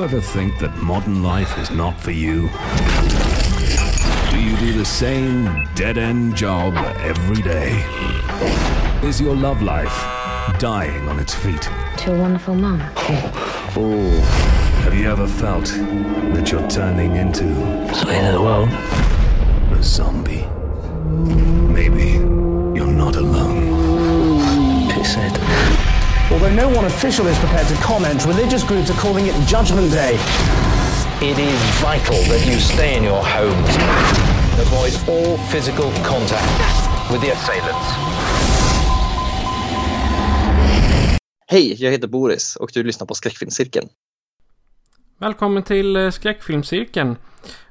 you ever think that modern life is not for you? Do you do the same dead end job every day? Is your love life dying on its feet? to a wonderful mum. Oh. Have you ever felt that you're turning into Så är det the world. a zombie? Maybe you're not alone. Although no one official is prepared to comment, religious groups are calling it Judgment Day. It is vital that you stay in your homes. Avoid all physical contact with the assailants. Hej, jag heter Boris och du lyssnar på Skräckfilmscirkeln. Välkommen till eh, Skräckfilmscirkeln.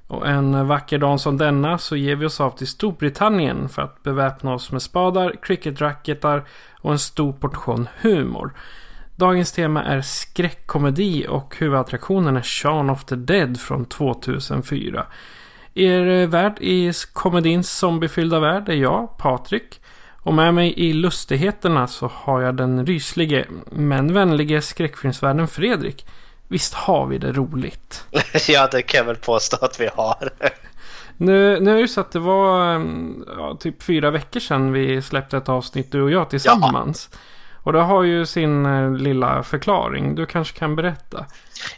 Och en vacker dag som denna så ger vi oss av till Storbritannien för att beväpna oss med spadar, cricketracketar och en stor portion humor. Dagens tema är skräckkomedi och huvudattraktionen är Shaun of the Dead från 2004. Er värd i komedins zombiefyllda värld är jag, Patrik. Och med mig i lustigheterna så har jag den ryslige men vänlige skräckfilmsvärden Fredrik. Visst har vi det roligt? ja, det kan jag väl påstå att vi har. Nu, nu är det så att det var mm, ja, typ fyra veckor sedan vi släppte ett avsnitt du och jag tillsammans. Och det har ju sin eh, lilla förklaring. Du kanske kan berätta.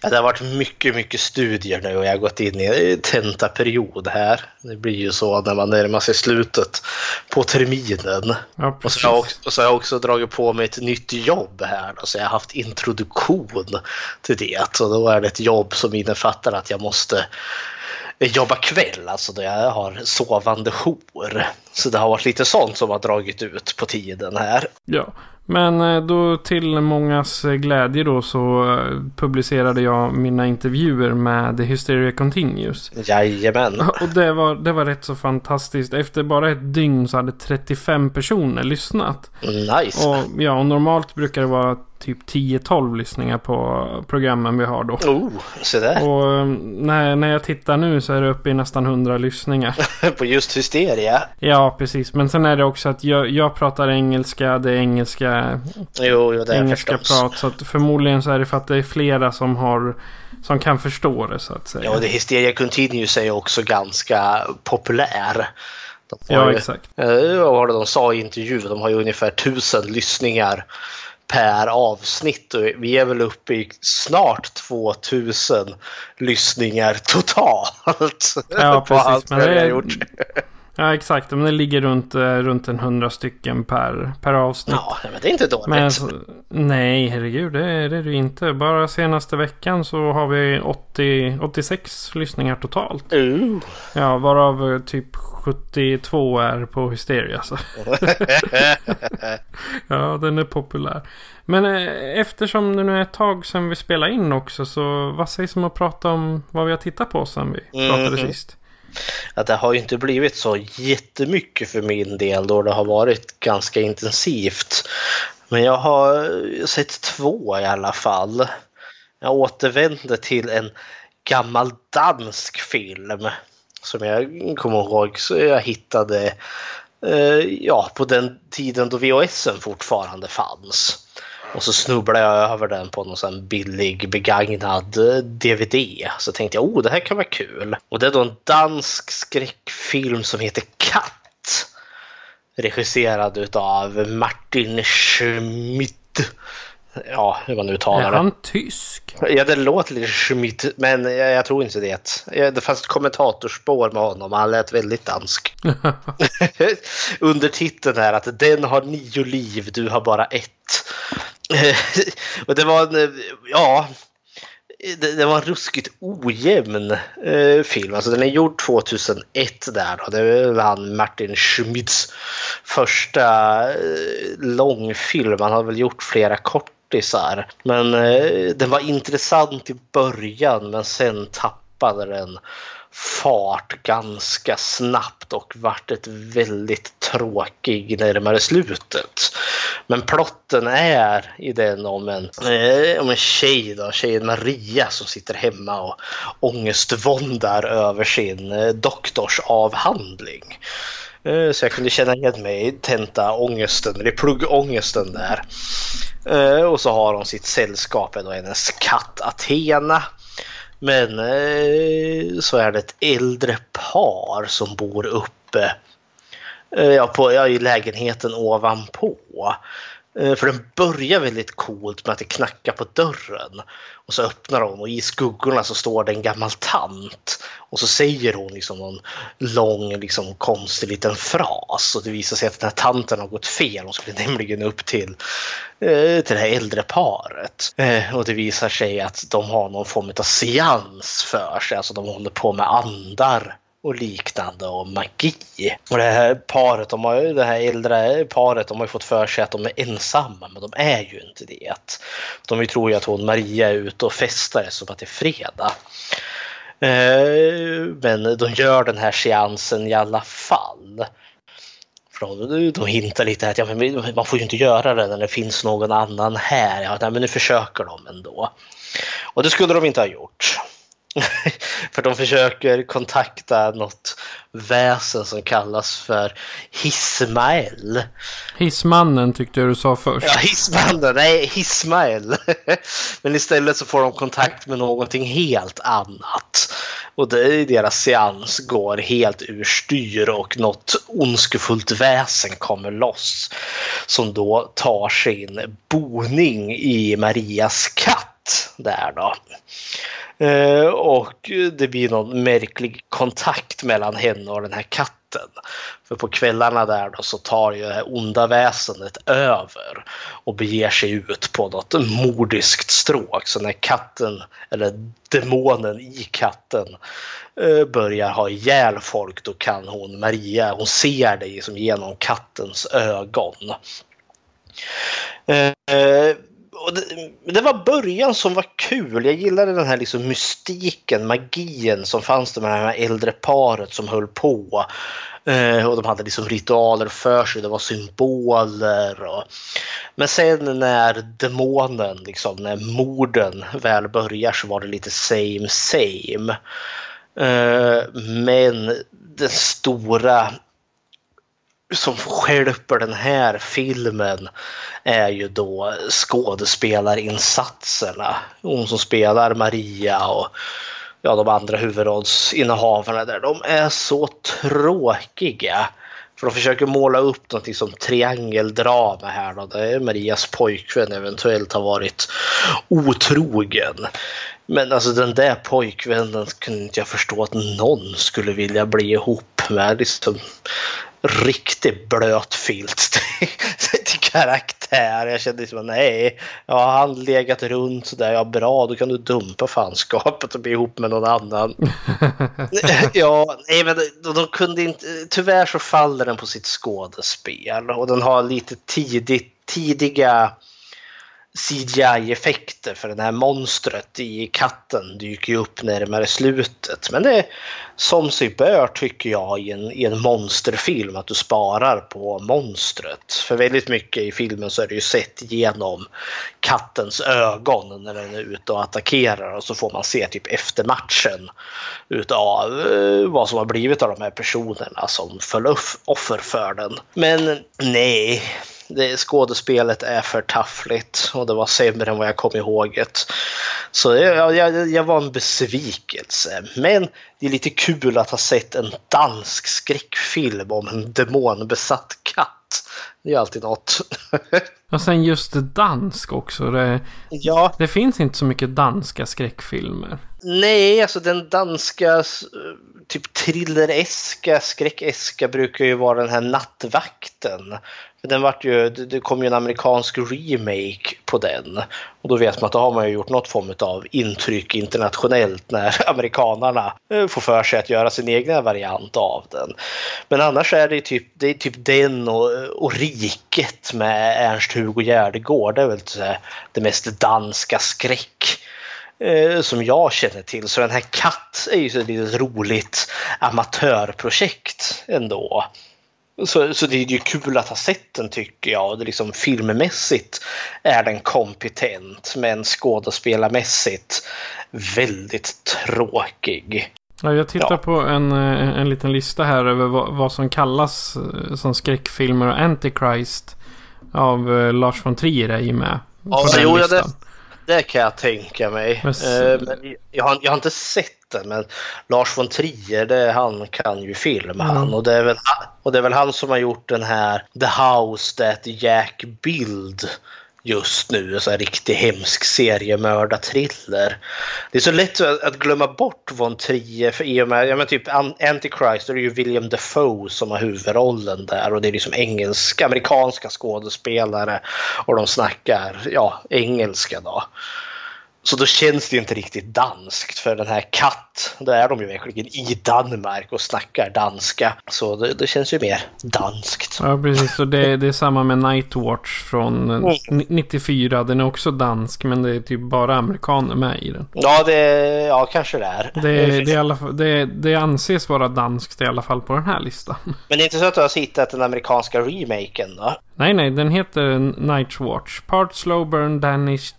Ja, det har varit mycket, mycket studier nu och jag har gått in i tentaperiod här. Det blir ju så när man närmar sig slutet på terminen. Ja, och, så har jag också, och så har jag också dragit på mig ett nytt jobb här. Då, så jag har haft introduktion till det. Och då är det ett jobb som innefattar att jag måste jobba kväll, alltså då jag har sovande jour. Så det har varit lite sånt som har dragit ut på tiden här. Ja, men eh, då till mångas eh, glädje då så eh, publicerade jag mina intervjuer med The Hysteria Continues. Jajamän. Och det var, det var rätt så fantastiskt. Efter bara ett dygn så hade 35 personer lyssnat. Nice. Och, ja, och normalt brukar det vara typ 10-12 lyssningar på programmen vi har då. Oh, så där. Och eh, när, när jag tittar nu så är det uppe i nästan 100 lyssningar. på just Hysteria? Ja, precis. Men sen är det också att jag, jag pratar engelska, det är engelska, jo, jo, det engelska prat. Så att förmodligen så är det för att det är flera som har som kan förstå det så att säga. Ja, och det Hysteria Continuous är ju också ganska populär. De Ja, ju- exakt. Eh, Vad var det de sa i intervjun? De har ju ungefär tusen lyssningar per avsnitt och vi är väl uppe i snart 2000 lyssningar totalt. Ja, på allt precis. Men det vi har gjort. Ja, exakt. Men det ligger runt, eh, runt en hundra stycken per, per avsnitt. Ja, men det är inte dåligt. Men nej, herregud, det är det är det inte. Bara senaste veckan så har vi 80, 86 lyssningar totalt. Uh. Ja, varav eh, typ 72 är på Hysteria. Så. ja, den är populär. Men eh, eftersom det nu är ett tag sedan vi spelade in också så vad sägs om att prata om vad vi har tittat på sen vi pratade Mhm. sist? Att det har ju inte blivit så jättemycket för min del då det har varit ganska intensivt. Men jag har sett två i alla fall. Jag återvände till en gammal dansk film som jag kommer ihåg så jag hittade eh, ja, på den tiden då VHSen fortfarande fanns. Och så snubblade jag över den på någon sån billig begagnad eh, DVD. Så tänkte jag, oh det här kan vara kul. Och det är då en dansk skräckfilm som heter Katt. Regisserad utav Martin Schmidt. Ja, hur man nu Är uttalar det. han tysk? Ja, det låter lite Schmidt, men jag, jag tror inte det. Det fanns ett kommentatorspår med honom, han lät väldigt dansk. Undertiteln är att den har nio liv, du har bara ett. och det var en, ja, det, det var en ruskigt ojämn eh, film. Alltså den är gjord 2001 där då. Det var han Martin Schmidts första eh, långfilm. Han har väl gjort flera kortisar. Men eh, den var intressant i början men sen tappade den fart ganska snabbt och vart ett väldigt tråkig närmare slutet. Men plotten är i den om en, eh, om en tjej, då, tjejen Maria som sitter hemma och ångestvåndar över sin eh, doktorsavhandling. Eh, så jag kunde känna igen mig i tenta-ångesten, eller pluggångesten där. Eh, och så har hon sitt sällskap, då hennes katt Athena. Men eh, så är det ett äldre par som bor uppe eh, ja, på, ja, i lägenheten ovanpå. Eh, för den börjar väldigt coolt med att det knackar på dörren. Och så öppnar hon och i skuggorna så står det en gammal tant. Och så säger hon liksom någon lång liksom konstig liten fras. Och det visar sig att den här tanten har gått fel. Hon skulle nämligen upp till, eh, till det här äldre paret. Eh, och det visar sig att de har någon form av seans för sig. Alltså de håller på med andar och liknande och magi. Och det här paret, de har ju, det här äldre paret, de har ju fått för sig att de är ensamma, men de är ju inte det. De tror ju att hon Maria är ute och festar som att det är fredag. Eh, men de gör den här seansen i alla fall. De hintar lite att ja, men man får ju inte göra det när det finns någon annan här. Ja, men nu försöker de ändå. Och det skulle de inte ha gjort. för de försöker kontakta något väsen som kallas för Hismael. Hissmannen tyckte jag du sa först. Ja, Hissmannen. Nej, Hismael. Men istället så får de kontakt med någonting helt annat. Och det, deras seans går helt ur styr och något ondskefullt väsen kommer loss. Som då tar sin boning i Marias katt där då. Eh, och det blir någon märklig kontakt mellan henne och den här katten. För på kvällarna där då så tar ju det här onda väsendet över och beger sig ut på något mordiskt stråk. Så när katten, eller demonen i katten, eh, börjar ha ihjäl folk då kan hon, Maria, hon ser det liksom genom kattens ögon. Eh, och det, det, var början som var kul. Jag gillade den här liksom mystiken, magin som fanns med det här äldre paret som höll på. Eh, och de hade liksom ritualer för sig, det var symboler. Och... Men sen när demonen, liksom, när morden väl börjar så var det lite same same. Eh, men den stora som skälper den här filmen är ju då skådespelarinsatserna. Hon som spelar Maria och ja, de andra huvudrollsinnehavarna där. De är så tråkiga. För de försöker måla upp något som triangeldrama här då, där Marias pojkvän eventuellt har varit otrogen. Men alltså den där pojkvännen kunde inte jag förstå att någon skulle vilja bli ihop med. Liksom, riktigt blöt filt till karaktär. Jag kände liksom nej, ja han legat runt sådär, ja bra då kan du dumpa fanskapet och bli ihop med någon annan. ja, nej men de, de kunde inte, tyvärr så faller den på sitt skådespel och den har lite tidigt, tidiga CGI-effekter för det här monstret i katten dyker ju upp närmare slutet. Men det är som sig bör tycker jag i en, i en monsterfilm att du sparar på monstret. För väldigt mycket i filmen så är det ju sett genom kattens ögon när den är ute och attackerar och så får man se typ efter matchen utav eh, vad som har blivit av de här personerna som föll offer för den. Men nej, det, skådespelet är för taffligt och det var sämre än vad jag kom ihåg det. Så jag, jag, jag var en besvikelse. Men det är lite kul att ha sett en dansk skräckfilm om en demonbesatt katt. Det är alltid något. och sen just dansk också. Det, ja. det finns inte så mycket danska skräckfilmer. Nej, alltså den danska typ thrillereska, skräckeska brukar ju vara den här Nattvakten. Den vart ju, det kom ju en amerikansk remake på den. Och då vet man att då har man ju gjort något form av intryck internationellt när amerikanarna eh, får för sig att göra sin egna variant av den. Men annars är det typ, det är typ den och, och Riket med Ernst-Hugo Järdegård. Det är väl det mest danska skräck eh, som jag känner till. Så den här Katt är ju ett litet roligt amatörprojekt ändå. Så, så det är ju kul att ha sett den tycker jag. Det liksom, filmmässigt är den kompetent men skådespelarmässigt väldigt tråkig. Ja, jag tittar ja. på en, en liten lista här över vad, vad, som kallas eh, som skräckfilmer och Antichrist av Lars von Trier är ju med. Ja, jo, ja, det, kan jag tänka mig. Men, uh, men jag, har, jag har inte sett den, men Lars von Trier, det, han kan ju film mm. han. Och det, är väl, och det är väl han som har gjort den här The House That Jack Build just nu. En sån här riktig hemsk seriemördarthriller. Det är så lätt att glömma bort von Trier för i och med, ja men typ Antichrist, då är det ju William Defoe som har huvudrollen där och det är liksom engelska, amerikanska skådespelare och de snackar, ja, engelska då. Så då känns det inte riktigt danskt för den här Katt, då är de ju verkligen i Danmark och snackar danska. Så det, det känns ju mer danskt. Ja precis, och det, det är samma med Nightwatch från mm. 94. Den är också dansk men det är typ bara amerikaner med i den. Ja, det, ja kanske det är. Det, det, det, alla, det, det anses vara danskt i alla fall på den här listan. Men det är inte så att du har hittat den amerikanska remaken då? Nej, nej, den heter Nightwatch. Part Slow Burn Danish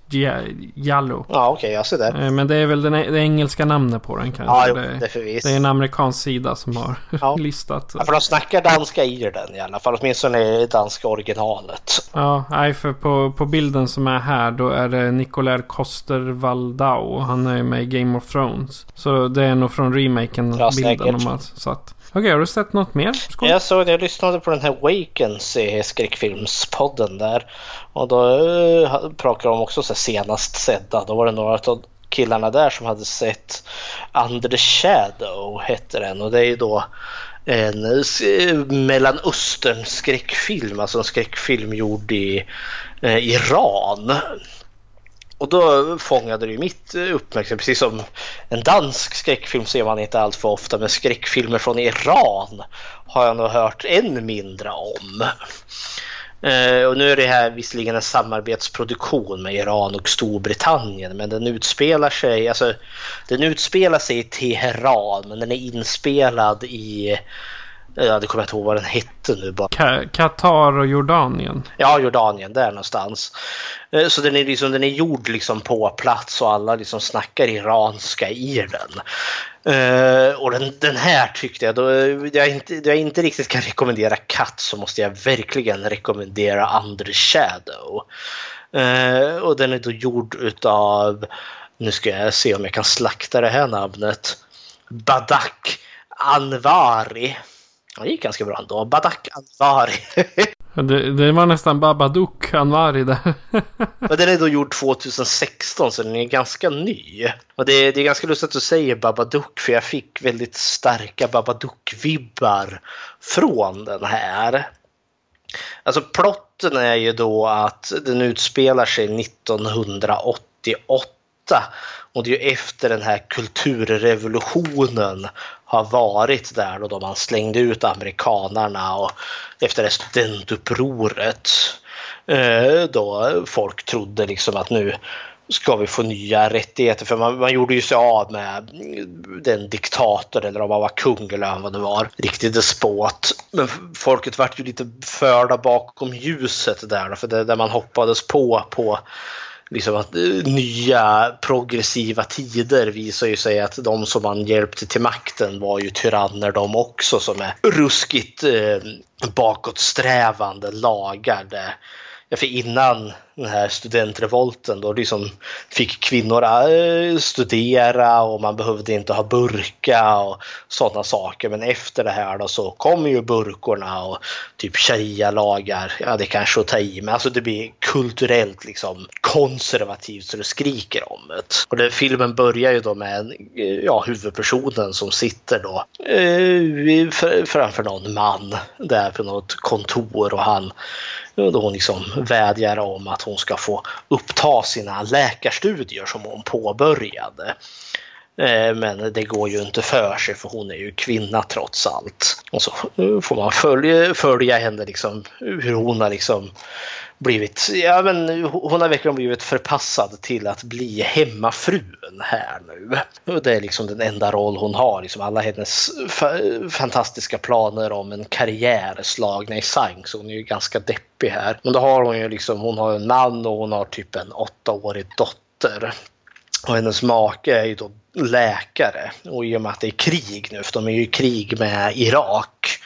Jallo. Ja, okej, okay, jag ser det. Eh, men det är väl det, det engelska namnet på den kanske. Ja, det, det, är en amerikansk sida som har ja. listat. Ja, för de snackar danska i den i alla fall. Åtminstone i danska originalet. Ja, nej, för på, på bilden som är här då är det Nicolai Koster Waldau. Han är med i Game of Thrones. Så det är nog från remaken ja, bilden de har satt. Okej, okay, har du sett något mer? Skål. Jag såg det. Jag lyssnade på den här Wakens i Filmspodden där. Och då uh, pratade de också så senast sedda. Då var det några av killarna där som hade sett Under the Shadow hette den. Och det är ju då en eh, Mellanöstern skräckfilm. Alltså en skräckfilm gjord i eh, Iran. Och då fångade det ju mitt uppmärksamhet, precis som en dansk skräckfilm ser man inte allt för ofta, men skräckfilmer från Iran har jag nog hört än mindre om. Eh, och nu är det här visserligen en samarbetsproduktion med Iran och Storbritannien, men den utspelar sig, alltså, den utspelar sig i Teheran, men den är inspelad i Ja, det kommer jag inte ihåg vad den hette nu bara. Qatar och Jordanien? Ja, Jordanien, där någonstans. Eh, så den är, liksom, den är gjord liksom på plats och alla liksom snackar iranska i den. Uh, och den, den, här tyckte jag, då jag inte, då jag inte riktigt kan rekommendera Katt så måste jag verkligen rekommendera Under Shadow. Och den är då gjord utav, nu ska jag se om jag kan slakta det här namnet, Badak Anvari. Det gick ganska bra ändå. Badak Anvari. det, det, var nästan Babadook Anvari där. Men den är då gjord 2016 så den är ganska ny. Och det, det är ganska lustigt att du säger Babadook för jag fick väldigt starka Babadook-vibbar från den här. Alltså plotten är ju då att den utspelar sig 1988 och det är ju efter den här kulturrevolutionen har varit där då man slängde ut amerikanarna och efter studentupproret eh, då folk trodde liksom att nu ska vi få nya rättigheter för man, man gjorde ju sig av med den diktator eller om man var kung eller vad det var, riktig despot. Men folket vart ju lite förda bakom ljuset där för det där man hoppades på på liksom att eh, nya progressiva tider visar ju sig att de som man hjälpte till makten var ju tyranner de också som är ruskigt eh, bakåtsträvande lagade för innan den här studentrevolten då liksom fick kvinnor eh, studera och man behövde inte ha burka och sådana saker. Men efter det här då så kommer ju burkorna och typ sharia-lagar. Ja, det kanske att ta i, men alltså det blir kulturellt liksom konservativt så det skriker om det. Och den filmen börjar ju då med eh, ja, huvudpersonen som sitter då eh, framför någon man där på något kontor och han då hon liksom vädjar om att hon ska få uppta sina läkarstudier som hon påbörjade. Eh, men det går ju inte för sig för hon är ju kvinna trots allt. Och så eh, får man följa, följa henne liksom hur hon har liksom blivit, ja men hon har verkligen blivit förpassad till att bli hemmafrun här nu. Och det är liksom den enda roll hon har. Liksom alla hennes fantastiska planer om en karriär slagna i sank så hon är ju ganska deppig här. Men då har hon ju liksom, hon har en man och hon har typ en åttaårig dotter. Och hennes make är ju då läkare och i och med att det är krig nu, för de är ju i krig med Irak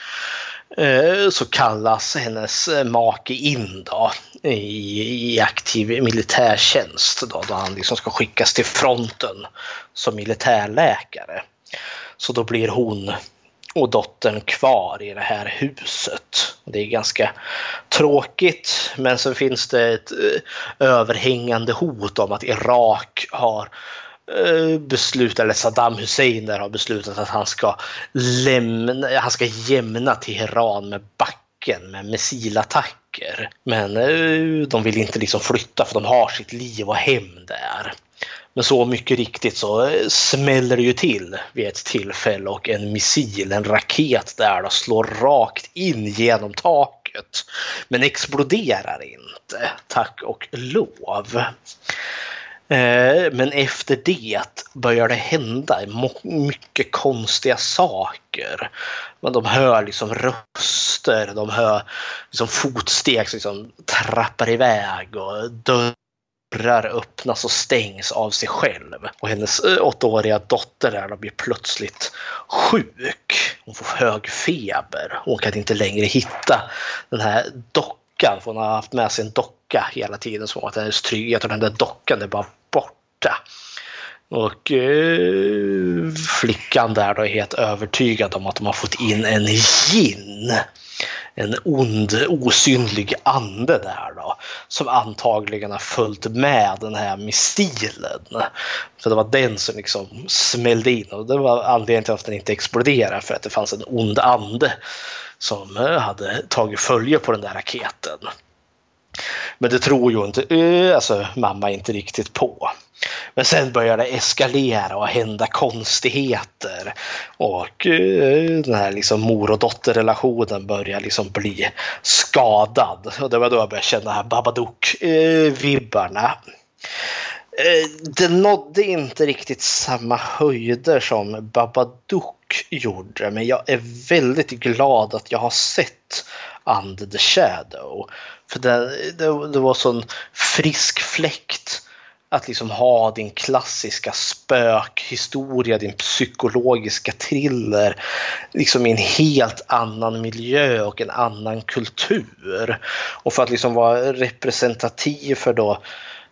Eh, så kallas hennes eh, make in då, i, i aktiv militärtjänst då, då han liksom ska skickas till fronten som militärläkare. Så då blir hon och dottern kvar i det här huset. Det är ganska tråkigt men så finns det ett eh, överhängande hot om att Irak har Eh, beslutat, eller Saddam Hussein där har beslutat att han ska lämna, han ska jämna Teheran med backen med missilattacker. Men eh, de vill inte liksom flytta för de har sitt liv och hem där. Men så mycket riktigt så eh, smäller det ju till vid ett tillfälle och en missil, en raket där då slår rakt in genom taket. Men exploderar inte, tack och lov. Eh, men efter det börjar det hända mycket konstiga saker. Men de hör liksom röster, de hör liksom fotsteg som liksom trappar iväg och dörrar öppnas och stängs av sig själv. Och hennes eh, åttaåriga dotter där blir plötsligt sjuk. Hon får hög feber. Hon kan inte längre hitta den här dockan, för hon har haft med sig en docka docka hela tiden som att hennes trygghet och den där dockan är bara borta. Och eh, flickan där då är helt övertygad om att de har fått in en gin. En ond, osynlig ande där då. Som antagligen har följt med den här missilen. Så det var den som liksom smällde in och det var anledningen till att den inte exploderade för att det fanns en ond ande som eh, hade tagit följe på den där raketen. Men det tror ju inte eh, alltså, mamma inte riktigt på. Men sen börjar det eskalera och hända konstigheter. Och eh, den här liksom mor och dotterrelationen börjar liksom bli skadad. Och det var då jag började känna här Babadook-vibbarna. Eh, det nådde inte riktigt samma höjder som Babadook gjorde men jag är väldigt glad att jag har sett Under the Shadow. För det, det, det var sån frisk fläkt att liksom ha din klassiska spökhistoria, din psykologiska thriller liksom i en helt annan miljö och en annan kultur. Och för att liksom vara representativ för då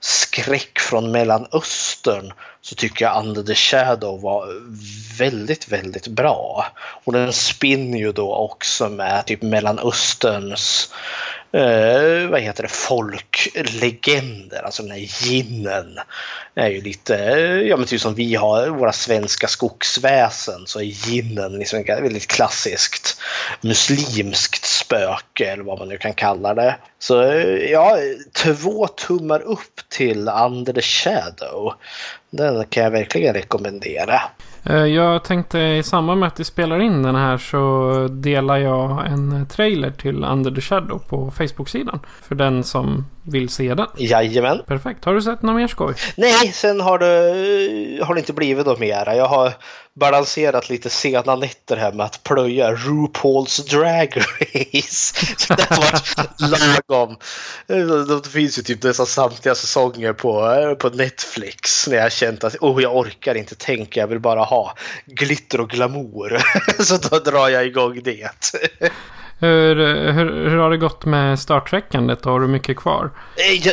skräck från Mellanöstern så tycker jag Under the Shadow var väldigt, väldigt bra. Och den spinner ju då också med typ Mellanösterns eh, vad heter det, folklegender, alltså den här ginnen är ju lite, eh, ja men typ som vi har våra svenska skogsväsen så är ginnen liksom ett väldigt klassiskt muslimskt spöke eller vad man nu kan kalla det. Så eh, ja, två tummar upp till Under the Shadow. Den kan jag verkligen rekommendera. Eh, jag tänkte i samband med att vi spelar in den här så delar jag en trailer till Under the Shadow på Facebook-sidan. För den som vill se den. Jajamän. Perfekt. Har du sett något mer skoj? Nej, sen har det, har det inte blivit något mer. Jag har balanserat lite sena nätter här med att plöja RuPaul's Drag Race. Så det har varit lagom. Det finns ju typ nästan samtliga säsonger på, på Netflix. När jag känt att oh, jag orkar inte tänka, jag vill bara ha glitter och glamour. Så då drar jag igång det. Hur, hur, hur har det gått med Star Trek-andet? Har du mycket kvar?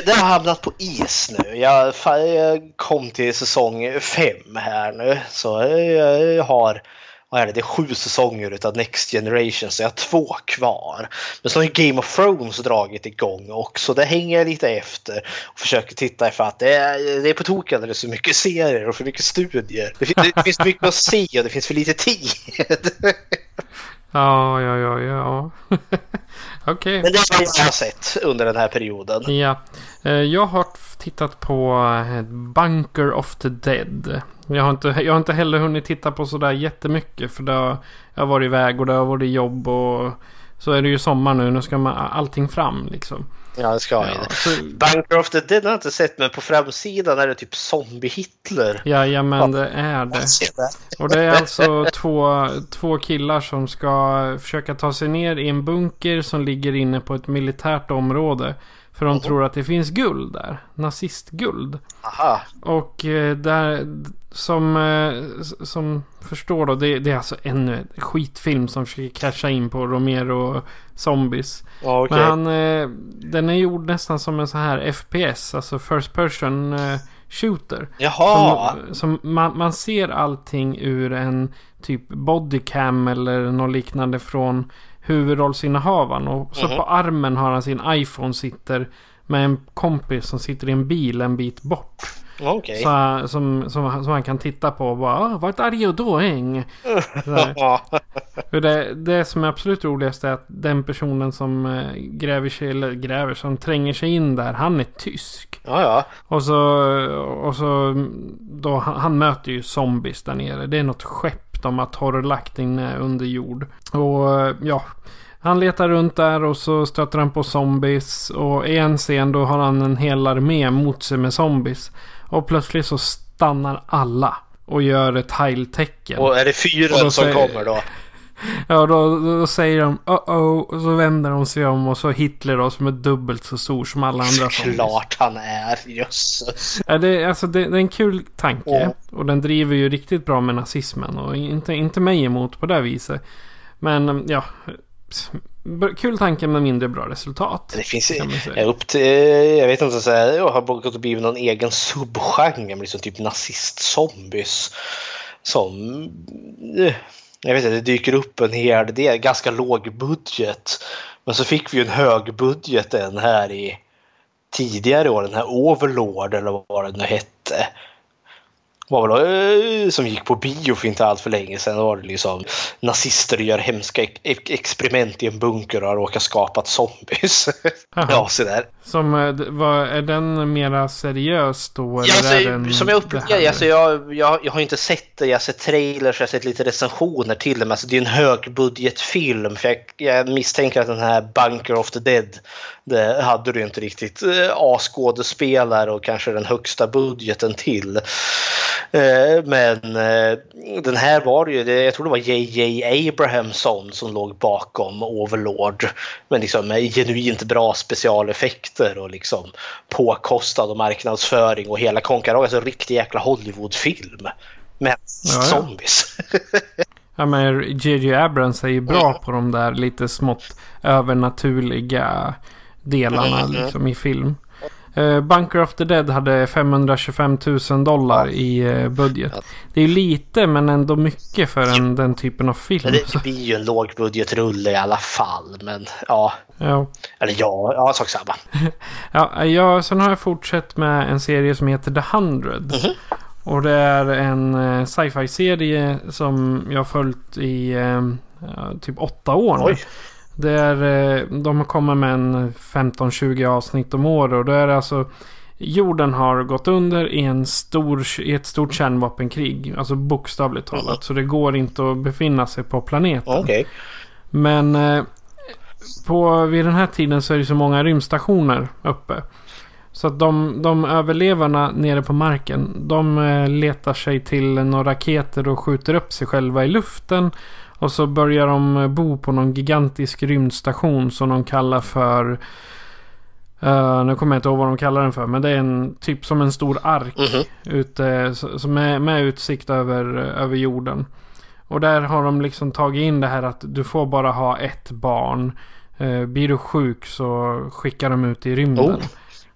Det har hamnat på is nu. Jag, jag kom till säsong fem här nu. Så jag, jag har vad är det, det är sju säsonger utav Next Generation så jag har två kvar. Men så har ju Game of Thrones dragit igång också. Det hänger jag lite efter och försöker titta För att det är, det är på tok alldeles för mycket serier och för mycket studier. Det, det finns mycket att se och det finns för lite tid. Ja, ja, ja, ja. Okej. Men det har jag sett under den här perioden. Ja. Eh, Jag har tittat på eh, Bunker of the Dead. Jag har inte, jag har inte heller hunnit titta på sådär jättemycket. För det har, jag har varit iväg och det har varit jobb och så är det ju sommar nu. Nu ska man allting fram liksom. Ja, det ska jag. Ja, så, Bunker of the Dead har jag inte sett men på framsidan är det typ Zombie-Hitler. jajamän, det är det. Och det är alltså två, två killar som ska försöka ta sig ner i en bunker som ligger inne på ett militärt område. För de tror att det finns guld där. Nazistguld. Aha. Och eh, där, som, eh, som förstår då, det, det är alltså ännu en skitfilm som försöker casha in på Romero Zombies. Ja, okej. Men han, eh, den är gjord nästan som en sån här FPS, alltså First Person Shooter. Jaha. Som, som man, man ser allting ur en typ bodycam eller något liknande från huvudrollsinnehavaren. Och så Mhm. på armen har han sin iPhone sitter med en kompis som sitter i en bil en bit bort. Okej. Så, som, som, som han kan titta på och bara "Ah, What are you doing? Det, det som är absolut roligast är att den personen som eh, gräver sig, eller gräver, som tränger sig in där, han är tysk. ja, ja. Och så, och så då, han, han möter ju zombies där nere. Det är något skepp de har torrlagt inne under jord. Och eh, ja, han letar runt där och så stöter han på zombies. Och i en scen då har han en hel armé mot sig med zombies. Och plötsligt så stannar alla och gör ett heiltecken. Och är det fyren som kommer då? Ja, då, då säger de uh-oh. Och så vänder de sig om och så Hitler då som är dubbelt så stor som alla andra zombies. Klart han är, jösses. Ja, det, alltså det, det är en kul tanke. Ja. Och den driver ju riktigt bra med nazismen. Och inte, inte mig emot på det viset. Men ja. Kul tanke med mindre bra resultat. Det finns upp till, jag vet inte, så här, jag har gått och blivit någon egen subgenre liksom typ nazist-zombies. Som, eh, jag vet inte, det dyker upp en hel del, ganska låg budget. Men så fick vi ju en hög budget en här i tidigare år, den här Overlord eller vad den nu hette. Var väl, eh, som gick på bio för inte allt för länge sedan. Då var det liksom nazister gör hemska ex- experiment i en bunker och har råkat skapa zombies. Jaha. ja, så där. Som, eh, vad, är den mera seriös då? Ja, alltså, den som jag upplever alltså, jag, jag, jag har inte sett det. Jag har sett trailers, jag har sett lite recensioner till den. Alltså, det är en högbudgetfilm. För jag, jag misstänker att den här Bunker of the Dead, det hade du inte riktigt eh, A-skådespelare och kanske den högsta budgeten till. Eh, men eh, den här var det ju, jag tror det var J.J. Abrahamson som låg bakom Overlord. Men liksom med genuint bra specialeffekter och liksom påkostad och marknadsföring och hela konkarongen. Alltså en riktig jäkla Hollywoodfilm. Med ja. zombies. Ja men J.J. Abrams är ju bra på de där lite smått övernaturliga delarna Mm, liksom i film. Eh, Bunker of the Dead hade 525 000 dollar i eh, budget. Det är lite men ändå mycket för en, den typen av film. Men det blir ju en lågbudgetrulle i alla fall. Men ja, Ja. eller ja, ja sak samma. Ja, jag, sen har jag fortsatt med en serie som heter The Hundred. Och det är en eh, sci-fi serie som jag har följt i ja, typ åtta år. Oj. Det är, eh, de kommit med en 15-20 avsnitt om året. Och då är det alltså Jorden har gått under i, en stor, i ett stort kärnvapenkrig. Alltså bokstavligt talat. Så det går inte att befinna sig på planeten. Okej. Men eh, på, vid den här tiden så är det så många rymdstationer uppe. Så att de, de överlevarna nere på marken, de eh, letar sig till några raketer och skjuter upp sig själva i luften. Och så börjar de eh, bo på någon gigantisk rymdstation som de kallar för... eh, nu kommer jag inte ihåg vad de kallar den för, men det är en typ som en stor ark. Mhm. Ute, så- som är med utsikt över, över jorden. Och där har de liksom tagit in det här att du får bara ha ett barn. Eh, blir du sjuk så skickar de ut i rymden. Oh.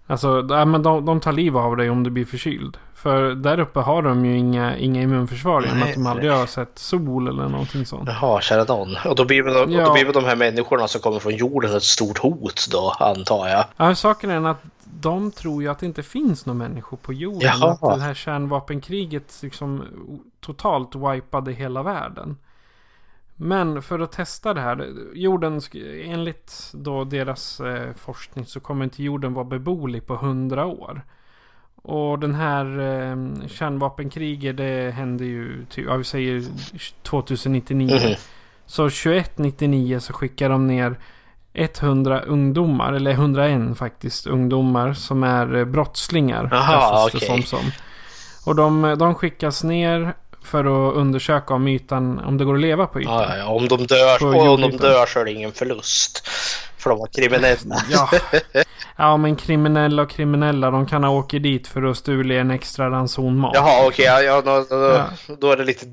Alltså, ja, men de, de tar liv av dig om du blir förkyld. För där uppe har de ju inga, inga immunförsvar i och med att de aldrig har sett sol eller någonting sånt. Jaha, kära någon. Och då blir, väl, och Ja. då blir de här människorna som kommer från jorden ett stort hot då, antar jag. Ja, saken är att de tror ju att det inte finns några människor på jorden. Jaha. Att det här kärnvapenkriget liksom totalt wipade hela världen. Men för att testa det här. Jorden, enligt då deras eh, forskning så kommer inte jorden vara beboelig på 100 år. Och den här eh, kärnvapenkriget det hände ju, ja vi säger 2099. Mhm. Så 2199 så skickar de ner 100 ungdomar, eller 101 faktiskt, ungdomar som är eh, brottslingar. Aha, okej. som, som. Och de, de skickas ner för att undersöka om ytan, om det går att leva på ytan. Ja, ja. Om de dör, På om de dör så är det ingen förlust. För de var kriminella. Ja. ja, men kriminella och kriminella, de kan ha åkt dit för att stula en extra ranson mat. Jaha, okej. ja, ja, då, då, Ja. då är det lite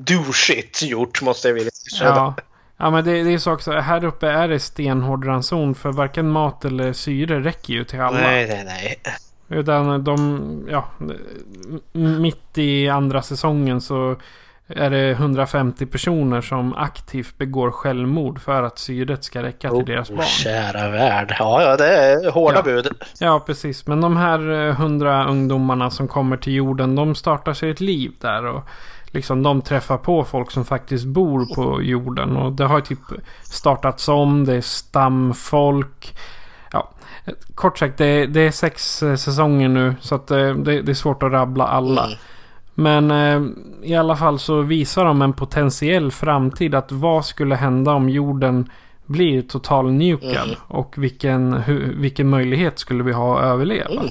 douchigt gjort, måste jag vilja säga. Ja. Ja men det, det är så också, här uppe är det stenhård ranson för varken mat eller syre räcker ju till alla. Nej, nej, nej. Utan de, ja, mitt i andra säsongen så är det 150 personer som aktivt begår självmord för att syret ska räcka till deras Oh, barn. kära värld. Ja, ja, det är hårda Ja. bud. Ja, precis. Men de här eh, 100 ungdomarna som kommer till jorden, de startar sig ett liv där. Och liksom de träffar på folk som faktiskt bor på jorden. Och det har typ startats om, det är stamfolk. Ja, eh, kort sagt, det, det är sex eh, säsonger nu. Så att eh, det, det är svårt att rabbla alla. Mm. Men eh, i alla fall så visar de en potentiell framtid. Att vad skulle hända om jorden blir total nukad? Mm. Och vilken, hu, vilken möjlighet skulle vi ha att överleva? Mm.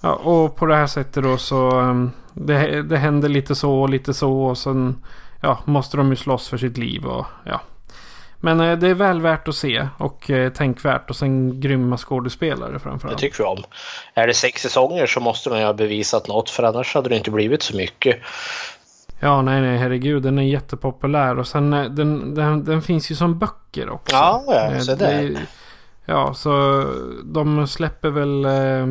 Ja, och på det här sättet då så um, det, det händer lite så och lite så och sen ja, måste de ju slåss för sitt liv och ja. Men eh, det är väl värt att se och eh, tänkvärt och sen grymma skådespelare Det framförallt. tycker vi om. Är det sex säsonger så måste de ju ha bevisat något för annars hade det inte blivit så mycket. Ja, nej, nej, herregud. Den är jättepopulär och sen eh, den, den, den finns ju som böcker också. Ja, ja, Eh, så det där. Ja, så de släpper väl eh,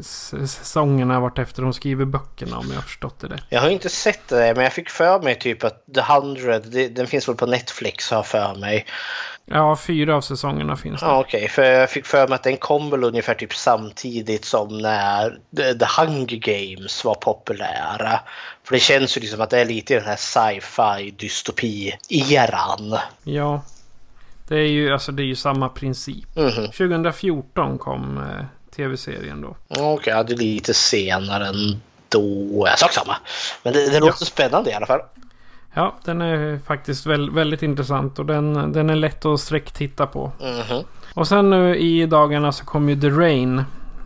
s- säsongerna vartefter de skriver böckerna om jag har förstått det rätt. Jag har inte sett det men jag fick för mig typ att The 100, det, den finns väl på Netflix har för mig. Ja, fyra av säsongerna finns det. Ja, Okej, för jag fick för mig att den kom väl ungefär typ samtidigt som när The The Hunger Games var populära. För det känns ju liksom att det är lite i den här sci-fi dystopi-eran. Ja. Det är ju, alltså, det är ju samma princip. Mhm. 2014 kom eh, tv-serien då. Okej, ja, det är lite senare än då. Ja, sak samma. Men det, det låter spännande i alla fall. Ja, den är faktiskt väl, väldigt intressant och den, den är lätt att sträcktitta på. Mhm. Och sen nu i dagarna så kom ju The Rain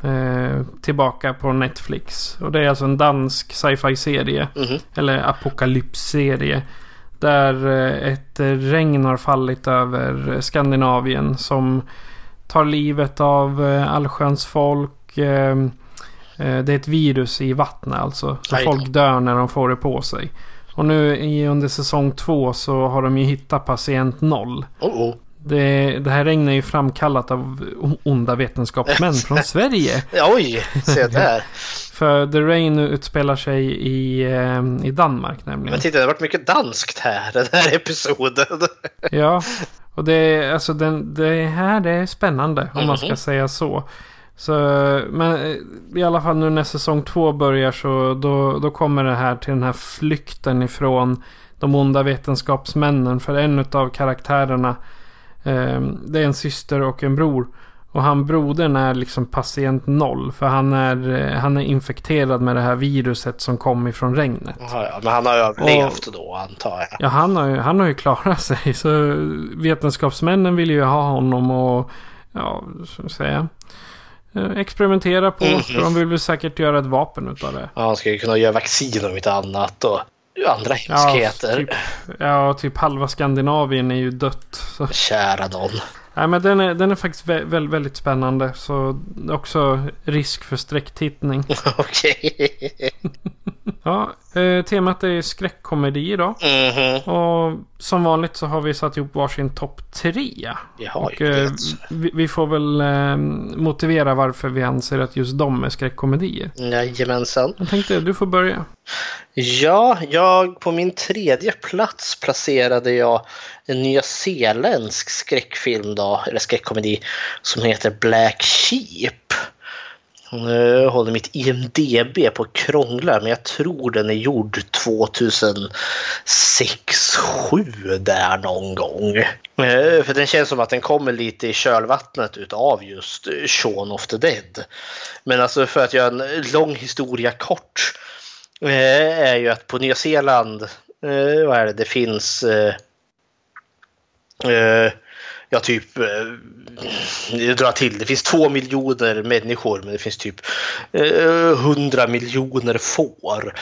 eh, tillbaka på Netflix. Och det är alltså en dansk sci-fi-serie. Mhm. Eller apokalypsserie. Där eh, ett regn har fallit över Skandinavien som tar livet av eh, allsköns folk. Eh, det är ett virus i vattnet alltså. Så folk dör när de får det på sig. Och nu i, under säsong två så har de ju hittat patient noll. Oh, oh. Det, det här regnet är ju framkallat av onda vetenskapsmän från Sverige. Oj, se där. För The Rain utspelar sig i, eh, i Danmark nämligen. Men titta, det har varit mycket danskt här den här episoden. Ja, och det, är- alltså den, det här det är spännande om man ska Mhm. säga så. så. Men eh, i alla fall nu när säsong två börjar så då, då kommer det här till den här flykten ifrån de onda vetenskapsmännen. För en av karaktärerna det är en syster och en bror. Och han brodern är liksom patient noll. För han är, eh, han är infekterad med det här viruset som kom ifrån regnet. Ja, ja, men han har överlevt då antar jag. Ja, han har, ju, han har ju klarat sig. Så vetenskapsmännen vill ju ha honom och, ja, så att säga, eh, experimentera på. Mhm. För de vill väl säkert göra ett vapen utav det. Ja, han ska ju kunna göra vaccin om inte annat och andra hemskheter. typ, ja, typ halva Skandinavien är ju dött. Så. Kära någon. Nej, men den är, den är faktiskt vä vä väldigt spännande. Så också risk för sträcktittning. Okej. Ja, eh, temat är skräckkomedi idag. Mhm. Och som vanligt så har vi satt ihop varsin topp tre. Och eh, vi, vi får väl eh, motivera varför vi anser att just de är skräckkomedier. Jajamensan. Jag tänkte du får börja. Ja, jag på min tredje plats placerade jag en nyzeeländsk skräckfilm då, eller skräckkomedi som heter Black Sheep. Nu eh, håller mitt IMDB på att krångla men jag tror den är gjord 2006 7 där någon gång. Eh, för den känns som att den kommer lite i kölvattnet utav just Shaun of the Dead. Men alltså för att göra en lång historia kort eh, är ju att på Nya Zeeland, vad är det, det finns Ja, typ, jag drar till, det finns två miljoner människor men det finns typ eh, hundra miljoner får.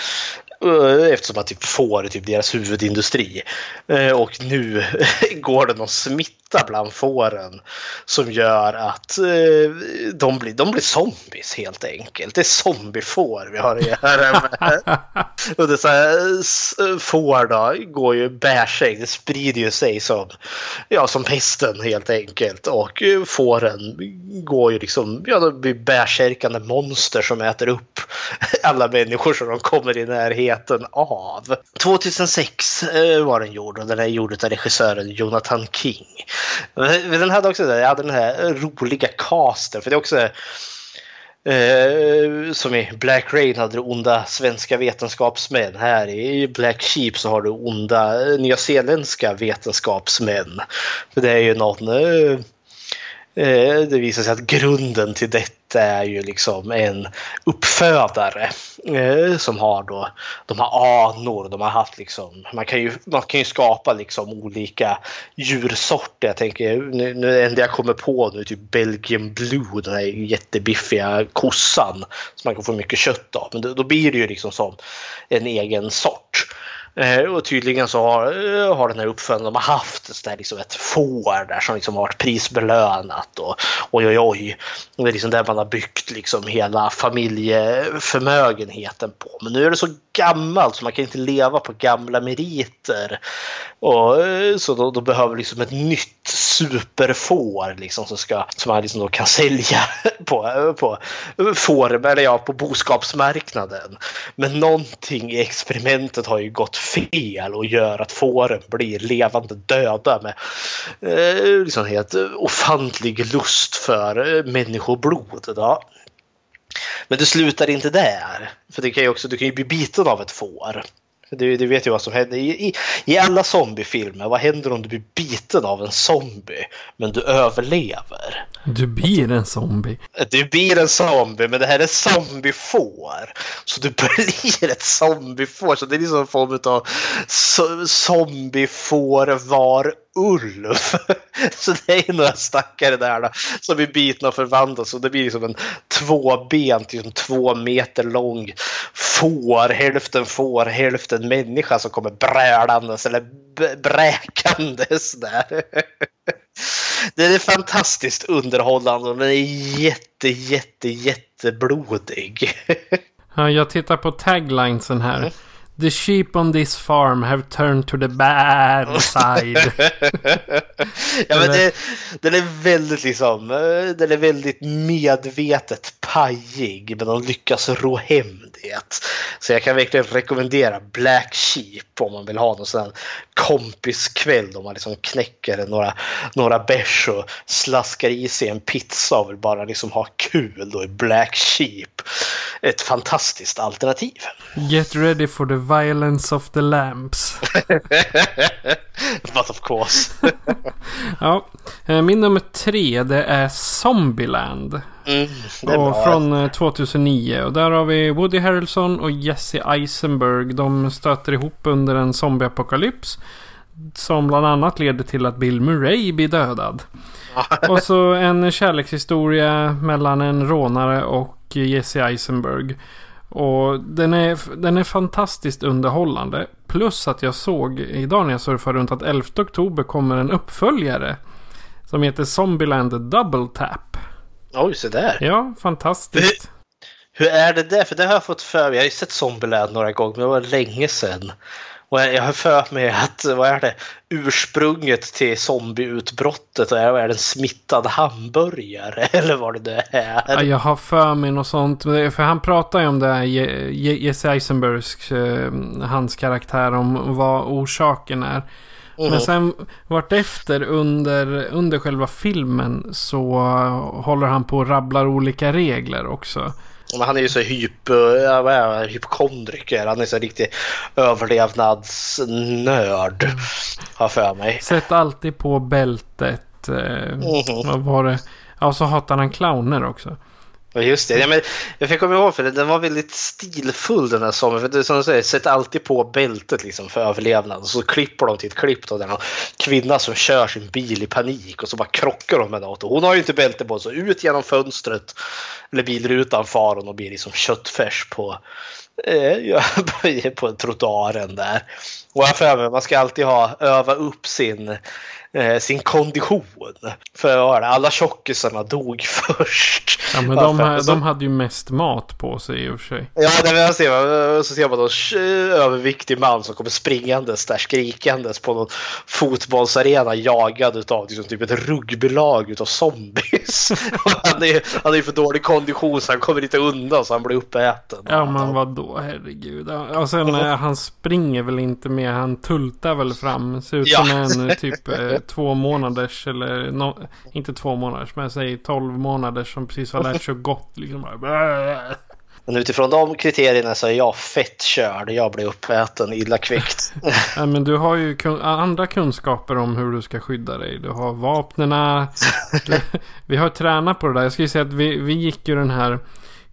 Eh, Eftersom att typ får är typ deras huvudindustri. Eh, Och nu går det någon smitta bland fåren som gör att eh, de blir, de blir zombies helt enkelt. Det är zombiefår vi har att göra med. Och det är så här, s- får då går ju bärskägg, det sprider ju sig som, ja, som pesten helt enkelt. Och fåren går ju liksom, ja, de blir bärsärkande monster som äter upp alla människor som de kommer i närheten av. 2006 eh, var den gjord och den är gjord av regissören Jonathan King. Eh, den hade också jag hade den här roliga casten, för det är också Uh, som i Black Rain hade du onda svenska vetenskapsmän. Här i Black Sheep så har du onda nyzeeländska vetenskapsmän. För det är ju någon... uh, Eh, det visar sig att grunden till detta är ju liksom en uppfödare eh, som har då, de här anor, de har haft liksom, man kan ju, man kan ju skapa liksom olika djursorter. Jag tänker, nu, nu det enda jag kommer på nu är typ Belgian Blue, den här jättebiffiga kossan som man kan få mycket kött av. Men då, då blir det ju liksom som en egen sort. Eh, och tydligen så har, eh, har den här uppfödaren de har haft så där liksom ett får där som liksom har varit prisbelönat. Och, oj, oj, oj. Och det är liksom där man har byggt liksom hela familjeförmögenheten på. Men nu är det så gammalt så man kan inte leva på gamla meriter. Och, eh, så då, då behöver liksom ett nytt superfår liksom, som, ska, som man liksom då kan sälja på, på, får, eller ja, på boskapsmarknaden. Men någonting i experimentet har ju gått fel och gör att fåren blir levande döda med eh, liksom helt ofantlig lust för eh, människoblod. Då. Men det slutar inte där. För det kan ju också, du kan ju bli biten av ett får. Du, du vet ju vad som händer. I, i, I alla zombiefilmer, vad händer om du blir biten av en zombie men du överlever? Du blir en zombie. Du blir en zombie, men det här är zombiefår. Så du blir ett zombiefår. Så det är liksom en form av zombiefår var ulv. Så det är några stackare där då, som blir bitna och förvandlas. Och det blir liksom en tvåbent, liksom två meter lång får. Hälften får, hälften människa som kommer brälandes eller bräkandes där. Den är fantastiskt underhållande och den är jätte, jätte, jätteblodig. Ja, jag tittar på taglinesen här. The sheep on this farm have turned to the bad side. ja, men det, den är väldigt liksom, eh, den är väldigt medvetet pajig men de lyckas ro hem det. Så jag kan verkligen rekommendera Black Sheep om man vill ha någon sån här kompiskväll då man liksom knäcker några, några bärs och slaskar i sig en pizza och vill bara liksom ha kul då i Black Sheep. Ett fantastiskt alternativ. Get ready for the violence of the lamps. But of course. Ja, eh, min nummer tre det är Zombieland. Mm, det är och bra. från eh, 2009. Och där har vi Woody Harrelson och Jesse Eisenberg. De stöter ihop under en zombieapokalyps. Som bland annat leder till att Bill Murray blir dödad. och så en kärlekshistoria mellan en rånare och Jesse Eisenberg. Och den är, den är fantastiskt underhållande. Plus att jag såg idag när jag surfade runt att 11 oktober kommer en uppföljare. Som heter Zombieland Double Tap. Oj, så där. Ja, fantastiskt. Hur är det där? För det har jag fått för mig. Jag har ju sett Zombieland några gånger, men det var länge sedan. Och jag har för mig att, vad är det, ursprunget till zombieutbrottet är, är en smittad hamburgare eller vad det är. Ja, jag har för mig något sånt. För han pratar ju om det här, Jesse Eisenbergs, eh, hans karaktär, om vad orsaken är. Mm. Men sen vartefter under, under själva filmen så håller han på och rabblar olika regler också. Men han är ju så vad är, hypokondriker. Han är så riktig överlevnadsnörd. Har för mig. Sätt alltid på bältet. Mm -hmm. Vad var det? Ja, så hatar han clowner också. Just det. Ja, men jag fick komma ihåg för det, den var väldigt stilfull den här sommaren. För det, som du säger, sätt alltid på bältet liksom för överlevnad. Och så klipper de till ett klipp då, där en kvinna som kör sin bil i panik och så bara krockar hon med något. Och hon har ju inte bälte på så ut genom fönstret eller bilrutan far hon och blir liksom köttfärs på, eh, på trottoaren där. Och jag för mig, man ska alltid ha öva upp sin eh, sin kondition. För alla tjockisarna dog först. Ja, men de, här, de hade ju mest mat på sig i och för sig. Ja, det jag ser, så ser man en överviktig man som kommer springandes där skrikandes på någon fotbollsarena jagad av liksom, typ ett rugbylag utav zombies. han, är, han är för dålig kondition så han kommer inte undan så han blir uppäten. Ja, men vadå, herregud. Och sen eh, han springer väl inte med, han tultar väl fram. Ser ut ja. som en typ eh, två månaders eller no, inte två månaders men säg tolv månaders som precis har lärt sig gott. Liksom bara, men utifrån de kriterierna så är jag fett körd. Jag blir uppäten illa kvickt. ja, men du har ju kun andra kunskaper om hur du ska skydda dig. Du har vapnena. vi har tränat på det där. Jag ska ju säga att vi, vi gick ju den här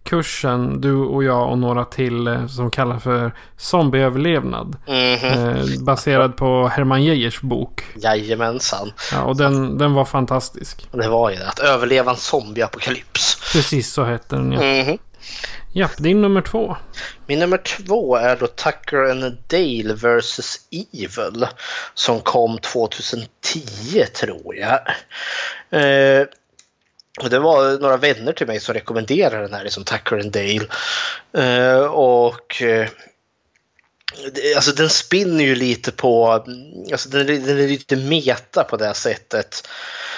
kursen, du och jag och några till, eh, som kallas för zombieöverlevnad. Mm -hmm. baserad på Herman Geijers bok. Jajamensan. Ja, och den, den var fantastisk. Det var ju det, att överleva en zombieapokalyps. Precis så hette den ja. Mm -hmm. Ja, din nummer två. Min nummer två är då Tucker and Dale vs. Evil. Som kom 2010 tror jag. Eh, och det var några vänner till mig som rekommenderade den här, liksom Tucker and Dale. Uh, och uh, alltså den spinner ju lite på, alltså den, den, är lite meta på det sättet.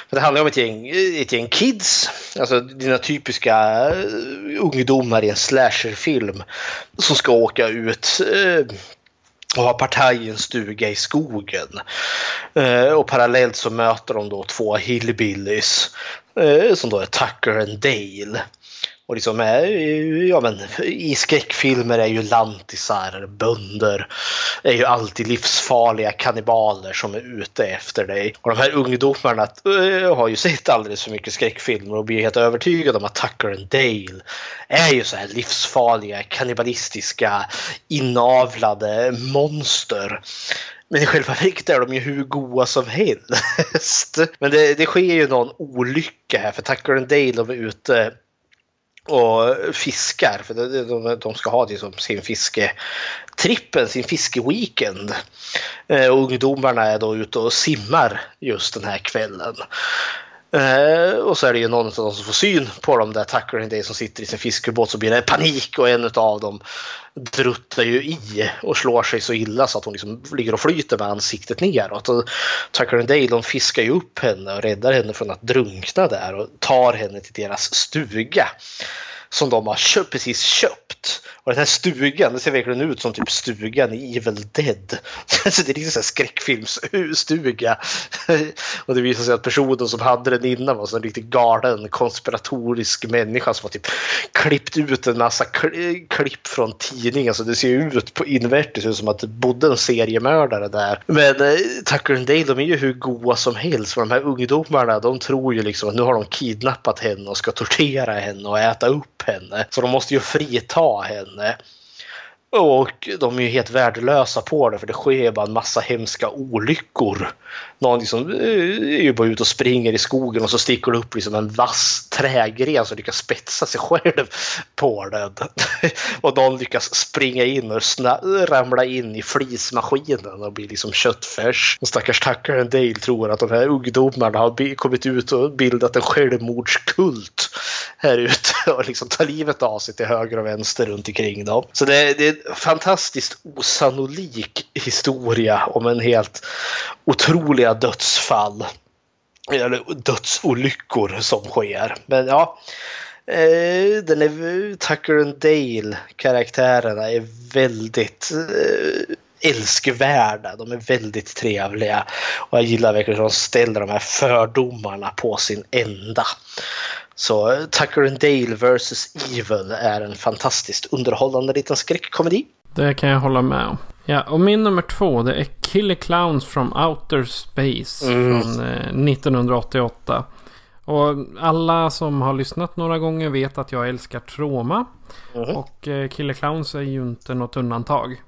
För det handlar om ett gäng, ett gäng kids, alltså dina typiska eh, ungdomar i en slasherfilm som ska åka ut och har partaj i en stuga i skogen. Eh, och parallellt så möter de då två hillbillies Eh, som då är Tucker och Dale. Och liksom är, ja men i skräckfilmer är ju lantisar, bönder, är ju alltid livsfarliga kannibaler som är ute efter dig. Och de här ungdomarna äh, har ju sett alldeles för mycket skräckfilmer och blir helt övertygade om att Tucker and Dale är ju så här livsfarliga, kannibalistiska, inavlade monster. Men i själva verket är de ju hur goa som helst. Men det, det sker ju någon olycka här för Tucker and Dale de är ute och fiskar. För de, de ska ha liksom sin fisketrippen, sin fiskeweekend. Eh, ungdomarna är då ute och simmar just den här kvällen. Eh, och så är det ju någon av dem som får syn på de där Tucker and Day som sitter i sin fiskebåt så blir det panik och en av dem druttar ju i och slår sig så illa så att hon liksom ligger och flyter med ansiktet neråt. Och Tucker and Dale de fiskar ju upp henne och räddar henne från att drunkna där och tar henne till deras stuga som de har köpt, precis köpt. Och den här stugan, det ser verkligen ut som typ stugan i Evil Dead. Så det är liksom en skräckfilmsstuga. Och det visar sig att personen som hade den innan var en riktigt galen konspiratorisk människa som har typ klippt ut en massa klipp från tidningen. Så det ser ut på invärtes som att det bodde en seriemördare där. Men eh, Tucker and Dale, de är ju hur goa som helst. För de här ungdomarna, de tror ju liksom att nu har de kidnappat henne och ska tortera henne och äta upp henne. Så de måste ju frita henne. Och de är ju helt värdelösa på det för det sker bara en massa hemska olyckor någon liksom, eh, är ju bara ute och springer i skogen och så sticker det upp liksom en vass trägren som lyckas spetsa sig själv på den. och någon lyckas springa in och ramla in i flismaskinen och bli liksom köttfärs. Och stackars Tucker Dale tror att de här ungdomarna har kommit ut och bildat en självmordskult här ute och liksom tar livet av sig till höger och vänster runt omkring dem. Så det, det är en fantastiskt osannolik historia om en helt otrolig otroliga dödsfall. Eller dödsolyckor som sker. Men ja, eh, den är, Tucker and Dale karaktärerna är väldigt eh, älskvärda. De är väldigt trevliga. Och jag gillar verkligen att de ställer de här fördomarna på sin ända. Så eh, Tucker and Dale vs Evil är en fantastiskt underhållande liten skräckkomedi. Det kan jag hålla med om. Ja, och min nummer två det är Killer Clowns from Outer Space mm. från eh, 1988. Och alla som har lyssnat några gånger vet att jag älskar Troma. Mm. Och eh, Killer Clowns är ju inte något undantag.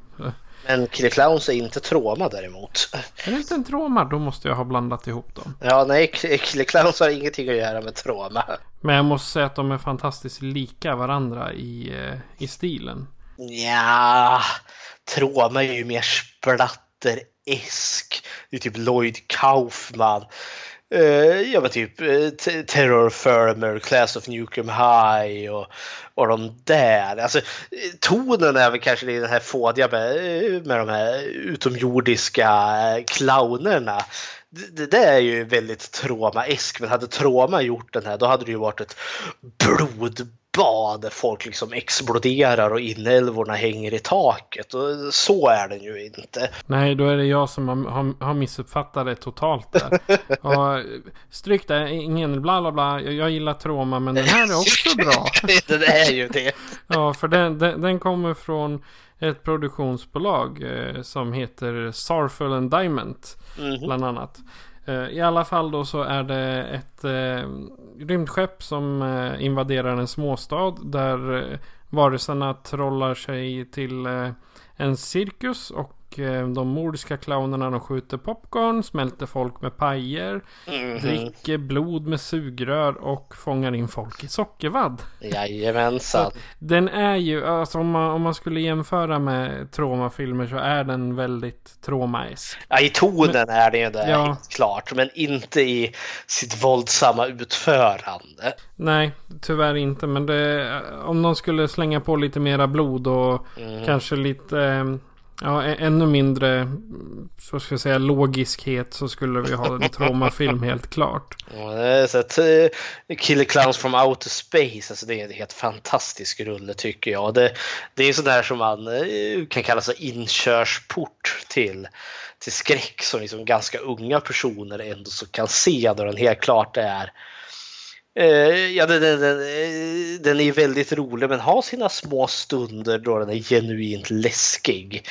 Men Killer Clowns är inte Troma däremot. Är det inte en Troma? Då måste jag ha blandat ihop dem. Ja, nej, Killer Clowns har ingenting att göra med Troma. Men jag måste säga att de är fantastiskt lika varandra i, eh, i stilen. Ja, Troma är ju mer splatteresk. Det är typ Lloyd Kaufman. Uh, ja men typ uh, Terror Firmer, Class of Nukem High och, och de där. Alltså, eh, tonen är väl kanske den här fådiga med, eh, med de här utomjordiska clownerna. Det, det där är ju väldigt Troma-esk, men hade Troma gjort den här då hade det ju varit ett blod bad där folk liksom exploderar och inälvorna hänger i taket. Och så är den ju inte. Nej, då är det jag som har, har, missuppfattat det totalt där. och, stryk det, ingen bla bla bla. Jag, jag gillar Troma men den här är också bra. den är ju det. ja, för den, den, den kommer från ett produktionsbolag eh, som heter Sarful and Diamond. Mm -hmm. Bland annat. Eh, I alla fall då så är det ett eh, rymdskepp som eh, invaderar en småstad där eh, varelserna trollar sig till eh, en cirkus och de mordiska clownerna de skjuter popcorn, smälter folk med pajer, mm -hmm. dricker blod med sugrör och fångar in folk i sockervadd. Jajamensan. Så den är ju, alltså om man, om man skulle jämföra med traumafilmer så är den väldigt traumaesk. Ja, i tonen men, är den ju det, ja. klart. Men inte i sitt våldsamma utförande. Nej, tyvärr inte. Men det, om de skulle slänga på lite mera blod och mm. kanske lite eh, Ja, ännu mindre så ska jag säga, logiskhet så skulle vi ha en traumafilm helt klart. Ja, så att, uh, Killer Clowns from Outer Space, alltså det är en helt fantastisk rulle tycker jag. Det, det är sådär som man uh, kan kalla sig inkörsport till, till skräck som liksom ganska unga personer ändå så kan se då den helt klart är Eh, ja, den, den, den, eh, är väldigt rolig men har sina små stunder då den är genuint läskig.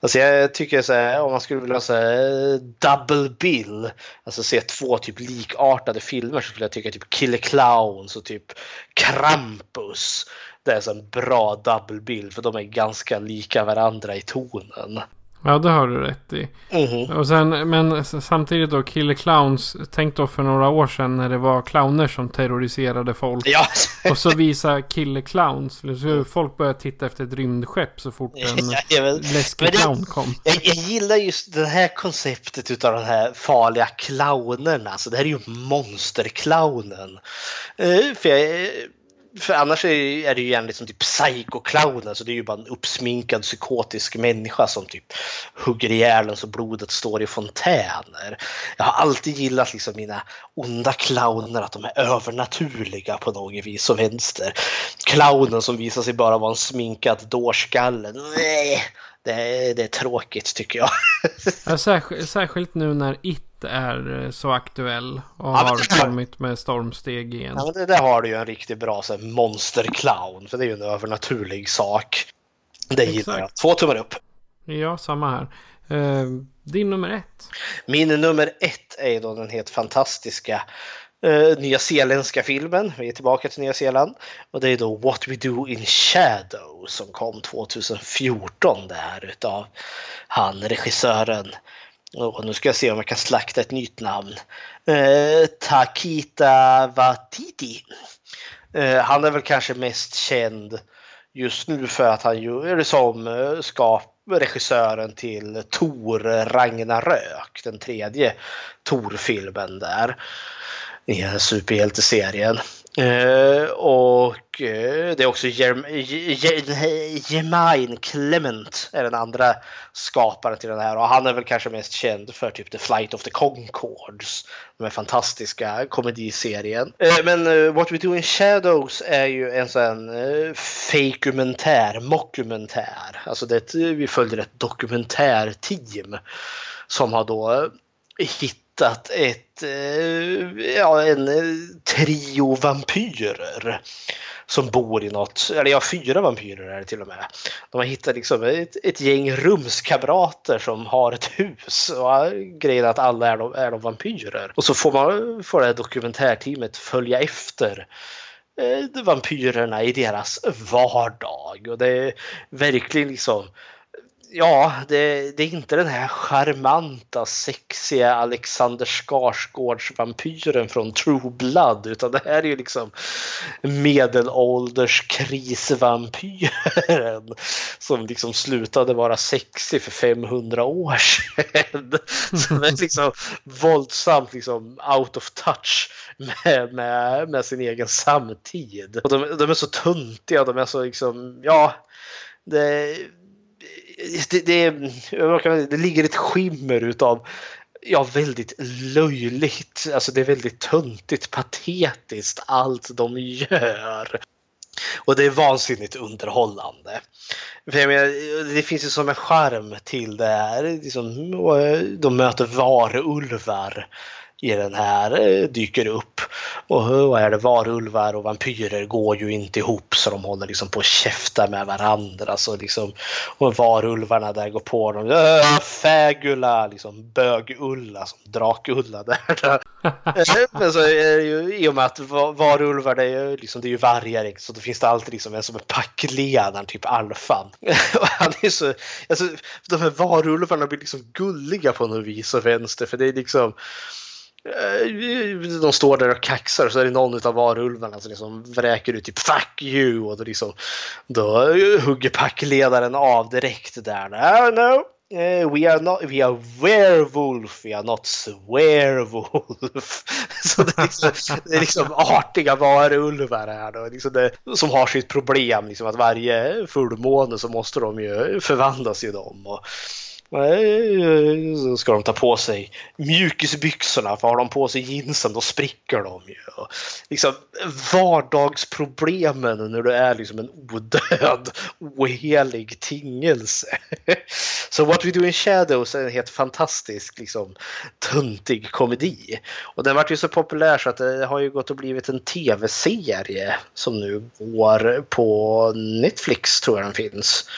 Alltså jag tycker så här, om man skulle vilja säga eh, double bill, alltså se två typ likartade filmer så skulle jag tycka typ Killer Clowns och typ Krampus. Det är så en bra double bill för de är ganska lika varandra i tonen. Ja, det har du rätt i. Mm-hmm. Och sen, men samtidigt då, Killer Clowns. Tänk då för några år sedan när det var clowner som terroriserade folk. Ja. och så visa Killer Clowns. Så folk började titta efter ett rymdskepp så fort en ja, läskig clown kom. Jag, jag, gillar just det här konceptet utav de här farliga clownerna. Så det här är ju monsterclownen. Uh, för jag, för annars är det ju egentligen liksom typ psycho-clownen, så alltså det är ju bara en uppsminkad psykotisk människa som typ hugger ihjäl en så blodet står i fontäner. Jag har alltid gillat liksom mina onda clowner, att de är övernaturliga på något vis och vänster. Clownen som visar sig bara vara en sminkad dårskalle. Nej, det är, det är tråkigt tycker jag. Ja, särskilt, särskilt nu när It är eh, så aktuell och ja, har kommit med stormsteg igen. Ja, men det där har du ju en riktigt bra så här, monsterclown, för det är ju en övernaturlig sak. Det gillar jag. Två tummar upp. Ja, samma här. Uh, din nummer ett? Min nummer ett är då den helt fantastiska eh, nya zeeländska filmen. Vi är tillbaka till Nya Zeeland. Och det är då What We Do In Shadow som kom 2014 där utav han regissören Och nu ska jag se om jag kan slakta ett nytt namn. Eh, Takita Watiti. Eh, han är väl kanske mest känd just nu för att han ju är som eh, skap regissören till Tor Ragnarök, den tredje Tor-filmen där i superhjälteserien. Eh, och eh, det är också Jermaine Clement är den andra skaparen till den här och han är väl kanske mest känd för typ The Flight of the Concords. Den fantastiska komediserien. Eh, men eh, What We Do In Shadows är ju en sån eh, fejkumentär, mockumentär. Alltså det, eh, vi följer ett dokumentärteam som har då eh, hittat ett, eh, ja, en eh, trio vampyrer som bor i något, eller ja, fyra vampyrer är det till och med. De har hittat liksom ett, ett gäng rumskamrater som har ett hus och grejen är att alla är de, är de vampyrer. Och så får man får det här dokumentärteamet följa efter eh, vampyrerna i deras vardag och det är verkligen liksom ja, det, det, är inte den här charmanta, sexiga Alexander Skarsgårds vampyren från True Blood utan det här är ju liksom medelålders krisvampyren som liksom slutade vara sexig för 500 år sedan. Så den är liksom våldsamt liksom out of touch med, med, med sin egen samtid. Och de, de är så tuntiga, de är så liksom, ja, det det, det, det ligger ett skimmer utav ja, väldigt löjligt. Alltså det är väldigt töntigt, patetiskt allt de gör. Och det är vansinnigt underhållande. För jag menar, det finns ju som en charm till det här. Liksom, de möter varulvar i den här eh, dyker upp. Och vad är det, varulvar och vampyrer går ju inte ihop så de håller liksom på att käfta med varandra. Så liksom, och varulvarna där går på dem. Äh, fägula, liksom bögulla som drakulla där. Men så är det ju, i och med att varulvar det är ju, liksom, det är ju vargar så då finns det alltid liksom en som är packledaren, typ alfan. och han är så, alltså, de här varulvarna blir liksom gulliga på något vis och vänster för det är liksom Eh, Eh, de står där och kaxar så är det någon av varulvarna som liksom vräker ut typ fuck you och då, liksom, då hugger packledaren av direkt där. No, no. Eh, we are not, we are werewolf, we are not swearwolf. så det är, liksom, det är liksom artiga varulvar här då, liksom det, som har sitt problem, liksom att varje fullmåne så måste de ju förvandlas i dem. Och, Nej, så ska de ta på sig mjukisbyxorna, för har de på sig jeansen då spricker de ju. liksom, vardagsproblemen när du är liksom en odöd, ohelig tingelse. Så What We Do In Shadows är en helt fantastisk, liksom, töntig komedi. Och den vart ju så populär så att det har ju gått och blivit en tv-serie som nu går på Netflix tror jag den finns.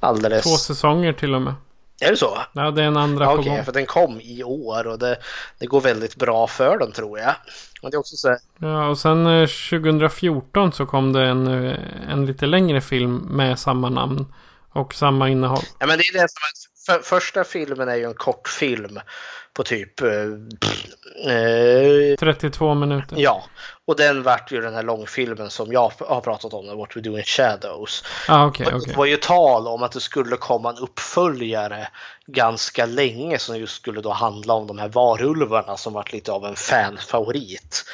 Alldeles. Två säsonger till och med. Är det så? Ja, det är en andra ja, på okay, gång. för den kom i år och det, det går väldigt bra för den tror jag. Och det är också så Ja, och sen 2014 eh, så kom det en, eh, en lite längre film med samma namn och samma innehåll. Ja, men det är det som är, för, första filmen är ju en kortfilm på typ... Eh, 32 minuter. Ja, och den vart ju den här långfilmen som jag har pratat om, What We Do In Shadows. Ah, okay, okay. Det var ju tal om att det skulle komma en uppföljare ganska länge som just skulle då handla om de här varulvarna som varit lite av en fanfavorit.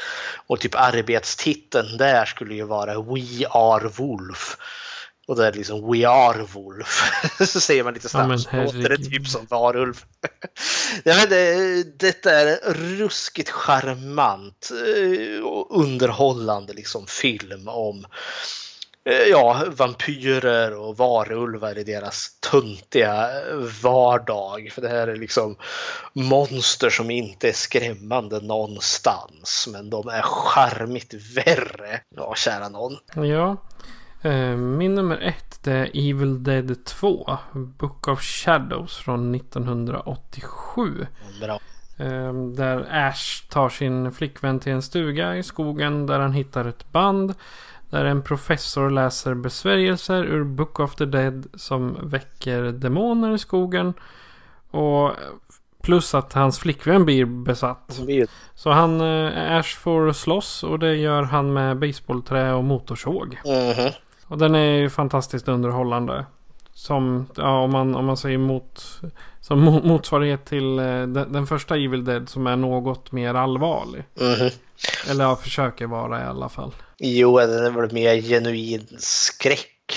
Och typ arbetstiteln där skulle ju vara We Are Wolf. Och det är liksom We are wolf. så säger man lite snabbt. Ja, låter det typ som varulv. ja, men det, detta är en ruskigt charmant eh, och underhållande liksom film om eh, ja, vampyrer och varulvar i deras töntiga vardag. För det här är liksom monster som inte är skrämmande någonstans. Men de är charmigt värre. Ja, kära någon. Ja. Eh, min nummer ett det är Evil Dead 2. Book of Shadows från 1987. Bra. Eh, där Ash tar sin flickvän till en stuga i skogen där han hittar ett band. Där en professor läser besvärjelser ur Book of the Dead som väcker demoner i skogen. Och Plus att hans flickvän blir besatt. Så han, eh, Ash får slåss och det gör han med baseballträ och motorsåg. Mhm. Och den är ju fantastiskt underhållande. Som, ja om man, om man säger mot, som mo- motsvarighet till eh, den, den första Evil Dead som är något mer allvarlig. Mhm. Eller ja, försöker vara i alla fall. Jo, den är väl mer genuin skräck.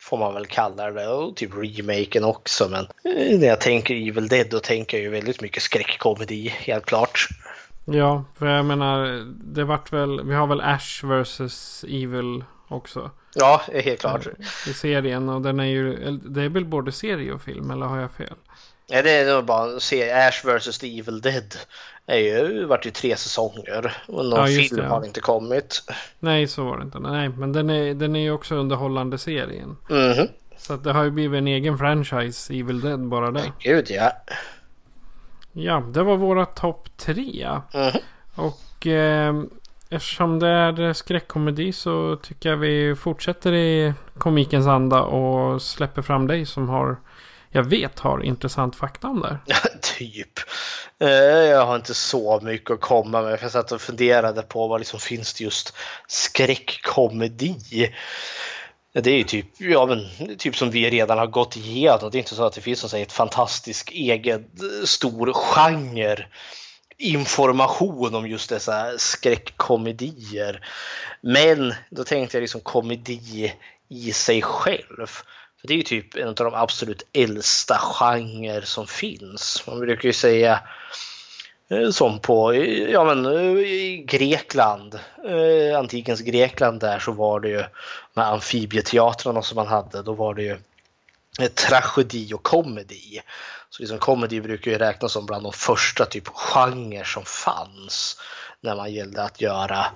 Får man väl kalla det. Och typ remaken också. Men eh, när jag tänker Evil Dead då tänker jag ju väldigt mycket skräckkomedi. Helt klart. Ja, för jag menar, det vart väl, vi har väl Ash vs Evil också. Ja, helt klart. I serien och den är ju, det är väl både serie och film eller har jag fel? Ja, det är nog bara att se Ash vs. The Evil Dead. Det är ju varit ju tre säsonger och någon Ja, film det, ja. har inte kommit. Nej, så var det inte. Nej, men den är, den är ju också underhållande serien. Mhm. Så att det har ju blivit en egen franchise, Evil Dead, bara det. Gud ja. Ja, det var våra topp tre. Mhm. Och eh, eftersom det är skräckkomedi så tycker jag vi fortsätter i komikens anda och släpper fram dig som har, jag vet har intressant fakta om det här. typ. Eh, jag har inte så mycket att komma med. för Jag satt och funderade på vad liksom finns det just skräckkomedi. Det är ju typ, ja, men, typ som vi redan har gått igenom. Det är inte så att det finns så att säga, ett fantastisk egen eh, stor genre information om just dessa skräckkomedier. Men då tänkte jag liksom komedi i sig själv. För Det är ju typ en av de absolut äldsta genrer som finns. Man brukar ju säga eh, som på eh, ja, men, eh, i Grekland, eh, antikens Grekland där så var det ju med amfibieteatrarna som man hade. Då var det ju eh, tragedi och komedi. Så liksom komedi brukar ju räknas som bland de första typ genrer som fanns när man gällde att göra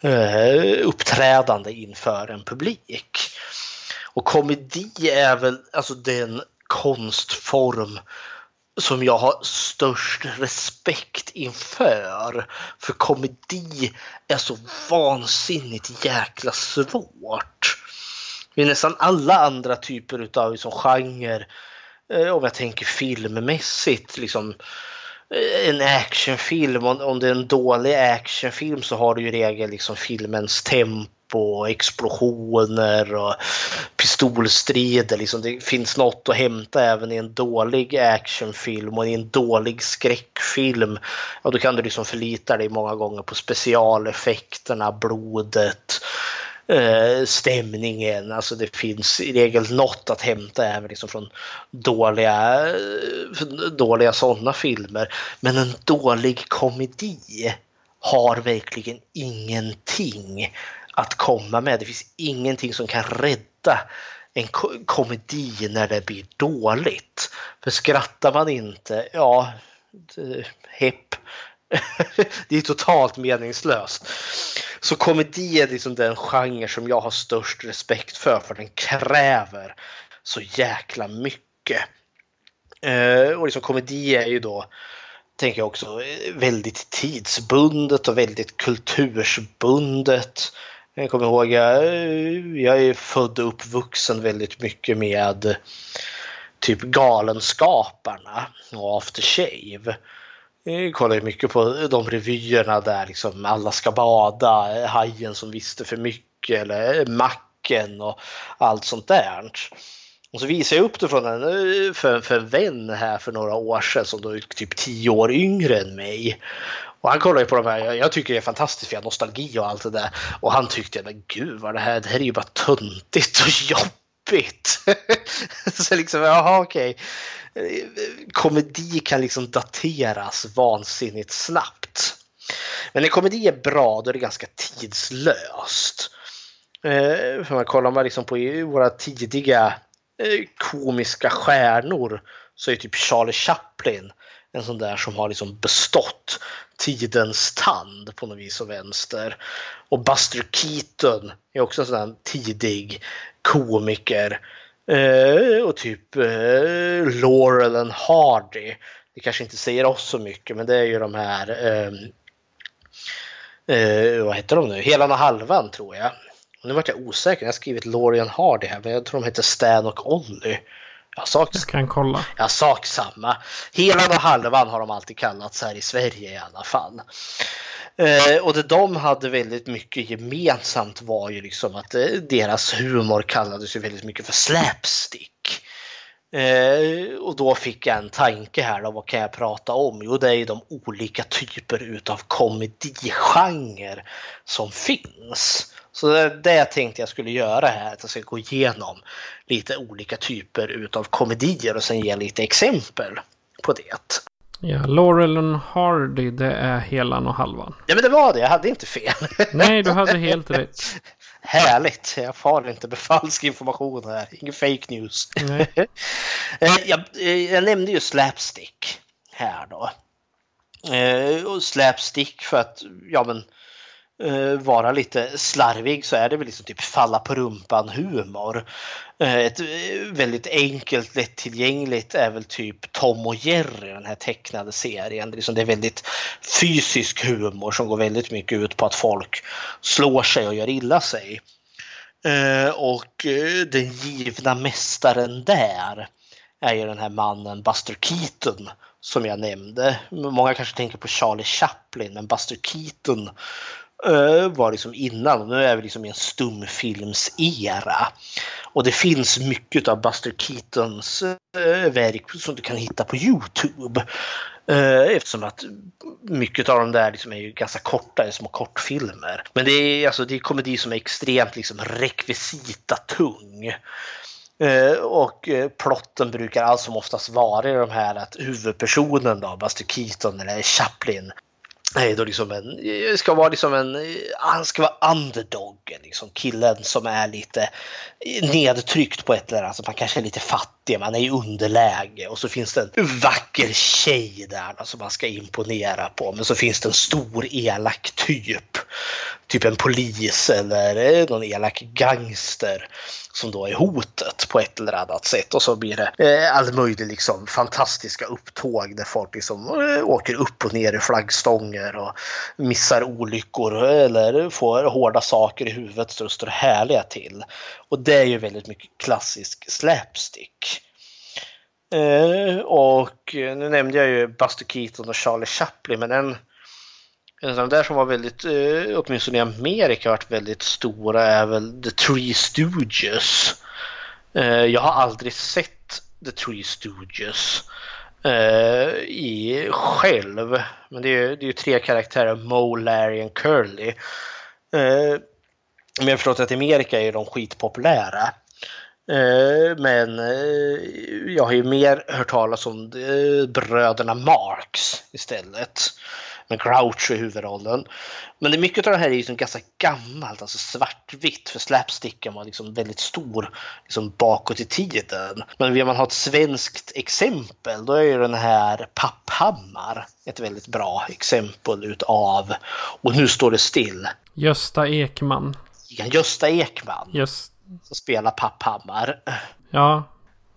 eh, uppträdande inför en publik. Och komedi är väl alltså den konstform som jag har störst respekt inför. För komedi är så vansinnigt jäkla svårt. I nästan alla andra typer av liksom genre, Eh, om jag tänker filmmässigt, liksom eh, en actionfilm, om det är en dålig actionfilm så har du ju i regel liksom filmens tempo och explosioner och pistolstrider. Liksom det finns något att hämta även i en dålig actionfilm och i en dålig skräckfilm. Och då kan du liksom förlita dig många gånger på specialeffekterna, blodet, Eh, stämningen. Alltså det finns i regel något att hämta även liksom från dåliga, eh, dåliga sådana filmer. Men en dålig komedi har verkligen ingenting att komma med. Det finns ingenting som kan rädda en komedi när det blir dåligt. För skrattar man inte, ja, eh, hepp. det är totalt meningslöst. Så komedi är liksom den genre som jag har störst respekt för, för den kräver så jäkla mycket. Eh, och liksom komedi är ju då, tänker jag också, väldigt tidsbundet och väldigt kultursbundet. Jag kommer ihåg, jag, jag är född och uppvuxen väldigt mycket med typ Galenskaparna och After Shave. Jag kollar ju mycket på de revyerna där liksom alla ska bada, eh, Hajen som visste för mycket eller eh, Macken och allt sånt där. Och så visade jag upp det från en, för, för en vän här för några år sedan som då är typ tio år yngre än mig. Och han kollade ju på de här, jag- jag tycker det är fantastiskt för jag har nostalgi och allt det där. Och han tyckte, men gud vad det här, det här är ju bara töntigt och jobbigt. så liksom, jaha okej. Komedi kan liksom dateras vansinnigt snabbt. Men när komedi är bra, då är det ganska tidslöst. Eh, för man kollar man liksom på våra tidiga eh, komiska stjärnor så är typ Charlie Chaplin en sån där som har liksom bestått tidens tand på något vis och vänster. Och Buster Keaton är också en sån där tidig komiker. Eh, och typ eh, Laurel and Hardy. Det kanske inte säger oss så mycket men det är ju de här ehm, eh, vad heter de nu? Helan och halvan tror jag. Och nu vart jag osäker, jag har skrivit Laurel and Hardy här men jag tror de heter Stan och Olly. Ja, sak, Jag kan kolla. ja, sak samma. Helan och halvan har de alltid kallats här i Sverige i alla fall. Eh, och det de hade väldigt mycket gemensamt var ju liksom att eh, deras humor kallades ju väldigt mycket för slapstick. Eh, och då fick jag en tanke här då, vad kan jag prata om? Jo, det är ju de olika typer utav komedigenre som finns. Så det, det tänkte jag skulle göra här, att jag ska gå igenom lite olika typer utav komedier och sen ge lite exempel på det. Ja, Laurel och Hardy, det är helan och halvan. Ja men det var det, jag hade inte fel. Nej, du hade helt rätt. Härligt, jag far inte med falsk information här, ingen fake news. Eh, jag, eh, jag nämnde ju slapstick här då. Eh, Och slapstick för att, ja men, vara lite slarvig så är det väl liksom typ falla på rumpan humor. Eh, ett eh, väldigt enkelt, lättillgängligt är väl typ Tom och Jerry, den här tecknade serien. Liksom, det är väldigt fysisk humor som går väldigt mycket ut på att folk slår sig och gör illa sig. Eh, och den givna mästaren där är ju den här mannen Buster Keaton som jag nämnde. Många kanske tänker på Charlie Chaplin men Buster Keaton var liksom innan nu är vi liksom i en stumfilmsera. Och det finns mycket av Buster Keatons verk som du kan hitta på Youtube. Eftersom att mycket av de där liksom är ju ganska korta, små kortfilmer. Men det är, alltså, det är komedi som är extremt liksom rekvisita tung. Och plotten brukar allt som oftast vara i de här att huvudpersonen då, Buster Keaton eller Chaplin, är då liksom en, eh, ska vara liksom en, eh, han ska vara underdoggen, liksom killen som är lite eh, nedtryckt på ett eller annat, sätt, han kanske är lite fattig, man är i underläge och så finns det en vacker tjej där då, som man ska imponera på, men så finns det en stor elak typ, typ en polis eller eh, någon elak gangster som då är hotet på ett eller annat sätt och så blir det eh, all möjlig liksom fantastiska upptåg där folk liksom eh, åker upp och ner i flaggstånger och missar olyckor eller får hårda saker i huvudet så det står härliga till. Och det är ju väldigt mycket klassisk slapstick. Eh, och eh, nu nämnde jag ju Buster Keaton och Charlie Chaplin men en en sån där som var väldigt, eh, åtminstone i Amerika, varit väldigt stora är väl The Three Stooges. Eh, jag har aldrig sett The Three Stooges eh, i själv. Men det är, det är ju tre karaktärer, Mo, Larry och Curly. Eh, men jag har förstått att i Amerika är de skitpopulära. Eh, Men eh, jag har ju mer hört talas om eh, bröderna Marx istället med Groucho i huvudrollen. Men det, mycket av det här är liksom ganska gammalt, alltså svartvitt, för slapsticken var liksom väldigt stor liksom bakåt i tiden. Men vill man ha ett svenskt exempel, då är ju den här Papphammar ett väldigt bra exempel utav, och nu står det still, Gösta Ekman. Gösta Ekman Just, som spelar Papphammar. ja,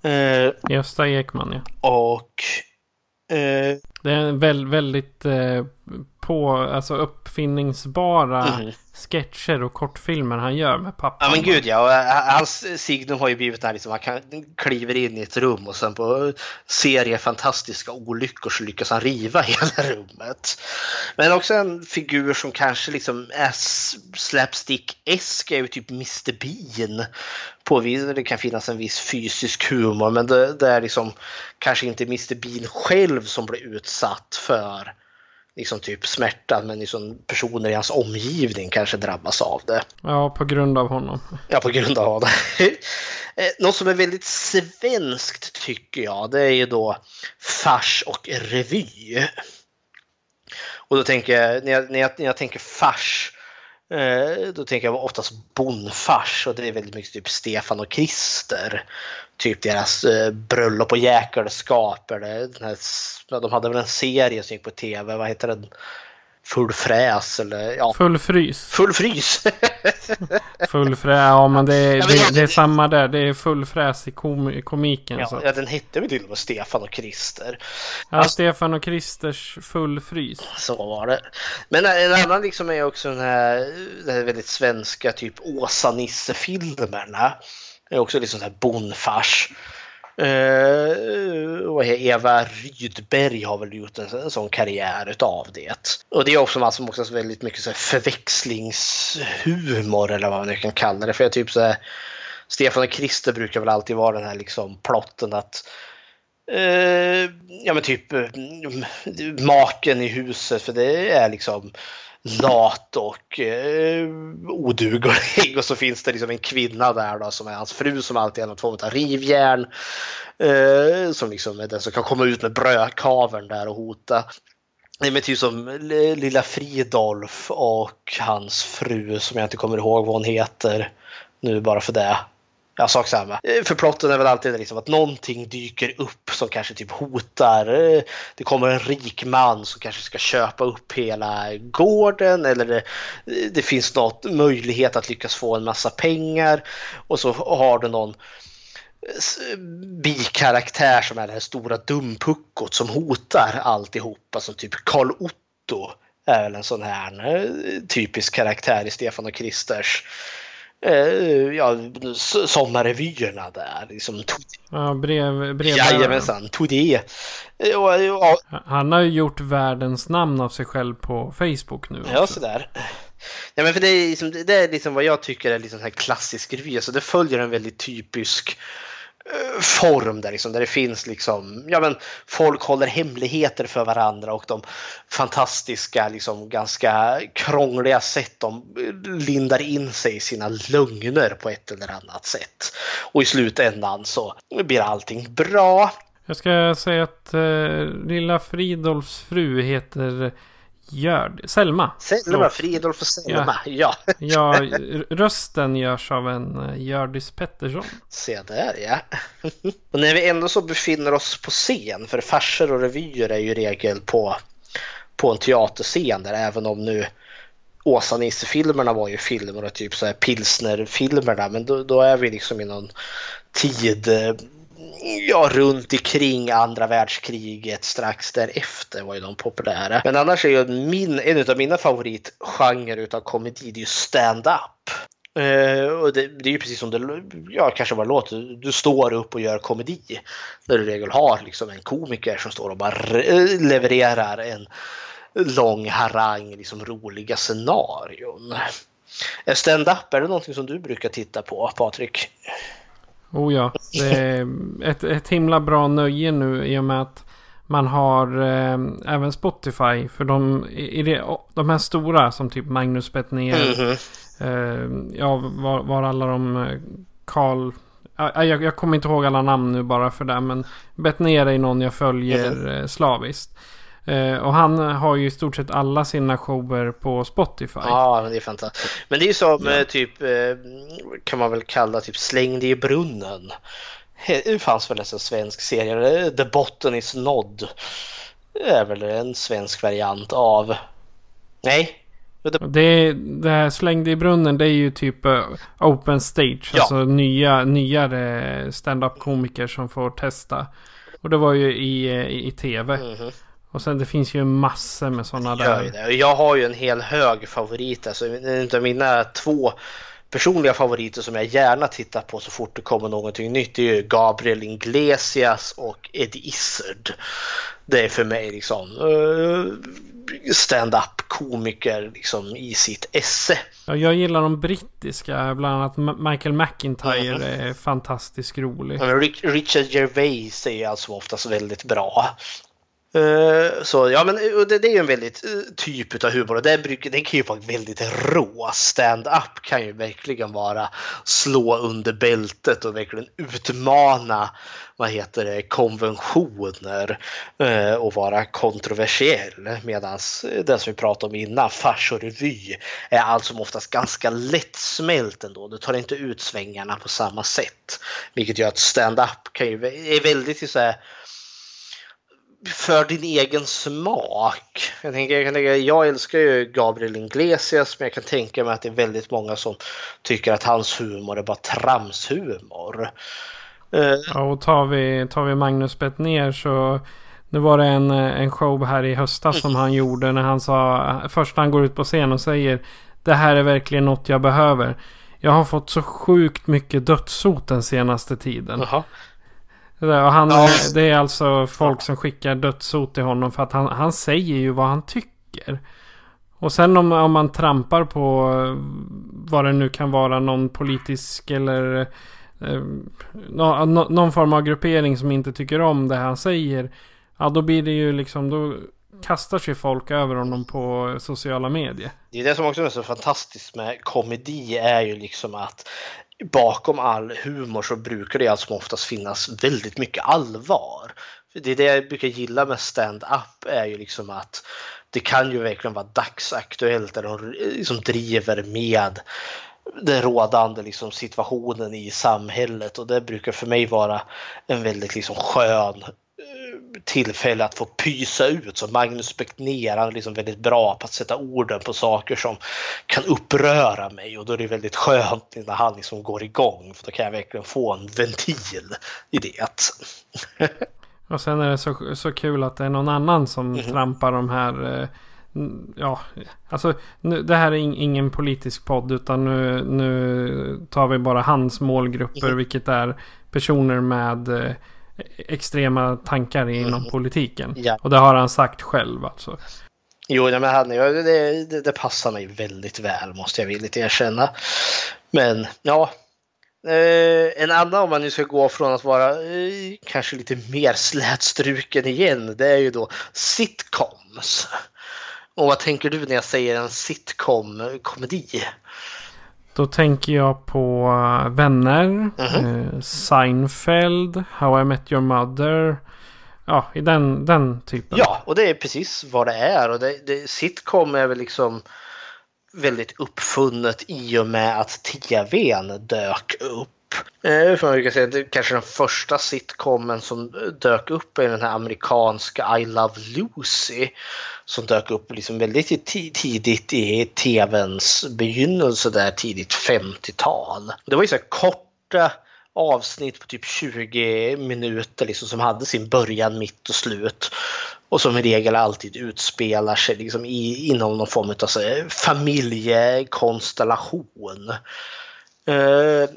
Eh, Gösta Ekman ja. och eh, Det är en väl, väldigt eh, på, alltså uppfinningsbara Mhm. sketcher och kortfilmer han gör med pappa. Ja men gud ja, och eh, hans signum har ju blivit där liksom, han kan, kliver in i ett rum och sen på serie fantastiska olyckor så lyckas han riva hela rummet. Men också en figur som kanske liksom är slapstick-esk är ju typ Mr Bean. På vis, det kan finnas en viss fysisk humor men det, det är liksom kanske inte Mr Bean själv som blir utsatt för liksom typ smärta men liksom personer i hans omgivning kanske drabbas av det. Ja, på grund av honom. Ja, på grund av det. Eh, Något som är väldigt svenskt tycker jag, det är ju då fars och revy. Och då tänker jag, när jag, när jag, när jag tänker fars, Eh, då tänker jag oftast bondfars och det är väldigt mycket typ Stefan och Krister. Typ deras eh, bröllop och jäkelskap. eller den här, de hade väl en serie som gick på tv, vad heter den? Full fräs eller ja, Full frys. full frys. Full fräs, ja men det är, Ja, men det, det är samma där. Det är full fräs i kom, komiken. Ja, ja, den hette väl till och med Stefan och Krister. Ja, Stefan och Kristers full frys. Så var det. Men en annan liksom är också den här, den här väldigt svenska typ Åsa-Nisse-filmerna. Det är också liksom så här bondfars. Eh, Eva Rydberg har väl gjort en, en sån karriär utav det. Och det är också man som också har väldigt mycket så här förväxlingshumor eller vad man nu kan kalla det. För jag typ så här, Stefan och Krister brukar väl alltid vara den här liksom plotten att eh, ja men typ mm, mm, maken i huset för det är liksom lat och eh, oduglig. Och så finns det liksom en kvinna där då som är hans fru som alltid är någon form av rivjärn. Eh, som liksom är den som kan komma ut med brödkaveln där och hota. Det är typ som lilla Fridolf och hans fru som jag inte kommer ihåg vad hon heter nu bara för det. Ja, sak samma. Eh, för plotten är väl alltid liksom att någonting dyker upp som kanske typ hotar. Eh, det kommer en rik man som kanske ska köpa upp hela gården eller det, det finns något möjlighet att lyckas få en massa pengar och så har du någon bikaraktär som är det här stora dumpuckot som hotar alltihopa som typ Karl Otto är väl en sån här typisk karaktär i Stefan och Kristers eh, ja, sommarrevyerna där. Liksom, ja, brev, brev Jajamensan, Toudé. Han har ju gjort världens namn av sig själv på Facebook nu. Ja, sådär. Ja, men för det, är liksom, det är liksom vad jag tycker är liksom här klassisk revy. Alltså det följer en väldigt typisk Eh, Eh, form där, liksom, där det finns liksom, ja men folk håller hemligheter för varandra och de fantastiska, liksom ganska krångliga sätt de eh, lindar in sig i sina lögner på ett eller annat sätt. Och i slutändan så blir allting bra. Jag ska säga att eh, lilla Fridolfs fru heter Gör Selma. Selma, Fridolf och Selma, ja. Ja, rösten görs av en uh, Hjördis Pettersson. Se där ja. och när vi ändå så befinner oss på scen, för farser och revyer är ju regel på, på en teaterscen där även om nu Åsa-Nisse-filmerna var ju filmer och typ så här pilsner-filmerna men då, då, är vi liksom i någon tid eh, ja, runt omkring andra världskriget strax därefter var ju de populära. Men annars är ju min, en av mina favoritgenrer utav komedi det är ju stand-up. Uh, och det, det, är ju precis som det ja, kanske var låter. Du står upp och gör komedi. Där du i regel har liksom en komiker som står och bara levererar en lång harang, liksom roliga scenarion. Eh, stand-up, är det någonting som du brukar titta på Patrik? Oh ja, det är ett, ett himla bra nöje nu i och med att man har eh, även Spotify. För de, i det, de här stora som typ Magnus Bettner. Mm -hmm. eh, ja, var, var alla de eh, Karl... Jag, jag, kommer inte ihåg alla namn nu bara för det. Men Bettner är någon jag följer mm -hmm. slaviskt. Eh, och han har ju i stort sett alla sina shower på Spotify. Ja, men det är fantastiskt. Men det är ju som ja. typ, eh, kan man väl kalla typ Släng dig i brunnen. Det fanns väl en svensk serie, The Bottom is Nod. Det är väl en svensk variant av... Nej, det, det här slängde i brunnen det är ju typ open stage. Ja. Alltså nya, nyare stand-up komiker som får testa. Och det var ju i, i, i tv. Mm -hmm. Och sen det finns ju massor med sådana där. Jag har ju en hel hög favorit. Alltså, en av mina två personliga favoriter som jag gärna tittar på så fort det kommer någonting nytt det är ju Gabriel Iglesias och Eddie Izzard. Det är för mig liksom uh, stand-up komiker liksom i sitt esse. Ja, jag gillar de brittiska, bland annat Michael McIntyre mm. är fantastiskt rolig. Richard Gervais är alltså oftast väldigt bra. Eh, så ja, men eh, det, det är ju en väldigt eh, typ av humor och den, den kan ju vara väldigt rå. Stand-up kan ju verkligen vara slå under bältet och verkligen utmana vad heter det, konventioner och vara kontroversiell. Medan det som vi pratade om innan, fars och revy, är allt som oftast ganska lättsmält ändå. Du tar inte ut svängarna på samma sätt. Vilket gör att stand-up kan ju, är väldigt så här, för din egen smak. Jag, tänker, jag, kan tänka, jag älskar ju Gabriel Iglesias men jag kan tänka mig att det är väldigt många som tycker att hans humor är bara tramshumor. Uh, ja, och tar vi, tar vi Magnus Bettner så nu var det en, en show här i höstas som han gjorde när han sa först han går ut på scen och säger det här är verkligen något jag behöver. Jag har fått så sjukt mycket dödshot den senaste tiden. Där, och han, Ja. det är alltså folk som skickar dödshot till honom för att han, han säger ju vad han tycker. Och sen om, om man trampar på eh, vad det nu kan vara, någon politisk eller eh, nå, nå, någon form av gruppering som inte tycker om det han säger. Ja, då blir det ju liksom, då kastar sig folk över honom på sociala medier. Det är det som också är så fantastiskt med komedi är ju liksom att bakom all humor så brukar det allt som oftast finnas väldigt mycket allvar. Det är det jag brukar gilla med stand-up är ju liksom att det kan ju verkligen vara dagsaktuellt där de eh, liksom driver med den rådande liksom situationen i samhället och det brukar för mig vara en väldigt liksom skön tillfälle att få pysa ut. Så Magnus Beckner är liksom väldigt bra på att sätta orden på saker som kan uppröra mig och då är det väldigt skönt när han liksom går igång för då kan jag verkligen få en ventil i det. Och sen är det så, så kul att det är någon annan som Mhm. trampar de här... eh, Ja, alltså nu, det här är in, ingen politisk podd utan nu, nu tar vi bara hans målgrupper Mhm. vilket är personer med eh, extrema tankar inom politiken. Mhm. Ja. Och det har han sagt själv alltså. Jo, men han, det, det, det passar mig väldigt väl måste jag villigt erkänna. Men ja, eh, en annan om man nu ska gå från att vara eh, kanske lite mer slätstruken igen, det är ju då sitcoms. Och vad tänker du när jag säger en sitcom-komedi? Då tänker jag på eh, Vänner, Mhm. eh, Seinfeld, How I Met Your Mother. Ja, i den, den typen. Ja, och det är precis vad det är. Och det, det, sitcom är väl liksom väldigt uppfunnet i och med att tvn dök upp. Eh, för man säga, det, kanske den första sitcomen som dök upp är den här amerikanska I Love Lucy. Som dök upp liksom väldigt tidigt i tvns begynnelse där tidigt 50-tal. Det var ju så här korta avsnitt på typ 20 minuter liksom, som hade sin början, mitt och slut. Och som i regel alltid utspelar sig liksom, i, inom någon form av så, här familjekonstellation. Eh,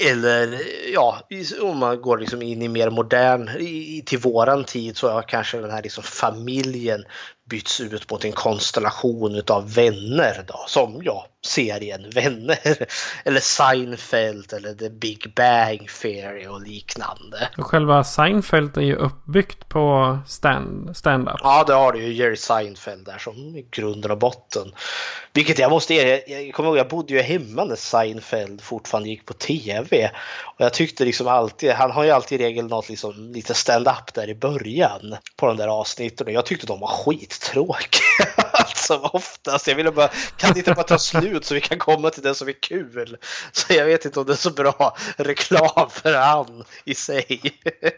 eller ja, om man går liksom in i mer modern, i, till våran tid så har kanske den här liksom familjen bytts ut mot en konstellation utav vänner då, som ja, serien Vänner eller Seinfeld eller The Big Bang Theory och liknande. Och själva Seinfeld är ju uppbyggt på stand, stand-up. Ja, det har du ju Jerry Seinfeld där som grunden och botten. Vilket jag måste erkänna, jag kommer ihåg jag bodde ju hemma när Seinfeld fortfarande gick på tv. Och jag tyckte liksom alltid, han har ju alltid i regel något liksom lite stand-up där i början på de där avsnitten och jag tyckte de var skittråkiga. alltså oftast. Jag ville bara, kan det inte bara ta slut så vi kan komma till det som är kul? Så jag vet inte om det är så bra reklam för han i sig.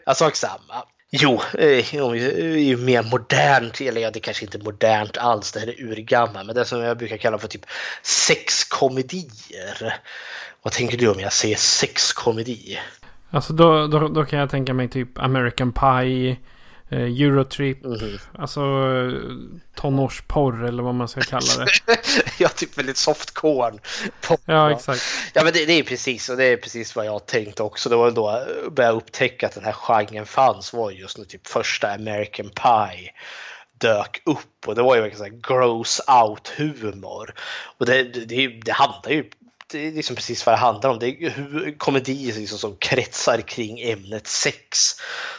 alltså samma. Jo, eh, är ju eh, mer modernt, eller ja, det kanske inte är modernt alls, det här är urgammalt, men det som jag brukar kalla för typ sexkomedier. Vad tänker du om jag säger sexkomedi? Alltså då, då, då kan jag tänka mig typ American Pie, eh, Eurotrip, Mhm. alltså eh, tonårsporr eller vad man ska kalla det. ja, typ väldigt softcore. Ja, exakt. Ja, men det, det är precis och det är precis vad jag tänkte också. Det var då jag började upptäcka att den här genren fanns var just när typ första American Pie dök upp och det var ju verkligen så här gross out humor. Och det, det, det, det handlar ju det är liksom precis vad det handlar om. Det är komedier liksom som kretsar kring ämnet sex.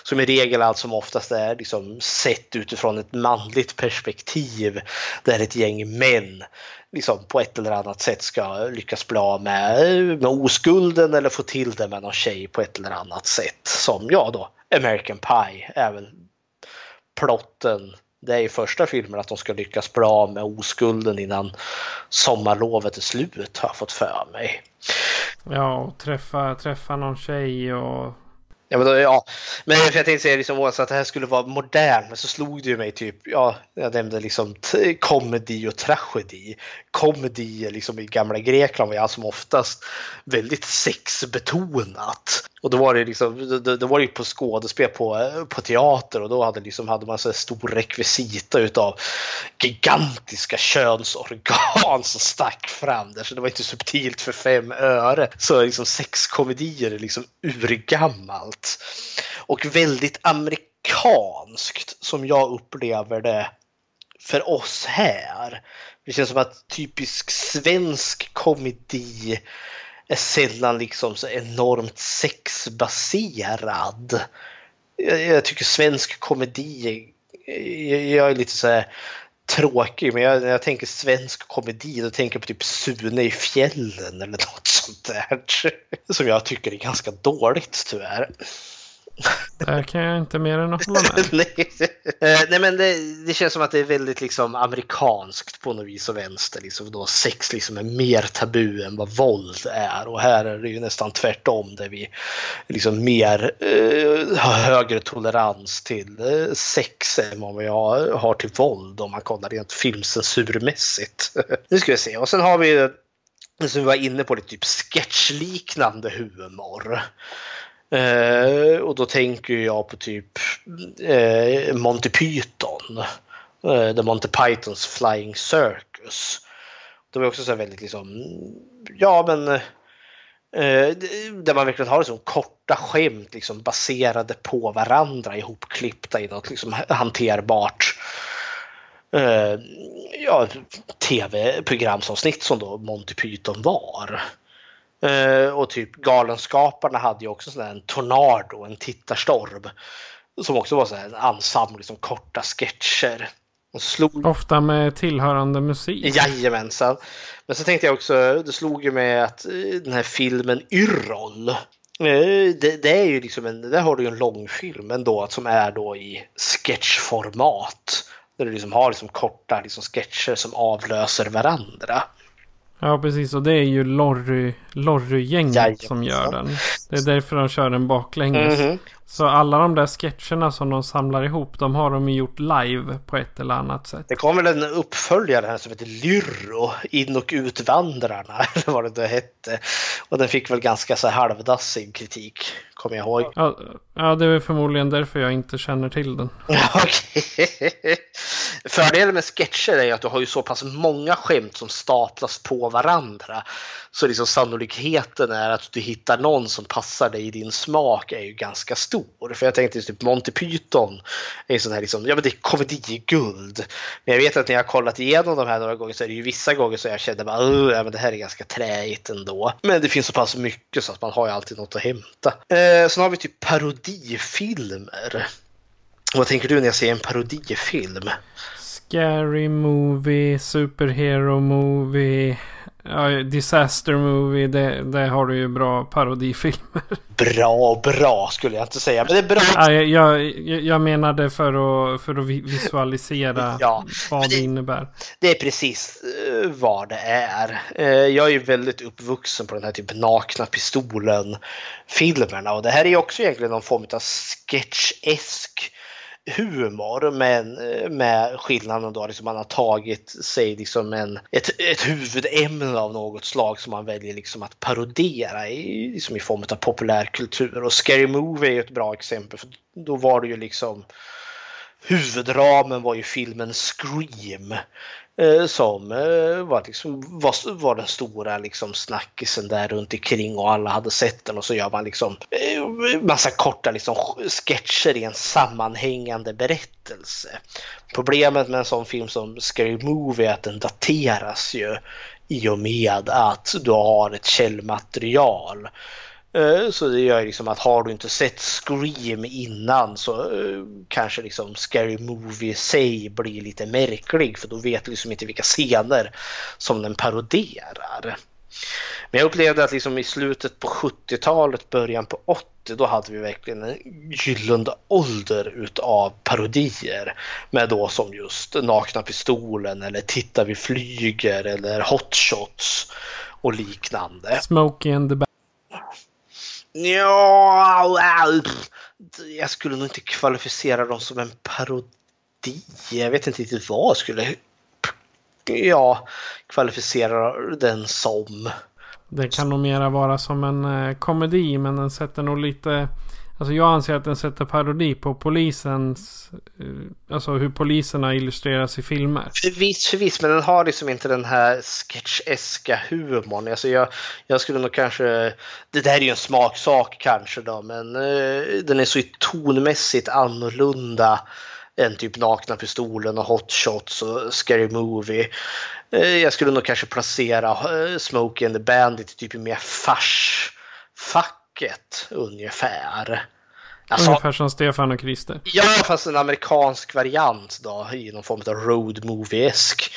Som i regel allt som oftast är liksom sett utifrån ett manligt perspektiv. Där ett gäng män liksom på ett eller annat sätt ska lyckas bli av med, med oskulden eller få till det med någon tjej på ett eller annat sätt. Som ja då, American Pie är väl plotten. Det är i första filmen att de ska lyckas bli av med oskulden innan sommarlovet är slut har jag fått för mig. Ja, och träffa, träffa någon tjej och... Ja, men, då, ja. men jag tänkte säga liksom, också att det här skulle vara modernt, men så slog det ju mig typ, ja, jag nämnde liksom komedi och tragedi. Komedi liksom i gamla Grekland var ju som oftast väldigt sexbetonat. Och då var det liksom, då, då var det ju på skådespel på, på teater och då hade, liksom, hade man så här stor rekvisita utav gigantiska könsorgan som stack fram där. Så det var inte subtilt för fem öre. Så liksom sexkomedier är liksom urgammalt. och väldigt amerikanskt som jag upplever det för oss här. Det känns som att typisk svensk komedi är sällan liksom så enormt sexbaserad. Jag, jag tycker svensk komedi, jag, jag är lite så här tråkig, men jag, när jag tänker svensk komedi då tänker jag på typ Sune i fjällen eller något sånt där. Som jag tycker är ganska dåligt tyvärr. Där kan jag inte mer än att hålla med. nej, eh, nej men det, det, känns som att det är väldigt liksom amerikanskt på något vis och vänster. Liksom då sex liksom är mer tabu än vad våld är och här är det ju nästan tvärtom där vi liksom mer eh, har högre tolerans till eh, sex än vad vi har, har till våld om man kollar rent filmcensurmässigt. nu ska vi se och sen har vi som vi var inne på lite typ sketchliknande humor. Eh, och då tänker jag på typ eh, Monty Python. Eh, The Monty Pythons Flying Circus. Det var också så väldigt liksom, ja men eh, där man verkligen har liksom korta skämt liksom baserade på varandra ihopklippta i något liksom hanterbart eh, ja, tv-programsavsnitt som då Monty Python var. Uh, och typ Galenskaparna hade ju också sån en tornado, en tittarstorm. Som också var så en ensemble, liksom korta sketcher. Slog... Ofta med tillhörande musik. Jajamensan. Men så tänkte jag också, det slog ju med att eh, den här filmen Yrrol. Eh, det, det, är ju liksom en, där har du ju en långfilm ändå som är då i sketchformat. Där du liksom har liksom korta liksom sketcher som avlöser varandra. Ja, precis. Och det är ju Lorry, Lorry-gänget som gör den. Det är därför de kör den baklänges. Mm -hmm. Så alla de där sketcherna som de samlar ihop, de har de gjort live på ett eller annat sätt. Det kom väl en uppföljare här som heter Lyrro, In och utvandrarna, eller vad det då hette. Och den fick väl ganska så halvdassig kritik, kommer jag ihåg. Ja, ja, det är förmodligen därför jag inte känner till den. Fördelen med sketcher är att du har ju så pass många skämt som staplas på varandra. Så liksom sannolikheten är att du hittar någon som passar dig i din smak är ju ganska stor. För jag tänkte typ Monty Python är sån här liksom, ja men det är komediguld. Men jag vet att när jag har kollat igenom de här några gånger så är det ju vissa gånger så jag känner bara, ja men det här är ganska träigt ändå. Men det finns så pass mycket så att man har ju alltid något att hämta. Eh, sen har vi typ parodifilmer. Vad tänker du när jag säger en parodifilm? Scary movie, superhero movie, ja, disaster movie. Det, det har du ju bra parodifilmer. Bra, bra skulle jag inte säga. Men det är bra. Ja, jag, jag, jag menade för att, för att visualisera ja, vad det, det, innebär. Det är precis eh, vad det är. Eh, jag är ju väldigt uppvuxen på den här typ nakna pistolen filmerna och det här är ju också egentligen någon form av sketchesk humor men med skillnaden då liksom man har tagit sig liksom en, ett, ett huvudämne av något slag som man väljer liksom att parodera i, liksom i form av populärkultur. Och Scary Movie är ett bra exempel för då var det ju liksom huvudramen var ju filmen Scream eh, som eh, var, liksom, var, var den stora liksom, snackisen där runt omkring och alla hade sett den och så gör man liksom eh, massa korta liksom, sketcher i en sammanhängande berättelse. Problemet med en sån film som Scary Movie är att den dateras ju i och med att du har ett källmaterial. Eh, så det gör liksom att har du inte sett Scream innan så eh, kanske liksom Scary Movie i sig blir lite märklig för då vet du liksom inte vilka scener som den paroderar. Men jag upplevde att liksom i slutet på 70-talet, början på 80 då hade vi verkligen en gyllene ålder utav parodier. Med då som just Nakna Pistolen eller Titta vi flyger eller Hot Shots och liknande. Smokey and the Ja, äh, jag skulle nog inte kvalificera dem som en parodi. Jag vet inte riktigt vad jag skulle ja, kvalificera den som. Det kan nog mera vara som en eh, komedi men den sätter nog lite Alltså jag anser att den sätter parodi på polisens... Eh, alltså hur poliserna illustreras i filmer. Förvisso, förvisso, men den har liksom inte den här sketcheska humorn. Alltså jag, jag skulle nog kanske, det där är ju en smaksak kanske då, men uh, den är så tonmässigt annorlunda än typ Nakna Pistolen och Hot Shots och Scary Movie. Uh, jag skulle nog kanske placera uh, Smokey and the Bandit typ i mer farsfacket ungefär. Alltså, Ungefär som Stefan och Christer. Ja, fast en amerikansk variant då i någon form av road movie-esk.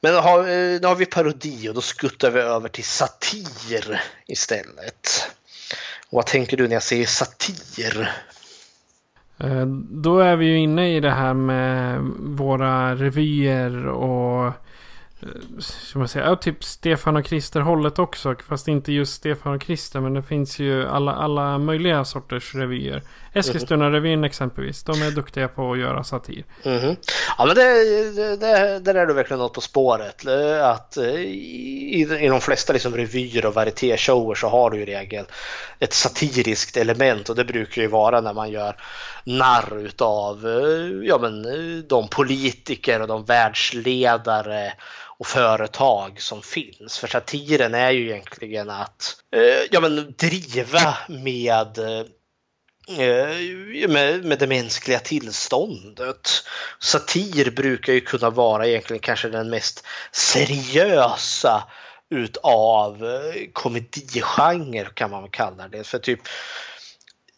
Men har, eh, nu har vi parodi och då skuttar vi över till satir istället. Och vad tänker du när jag säger satir? Eh, Då är vi ju inne i det här med våra revyer och Eh, ska man säga, ja, typ Stefan och Krister hållet också. Fast inte just Stefan och Krister. Men det finns ju alla, alla möjliga sorters revyer. Eskilstuna-revyn exempelvis. De är duktiga på att göra satir. Mhm. Ja, men det, det, det, där är du verkligen något på spåret. Att eh, i, i de flesta liksom revyer och varietéshower så har du i regel ett satiriskt element och det brukar ju vara när man gör narr utav eh, ja, men, eh, de politiker och de världsledare och företag som finns. För satiren är ju egentligen att eh, ja, men, driva med Eh, Eh, med, med det mänskliga tillståndet. Satir brukar ju kunna vara egentligen kanske den mest seriösa utav eh, komedigenre kan man väl kalla det. För typ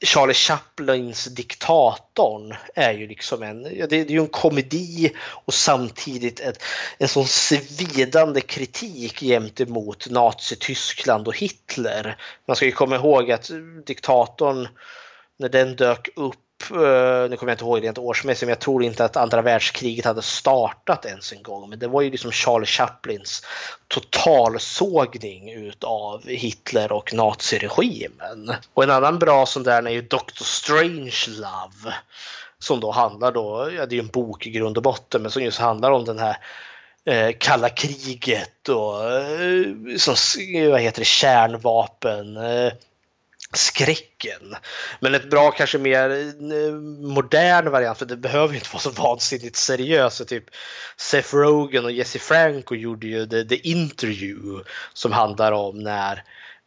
Charlie Chaplins Diktatorn är ju liksom en, det är ju en komedi och samtidigt ett, en sån svidande kritik gentemot Nazityskland och Hitler. Man ska ju komma ihåg att diktatorn när den dök upp, eh, nu kommer jag inte ihåg rent årsmässigt, men jag tror inte att andra världskriget hade startat ens en gång. Men det var ju liksom Charlie Chaplins totalsågning utav Hitler och naziregimen. Och en annan bra sån där är ju Dr. Strangelove. Som då handlar då, ja det är ju en bok i grund och botten, men som just handlar om den här eh, kalla kriget och eh, som, vad heter det, kärnvapen. Skräcken. Men ett bra, kanske mer eh, modern variant, för det behöver ju inte vara så vansinnigt seriöst. Typ Seth Rogen och Jesse Franco gjorde ju The, The Interview som handlar om när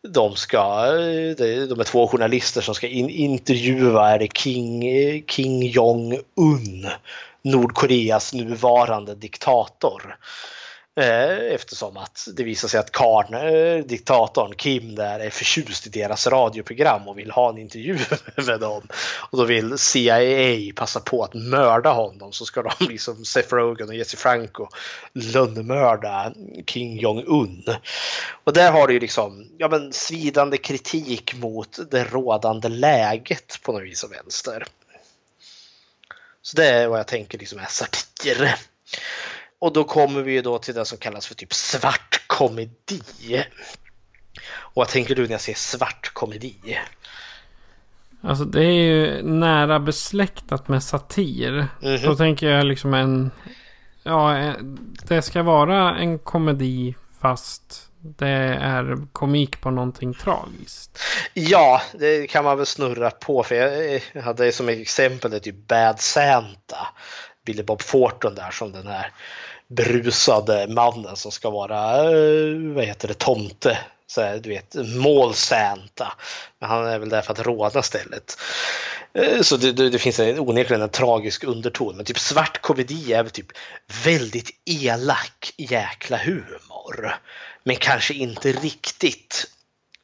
de ska, eh, de är två journalister som ska in, intervjua är det King, eh, King Jong-Un, Nordkoreas nuvarande diktator. Eh, eftersom att det visar sig att Karn, eh, diktatorn Kim där är förtjust i deras radioprogram och vill ha en intervju med dem. Och då vill CIA passa på att mörda honom så ska de liksom Seth Rogen och Jesse Franco lönnmörda Kim Jong-Un. Och där har du ju liksom ja, men, svidande kritik mot det rådande läget på något vis och vänster. Så det är vad jag tänker liksom är satir. Och då kommer vi då till det som kallas för typ svart komedi. Och vad tänker du när jag säger svart komedi? Alltså det är ju nära besläktat med satir. Mhm. Då tänker jag liksom en... Ja, en- det ska vara en komedi fast det är komik på någonting tragiskt. Ja, det kan man väl snurra på. För jag jag hade som exempel det typ Bad Santa. Billy Bob Forton där som den här brusade mannen som ska vara, eh, vad heter det, tomte. Så här, du vet, målsänta. Men han är väl där för att råna stället. Eh, så det, det, det finns en, onekligen en tragisk underton. Men typ svart komedi är väl typ väldigt elak jäkla humor. Men kanske inte riktigt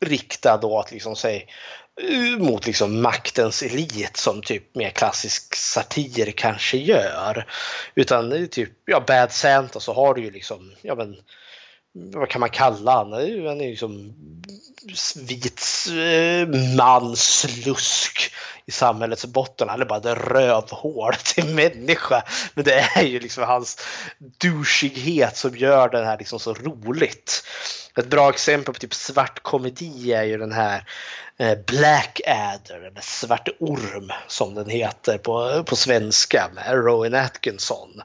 riktad då att liksom säga mot liksom maktens elit som typ mer klassisk satir kanske gör. Utan typ, ja, Bad Santa så har du ju liksom, ja men vad kan man kalla han? Han är ju liksom vit eh, man slusk i samhällets botten. Han är bara ett rövhål till människa. Men det är ju liksom hans douchighet som gör det här liksom så roligt. Ett bra exempel på typ svart komedi är ju den här eh, Blackadder, Black Adder, eller Svarte Orm som den heter på, på svenska med Rowan Atkinson.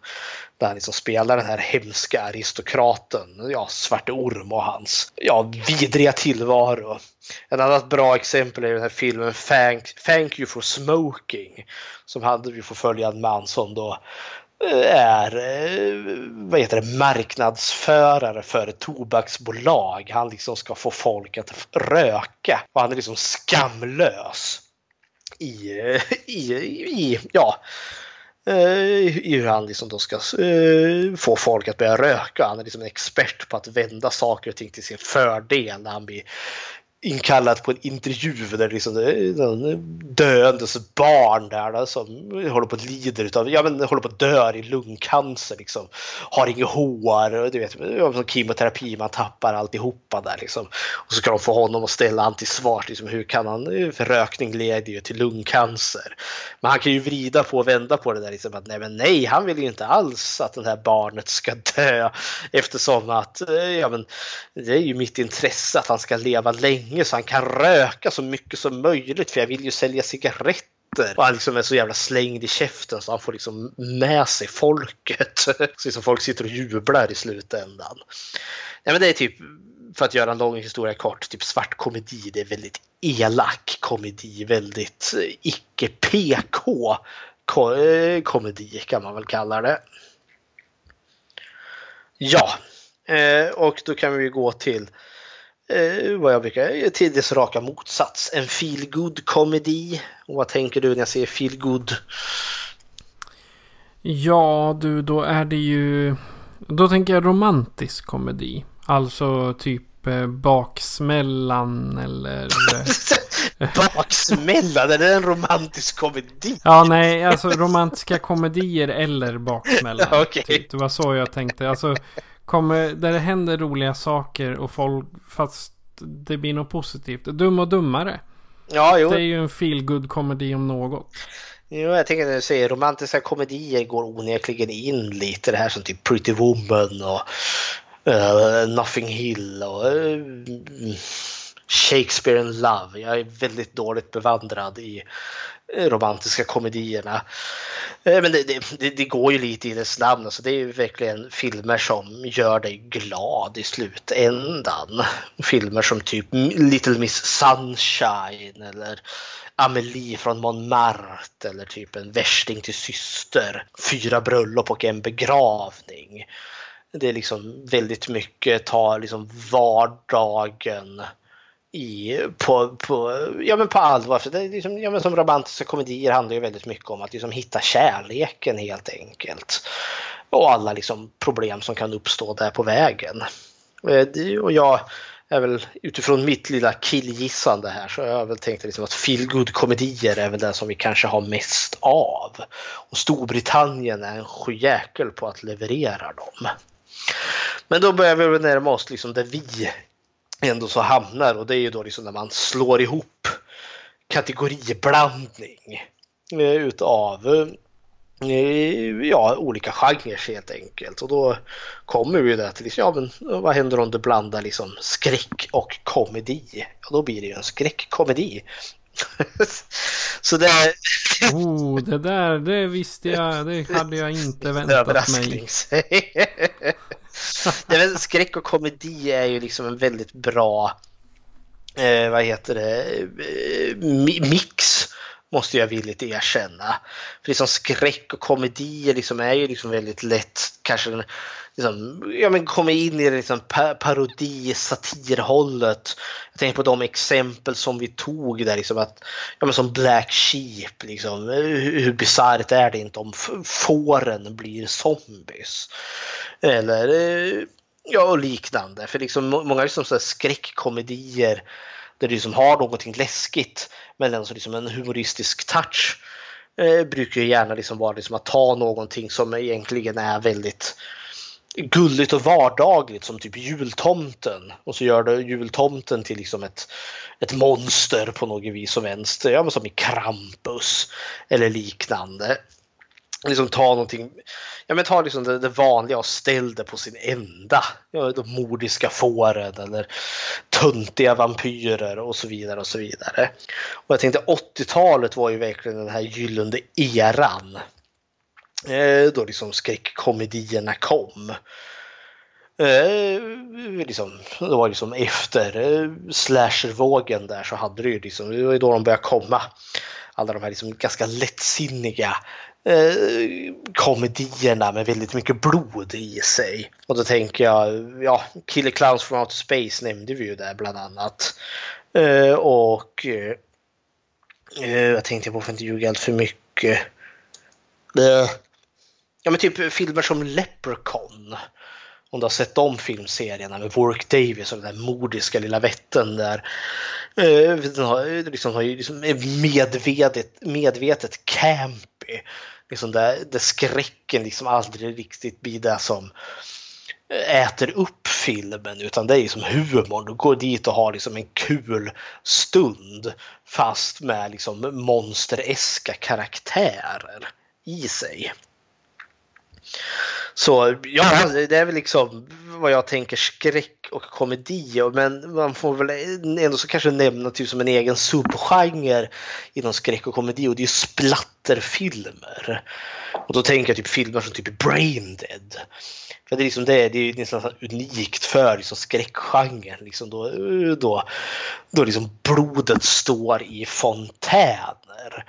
Där han liksom spelar den här hemska aristokraten, ja, Svarte Orm och hans ja, vidriga tillvaro. Ett annat bra exempel är den här filmen Thank, Thank You for Smoking. Som hade vi får följa en man som då är eh, vad heter det, marknadsförare för ett tobaksbolag. Han liksom ska få folk att röka och han är liksom skamlös i, eh, i, i ja, eh, i hur han liksom då ska få folk att börja röka. Han är liksom en expert på att vända saker och ting till sin fördel när han blir inkallad på en intervju där liksom det är döendes barn där då, som håller på att lider utav, ja men håller på att dö i lungcancer liksom. Har inget hår och du vet, som kemoterapi, man tappar alltihopa där liksom. Och så ska de få honom att ställa antisvar, liksom hur kan han, för rökning leder ju till lungcancer. Men han kan ju vrida på och vända på det där liksom att nej men nej, han vill ju inte alls att det här barnet ska dö eftersom att, eh, ja men det är ju mitt intresse att han ska leva länge länge så han kan röka så mycket som möjligt för jag vill ju sälja cigaretter. Och han liksom är så jävla slängd i käften så han får liksom med sig folket. Så liksom folk sitter och jublar i slutändan. Ja, men det är typ, för att göra en lång historia kort, typ svart komedi. Det är väldigt elak komedi, väldigt eh, icke-PK eh, komedi kan man väl kalla det. Ja, eh, och då kan vi gå till eh, vad jag brukar, till dess raka motsats. En feelgood komedi. Och vad tänker du när jag säger feelgood? Ja, du, då är det ju... Då tänker jag romantisk komedi. Alltså typ eh, Baksmällan eller... baksmällan? Är det en romantisk komedi? Ja, nej, alltså romantiska komedier eller Baksmällan. okay. Typ, det var så jag tänkte. Alltså kommer, där det händer roliga saker och folk, fast det blir något positivt. Dum och dummare. Ja, jo. Det är ju en feel komedi om något. Jo, jag tänker när du säger romantiska komedier går onekligen in lite det här som typ Pretty Woman och uh, Nothing Hill och uh, Shakespeare in Love. Jag är väldigt dåligt bevandrad i Eh, romantiska komedierna. Eh, men det, det, det, går ju lite i dess namn. Alltså det är ju verkligen filmer som gör dig glad i slutändan. Filmer som typ Little Miss Sunshine eller Amelie från Montmartre eller typ En värsting till syster. Fyra bröllop och en begravning. Det är liksom väldigt mycket, tar liksom vardagen i, på, på, ja, men på allvar. För det är liksom, ja, men som romantiska komedier handlar ju väldigt mycket om att liksom hitta kärleken helt enkelt. Och alla liksom problem som kan uppstå där på vägen. Eh, och jag är väl utifrån mitt lilla killgissande här så har jag väl tänkt liksom att feelgood komedier är väl det som vi kanske har mest av. Och Storbritannien är en sjujäkel på att leverera dem. Men då börjar vi närma oss liksom där vi ändå så hamnar och det är ju då liksom när man slår ihop kategoriblandning eh, utav eh, ja, olika genrer helt enkelt. Och då kommer vi där till liksom, ja, men vad händer om du blandar liksom skräck och komedi? Ja, då blir det ju en skräckkomedi. Så det... oh, det där, det visste jag, det hade jag inte väntat mig. Nej, skräck och komedi är ju liksom en väldigt bra, eh, vad heter det, eh, mix måste jag villigt erkänna. För liksom skräck och komedier liksom är ju liksom väldigt lätt kanske liksom, ja, men komma in i det liksom parodi, satirhållet. Jag tänker på de exempel som vi tog där, liksom att, ja, men som Black Sheep. Liksom, hur, hur bisarrt är det inte om fåren blir zombies? Eller eh, ja, och liknande. För liksom, många liksom så skräckkomedier där du liksom har någonting läskigt men ändå liksom en humoristisk touch eh, brukar ju gärna liksom vara liksom att ta någonting som egentligen är väldigt gulligt och vardagligt som typ jultomten och så gör du jultomten till liksom ett, ett monster på något vis som vänster, ja, men som i Krampus eller liknande liksom ta någonting, ja men ta liksom det, det vanliga och ställ det på sin ända. Ja, de mordiska fåren eller töntiga vampyrer och så vidare och så vidare. Och jag tänkte 80-talet var ju verkligen den här gyllene eran. Eh, då liksom skräckkomedierna kom. Eh, liksom, det var liksom efter eh, slashervågen där så hade det ju liksom, det var ju då de började komma. Alla de här liksom ganska lättsinniga eh, komedierna med väldigt mycket blod i sig. Och då tänker jag, ja, Killer Clowns from Outer Space nämnde vi ju där bland annat. Eh, och eh, eh jag tänkte på för att inte ljuga allt för mycket. Eh, ja men typ filmer som Leprechaun. Om du har sett de filmserierna med Warwick Davis och den där mordiska lilla vätten där. Eh, den har, eh, liksom, har liksom medvetet, medvetet campy. Liksom där, där skräcken liksom aldrig riktigt blir det som äter upp filmen utan det är liksom humorn. Du går dit och har liksom en kul stund fast med liksom monstereska karaktärer i sig. Så ja, det är väl liksom vad jag tänker skräck och komedi. Men man får väl ändå så kanske nämna typ som en egen subgenre inom skräck och komedi och det är splatterfilmer. Och då tänker jag typ filmer som typ Brain Dead. För det är liksom det, det är nästan unikt för liksom skräckgenren. Liksom då, då, då liksom blodet står i fontäner.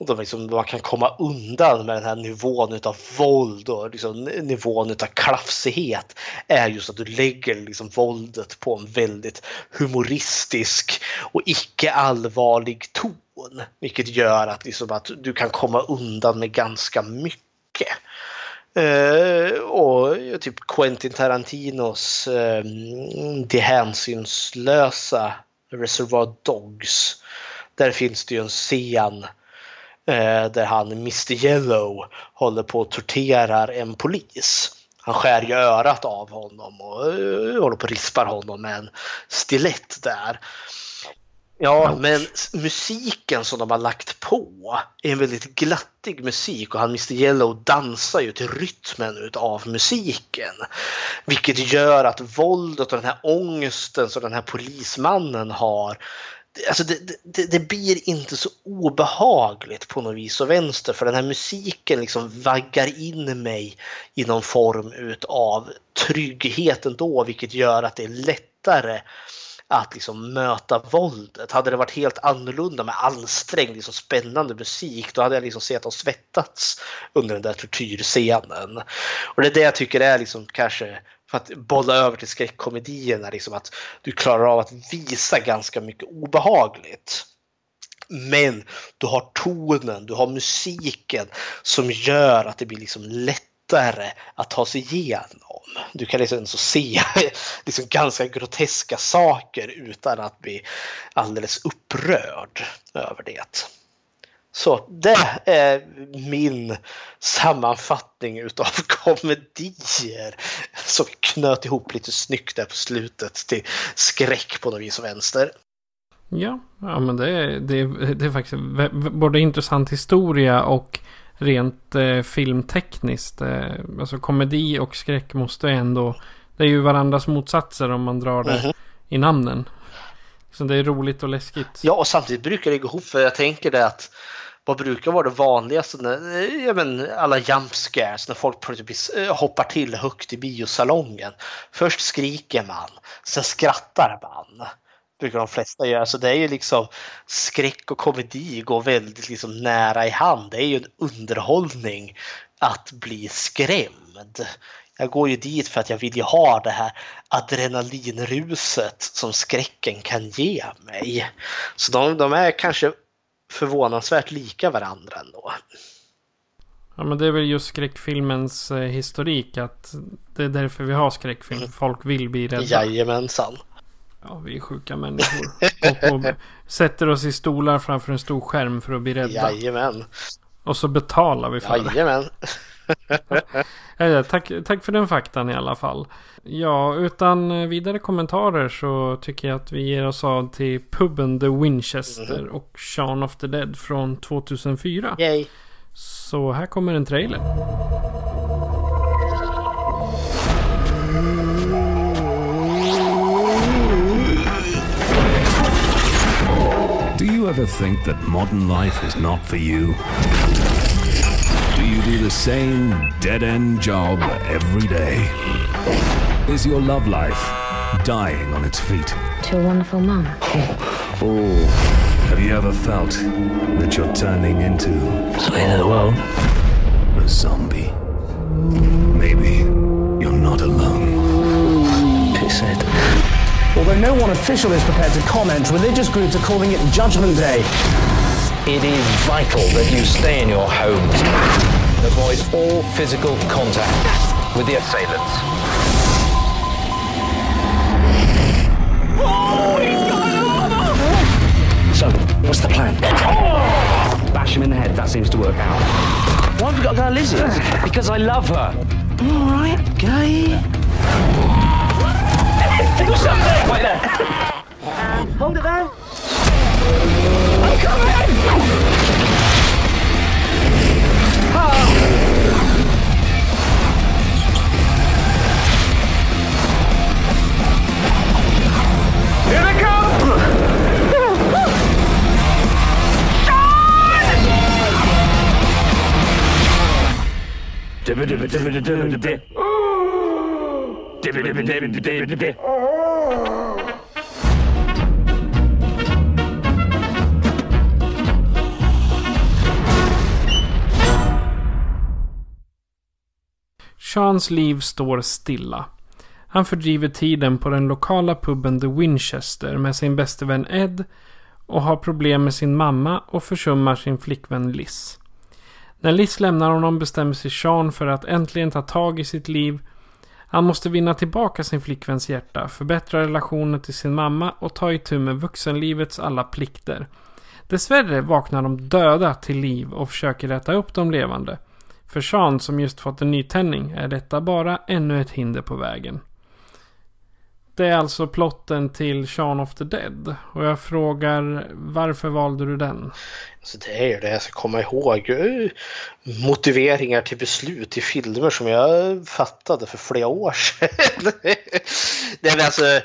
Och då liksom man kan komma undan med den här nivån utav våld och liksom nivån utav klafsighet är just att du lägger liksom våldet på en väldigt humoristisk och icke allvarlig ton. Vilket gör att, liksom att du kan komma undan med ganska mycket. Uh, och typ Quentin Tarantinos eh, uh, Det hänsynslösa Reservoir Dogs. Där finns det ju en scen uh, där han, Mr Yellow, håller på att torterar en polis. Han skär ju örat av honom och håller på att rispar honom med en stilett där. Ja, men musiken som de har lagt på är en väldigt glattig musik och han Mr Yellow dansar ju till rytmen av musiken. Vilket gör att våldet och den här ångesten som den här polismannen har Alltså det, det, det, blir inte så obehagligt på något vis och vänster för den här musiken liksom vaggar in mig i någon form av trygghet ändå vilket gör att det är lättare att liksom möta våldet. Hade det varit helt annorlunda med ansträngd, liksom spännande musik, då hade jag liksom sett och svettats under den där tortyrscenen. Och det är det jag tycker är liksom kanske för att bolla över till skräckkomedierna, liksom att du klarar av att visa ganska mycket obehagligt. Men du har tonen, du har musiken som gör att det blir liksom lättare att ta sig igenom. Du kan liksom se liksom ganska groteska saker utan att bli alldeles upprörd över det. Så det är min sammanfattning utav komedier som knöt ihop lite snyggt där på slutet till skräck på något vis och vänster. Ja, ja men det är, det är, det är faktiskt både intressant historia och rent eh, filmtekniskt. Eh, alltså komedi och skräck måste ändå... Det är ju varandras motsatser om man drar det mm -hmm. i namnen. Så det är roligt och läskigt. Ja, och samtidigt brukar det gå ihop för jag tänker det att vad brukar vara det vanligaste? När, ja, men, alla jump scares när folk plötsligt eh, hoppar till högt i biosalongen. Först skriker man, sen skrattar man brukar de flesta göra. Så det är ju liksom skräck och komedi går väldigt liksom nära i hand. Det är ju en underhållning att bli skrämd. Jag går ju dit för att jag vill ju ha det här adrenalinruset som skräcken kan ge mig. Så de, de är kanske förvånansvärt lika varandra ändå. Ja men det är väl just skräckfilmens eh, historik att det är därför vi har skräckfilm. Mm. Folk vill bli rädda. Jajamensan. Ja, vi är sjuka människor. och, och sätter oss i stolar framför en stor skärm för att bli rädda. Jajamän. Och så betalar vi för Jajamän. det. tack, tack för den faktan i alla fall. Ja, utan vidare kommentarer så tycker jag att vi ger oss av till puben The Winchester mm. och Shaun of the Dead från 2004. Yay. Så här kommer en trailer. Do you ever think that modern life is not for you? Do you do the same dead end job every day? Is your love life dying on its feet? To a wonderful mum. Have you ever felt that you're turning into It's the end of the world. a zombie? Maybe you're not alone. Pissed. Although no one official is prepared to comment, religious groups are calling it Judgment Day. It is vital that you stay in your homes. Avoid all physical contact with the assailants. So, what's the plan? Bash him in the head. That seems to work out. Why have we got to go Lizzie? because I love her. All right, gay. Do something! Wait there. hold it there. I'm coming! Seans liv står stilla. Han fördriver tiden på den lokala puben The Winchester med sin bäste vän Ed och har problem med sin mamma och försummar sin flickvän Liz. När Liz lämnar honom bestämmer sig Sean för att äntligen ta tag i sitt liv. Han måste vinna tillbaka sin flickväns hjärta, förbättra relationen till sin mamma och ta itu med vuxenlivets alla plikter. Dessvärre vaknar de döda till liv och försöker rätta upp de levande. För Sean som just fått en nytändning är detta bara ännu ett hinder på vägen. Det är alltså plotten till Shaun of the Dead. Och jag frågar varför valde du den? Alltså det är ju det jag ska komma ihåg. Eh, motiveringar till beslut i filmer som jag fattade för flera år sedan. Nej, men alltså,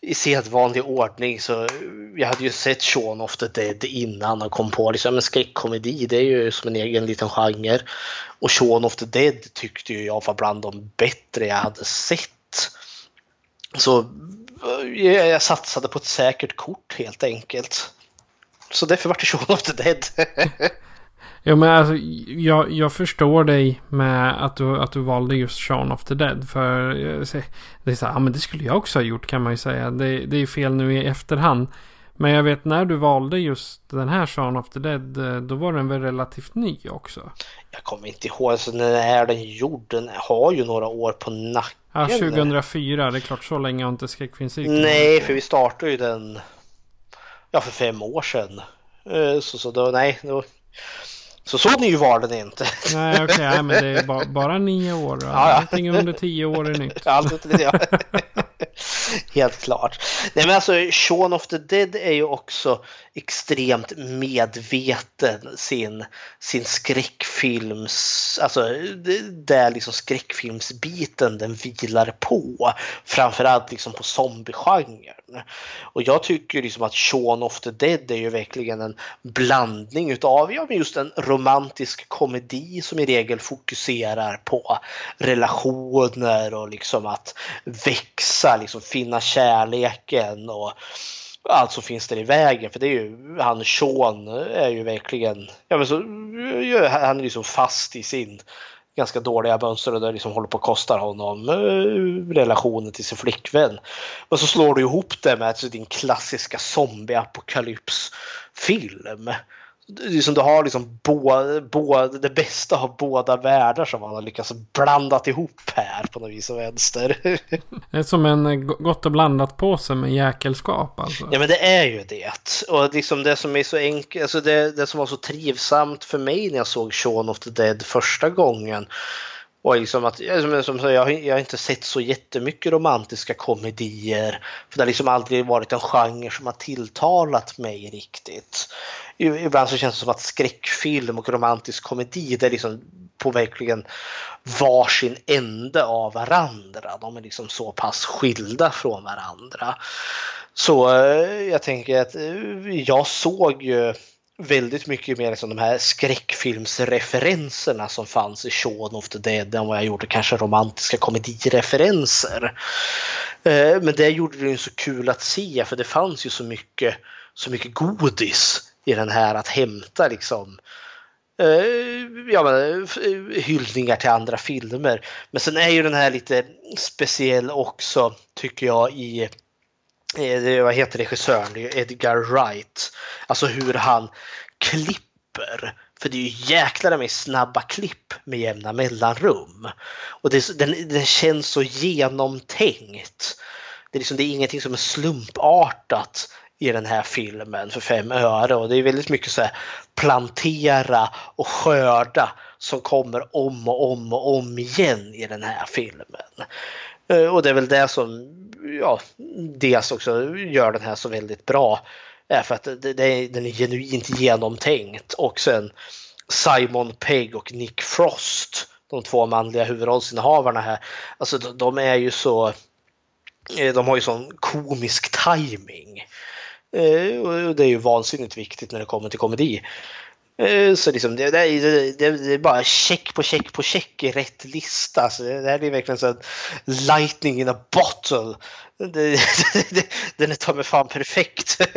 I sedvanlig ordning så jag hade ju sett Shaun of the Dead innan och kom på liksom, men skräckkomedi det är ju som en egen liten genre. Och Shaun of the Dead tyckte ju jag var bland de bättre jag hade sett. Så eh, jag satsade på ett säkert kort helt enkelt. Så därför vart det Shaun of the Dead. Ja men alltså jag, jag förstår dig med att du, att du valde just Shaun of the Dead. För eh, det är så här, ja men det skulle jag också ha gjort kan man ju säga. Det, det är fel nu i efterhand. Men jag vet när du valde just den här Shaun of the Dead. Eh, då var den väl relativt ny också. Jag kommer inte ihåg, alltså, när är den gjord? Den har ju några år på nacken. Ja 2004, det är klart så länge har inte skräckfilmscirkeln Nej, för vi startade ju den ja, för fem år sedan. Eh, Så, så då, nej, då, så så ny var den inte. Nej okej, nej, men det är ba, bara nio år. ja. Allting under tio år är nytt. Allt ja. Helt klart. Nej men alltså Shaun of the Dead är ju också extremt medveten sin, sin skräckfilms, alltså där liksom skräckfilmsbiten den vilar på. Framförallt liksom på zombiegenren. Och jag tycker liksom att Shaun of the Dead är ju verkligen en blandning utav ja, just en romantisk komedi som i regel fokuserar på relationer och liksom att växa, liksom finna kärleken och allt som finns där i vägen. För det är ju, han Sean är ju verkligen, ja men så, han är liksom fast i sin ganska dåliga mönster och det liksom håller på att kosta honom eh, relationen till sin flickvän. Men så slår du ihop det med alltså, din klassiska zombieapokalypsfilm. Det är som du har liksom både, både, det bästa av båda världar som han har lyckats blandat ihop här på något vis och vänster. Det är som en eh, go- gott och blandat påse med jäkelskap alltså. Ja men det är ju det. Och liksom det som är så enkelt, alltså det, det som var så trivsamt för mig när jag såg Shaun of the Dead första gången Och liksom att, som, som, jag, jag har inte sett så jättemycket romantiska komedier. För det har liksom aldrig varit en genre som har tilltalat mig riktigt. Ibland så känns det som att skräckfilm och romantisk komedi det är liksom på verkligen varsin ände av varandra. De är liksom så pass skilda från varandra. Så eh, jag tänker att eh, jag såg ju väldigt mycket mer liksom de här skräckfilmsreferenserna som fanns i Shaun of the Dead än vad jag gjorde kanske romantiska komedireferenser. Eh, men det gjorde det ju så kul att se för det fanns ju så mycket, så mycket godis i den här att hämta liksom eh, ja, men, eh, hyllningar till andra filmer. Men sen är ju den här lite speciell också tycker jag i eh, vad heter regissören? Det är Edgar Wright. Alltså hur han klipper. För det är ju jäklar med snabba klipp med jämna mellanrum. Och det, den, den känns så genomtänkt. Det är, liksom, det är ingenting som är slumpartat i den här filmen för fem öre och det är väldigt mycket så här plantera och skörda som kommer om och om och om igen i den här filmen. Eh, och det är väl det som ja, dels också gör den här så väldigt bra. Är för att det, det den är genuint genomtänkt och sen Simon Pegg och Nick Frost, de två manliga huvudrollsinnehavarna här, alltså de, de är ju så eh, de har ju sån komisk timing. Eh, Och det är ju vansinnigt viktigt när det kommer till komedi. Eh, Så liksom det, det, är- det, det är bara check på check på check i rätt lista. Så det här är verkligen så att lightning in a bottle. Den är ta mig fan perfekt.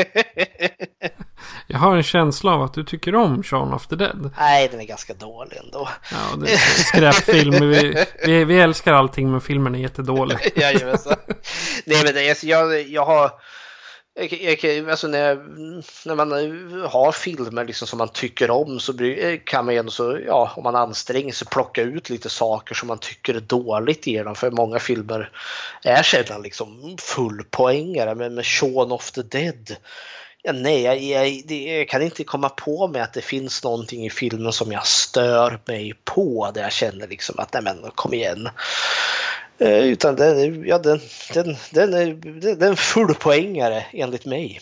Jag har en känsla av att du tycker om Shaun of the Dead. Nej, den är ganska dålig ändå. Ja, det är skräpfilm. Vi, vi, vi älskar allting men filmen är jättedålig. Jajamensan. Nej men det, alltså, jag, jag har jag, alltså när, jag, när man har filmer liksom som man tycker om så eh, kan man ju ändå så, ja, om man anstränger sig plocka ut lite saker som man tycker är dåligt i dem. För många filmer är sällan liksom fullpoängare. Men med Shaun of the Dead Ja, nej, jag, jag, det, jag kan inte komma på mig att det finns någonting i filmen som jag stör mig på. Där jag känner liksom att nej men kom igen. Eh, utan den, ja, den, den, den, är, den, den är en fullpoängare enligt mig.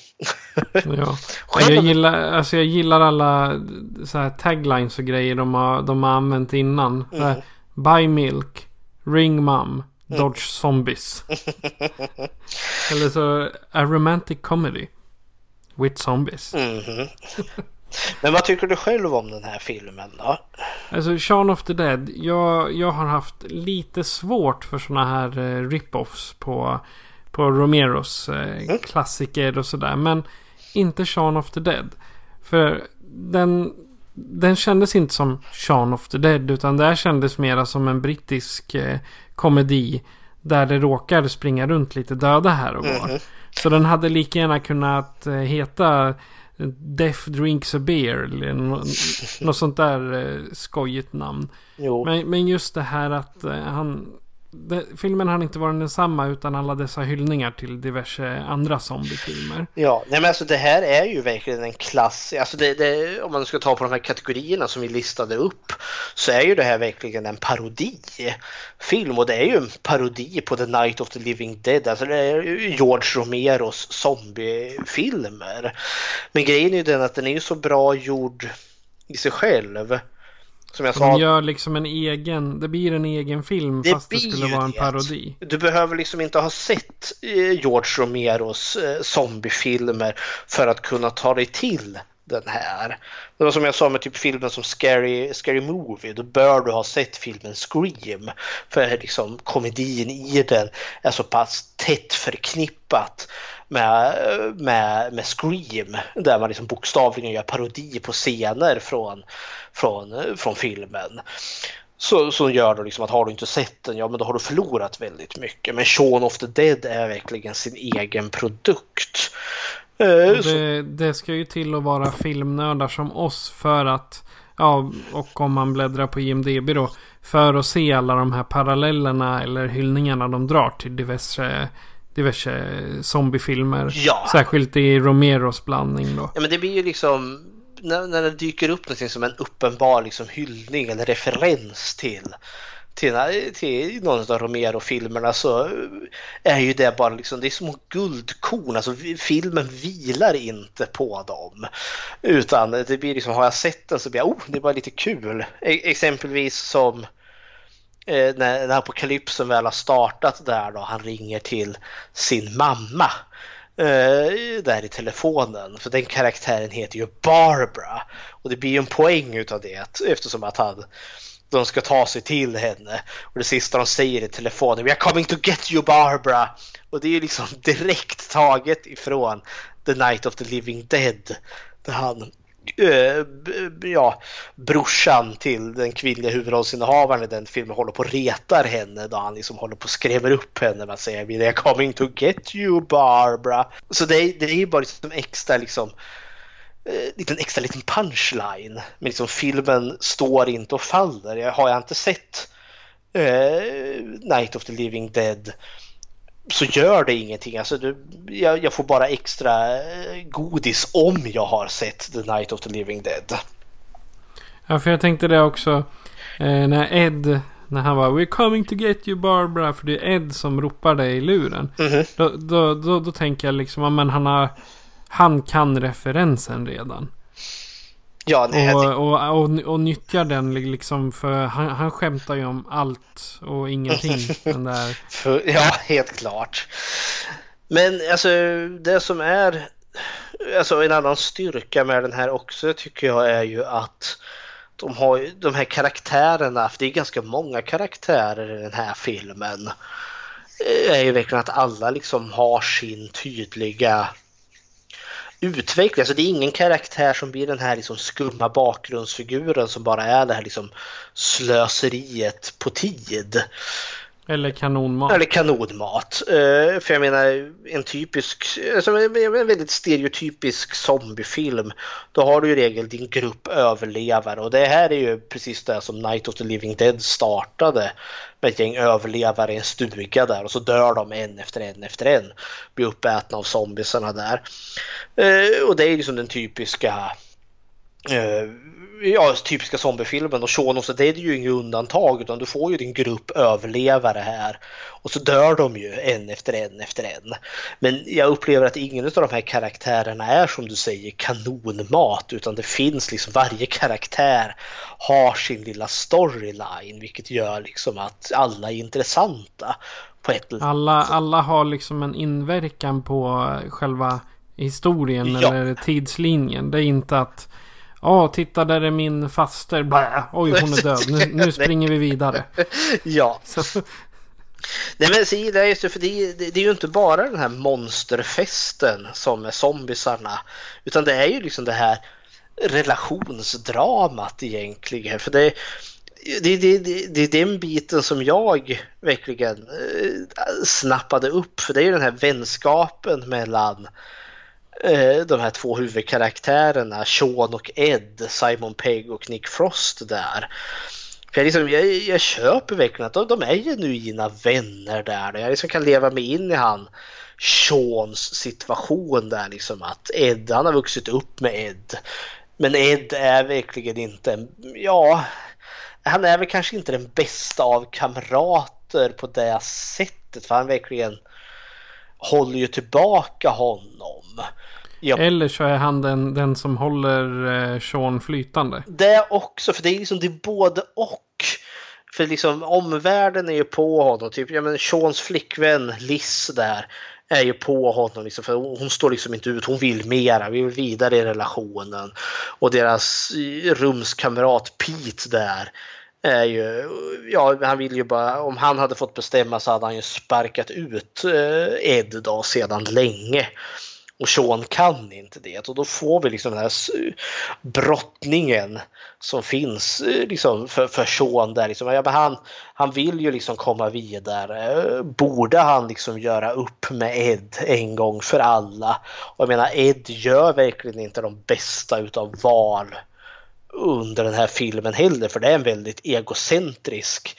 Ja. Jag, gillar, alltså jag gillar alla så här taglines och grejer de har, de har använt innan. Här, Buy milk, ring mum, dodge zombies. Eller så a romantic comedy. With zombies. Mhm. Men vad tycker du själv om den här filmen då? Alltså Shaun of the Dead. Jag, jag har haft lite svårt för sådana här eh, rip-offs på, på Romeros eh, klassiker och sådär. Men inte Shaun of the Dead. För den, den kändes inte som Shaun of the Dead. Utan det här kändes mera som en brittisk eh, komedi. Där det råkar springa runt lite döda här och var. Mhm. Så den hade lika gärna kunnat eh, heta Death Drinks a Beer. Eller nå- något sånt där eh, skojigt namn. Jo. Men, men just det här att eh, han... Det, filmen har inte varit densamma utan alla dessa hyllningar till diverse andra zombiefilmer. Ja, nej men alltså det här är ju verkligen en klass, alltså det, det, om man ska ta på de här kategorierna som vi listade upp så är ju det här verkligen en parodifilm och det är ju en parodi på The Night of the Living Dead, alltså det är ju George Romeros zombiefilmer. Men grejen är ju den att den är ju så bra gjord i sig själv. Som jag De sa, gör liksom en egen... Det blir en egen film Det fast det skulle vara en parodi. Du behöver liksom inte ha sett eh, George Romeros eh, zombiefilmer för att kunna ta dig till den här. Det var som jag sa med typ filmen som Scary, Scary Movie. Då bör du ha sett filmen Scream. För liksom komedin i den är så pass tätt förknippat med, med, med Scream. Där man liksom bokstavligen gör parodi på scener från, från, från filmen. Så, så gör det liksom att har du inte sett den, ja men då har du förlorat väldigt mycket. Men Shaun of the Dead är verkligen sin egen produkt. Eh, det, det ska ju till att vara filmnördar som oss för att... Ja, och om man bläddrar på IMDB då. För att se alla de här parallellerna eller hyllningarna de drar till diverse, diverse zombiefilmer. Ja. Särskilt i Romeros blandning då. Ja, men det blir ju liksom när, när det dyker upp någonting som en uppenbar liksom hyllning eller referens till till, till någon av Romero-filmerna så är ju det bara liksom, det är små guldkorn. Alltså filmen vilar inte på dem. Utan det blir liksom, har jag sett den så blir jag, oh, det är bara lite kul. E exempelvis som eh, när, när apokalypsen väl har startat där då, han ringer till sin mamma eh, där i telefonen. För den karaktären heter ju Barbara. Och det blir ju en poäng utav det eftersom att han de ska ta sig till henne. Och det sista de säger i telefonen, We are coming to get you Barbara! Och det är ju liksom direkt taget ifrån The Night of the Living Dead. Där han, äh, ja, brorsan till den kvinnliga huvudrollsinnehavaren i den filmen håller på och retar henne då han liksom håller på och skrämmer upp henne med att säga We are coming to get you Barbara. Så det är, det är ju bara liksom extra liksom en liten extra liten punchline. Men liksom filmen står inte och faller. Jag, har jag inte sett eh, Night of the Living Dead så gör det ingenting. Alltså, du, jag, jag, får bara extra eh, godis om jag har sett The Night of the Living Dead. Ja, för jag tänkte det också. Eh, när Ed, när han var We're coming to get you Barbara. För det är Ed som ropar det i luren. Mm -hmm. då, då, då, då, tänker jag liksom, men han har han kan referensen redan. Ja, nej, och, och, och, och, nyttjar den liksom för han, han skämtar ju om allt och ingenting. den där. Ja, helt klart. Men alltså det som är alltså en annan styrka med den här också tycker jag är ju att de har de här karaktärerna, för det är ganska många karaktärer i den här filmen, är ju verkligen att alla liksom har sin tydliga utveckling. Alltså det är ingen karaktär som blir den här liksom skumma bakgrundsfiguren som bara är det här liksom slöseriet på tid. Eller kanonmat. Eller kanonmat. Uh, för jag menar en typisk, alltså en väldigt stereotypisk zombiefilm. Då har du i regel din grupp överlevare och det här är ju precis det som Night of the Living Dead startade. Med ett gäng överlevare i en stuga där och så dör de en efter en efter en. Blir uppätna av zombiesarna där. Uh, och det är liksom den typiska ja, typiska zombiefilmen och Shaun of the Dead är ju inget undantag utan du får ju din grupp överlevare här och så dör de ju en efter en efter en. Men jag upplever att ingen av de här karaktärerna är som du säger kanonmat utan det finns liksom varje karaktär har sin lilla storyline vilket gör liksom att alla är intressanta. På ett alla, alla har liksom en inverkan på själva historien ja. eller tidslinjen. Det är inte att Ja, titta där är min faster. Blä. Oj, hon är död. Nu, nu springer vi vidare. ja. Så. Nej men se, det är just för det, det, det, är ju inte bara den här monsterfesten som är zombisarna. Utan det är ju liksom det här relationsdramat egentligen. För det, det, det, det, det är den biten som jag verkligen eh, snappade upp. För det är ju den här vänskapen mellan Eh, de här två huvudkaraktärerna, Sean och Ed, Simon Pegg och Nick Frost där. För jag, liksom, jag, jag köper verkligen att de, de är genuina vänner där. Jag liksom kan leva mig in i han Seans situation där liksom att Ed, han har vuxit upp med Ed. Men Ed är verkligen inte, ja, han är väl kanske inte den bästa av kamrater på det sättet. För han verkligen håller ju tillbaka honom. Ja. Eller så är han den, den som håller eh, Sean flytande. Det också, för det är liksom det är både och. För liksom omvärlden är ju på honom. Typ, ja, men Seans flickvän Liz där är ju på honom. Liksom, för hon står liksom inte ut. Hon vill mera. Vill vidare i relationen. Och deras rumskamrat Pete där är ju, ja han vill ju bara, om han hade fått bestämma så hade han ju sparkat ut eh, Ed då sedan länge. Och Sean kan inte det och då får vi liksom den här brottningen som finns eh, liksom för, för Sean där. Liksom, ja, han, han vill ju liksom komma vidare. Borde han liksom göra upp med Ed en gång för alla? Och jag menar Ed gör verkligen inte de bästa utav val under den här filmen heller för det är en väldigt egocentrisk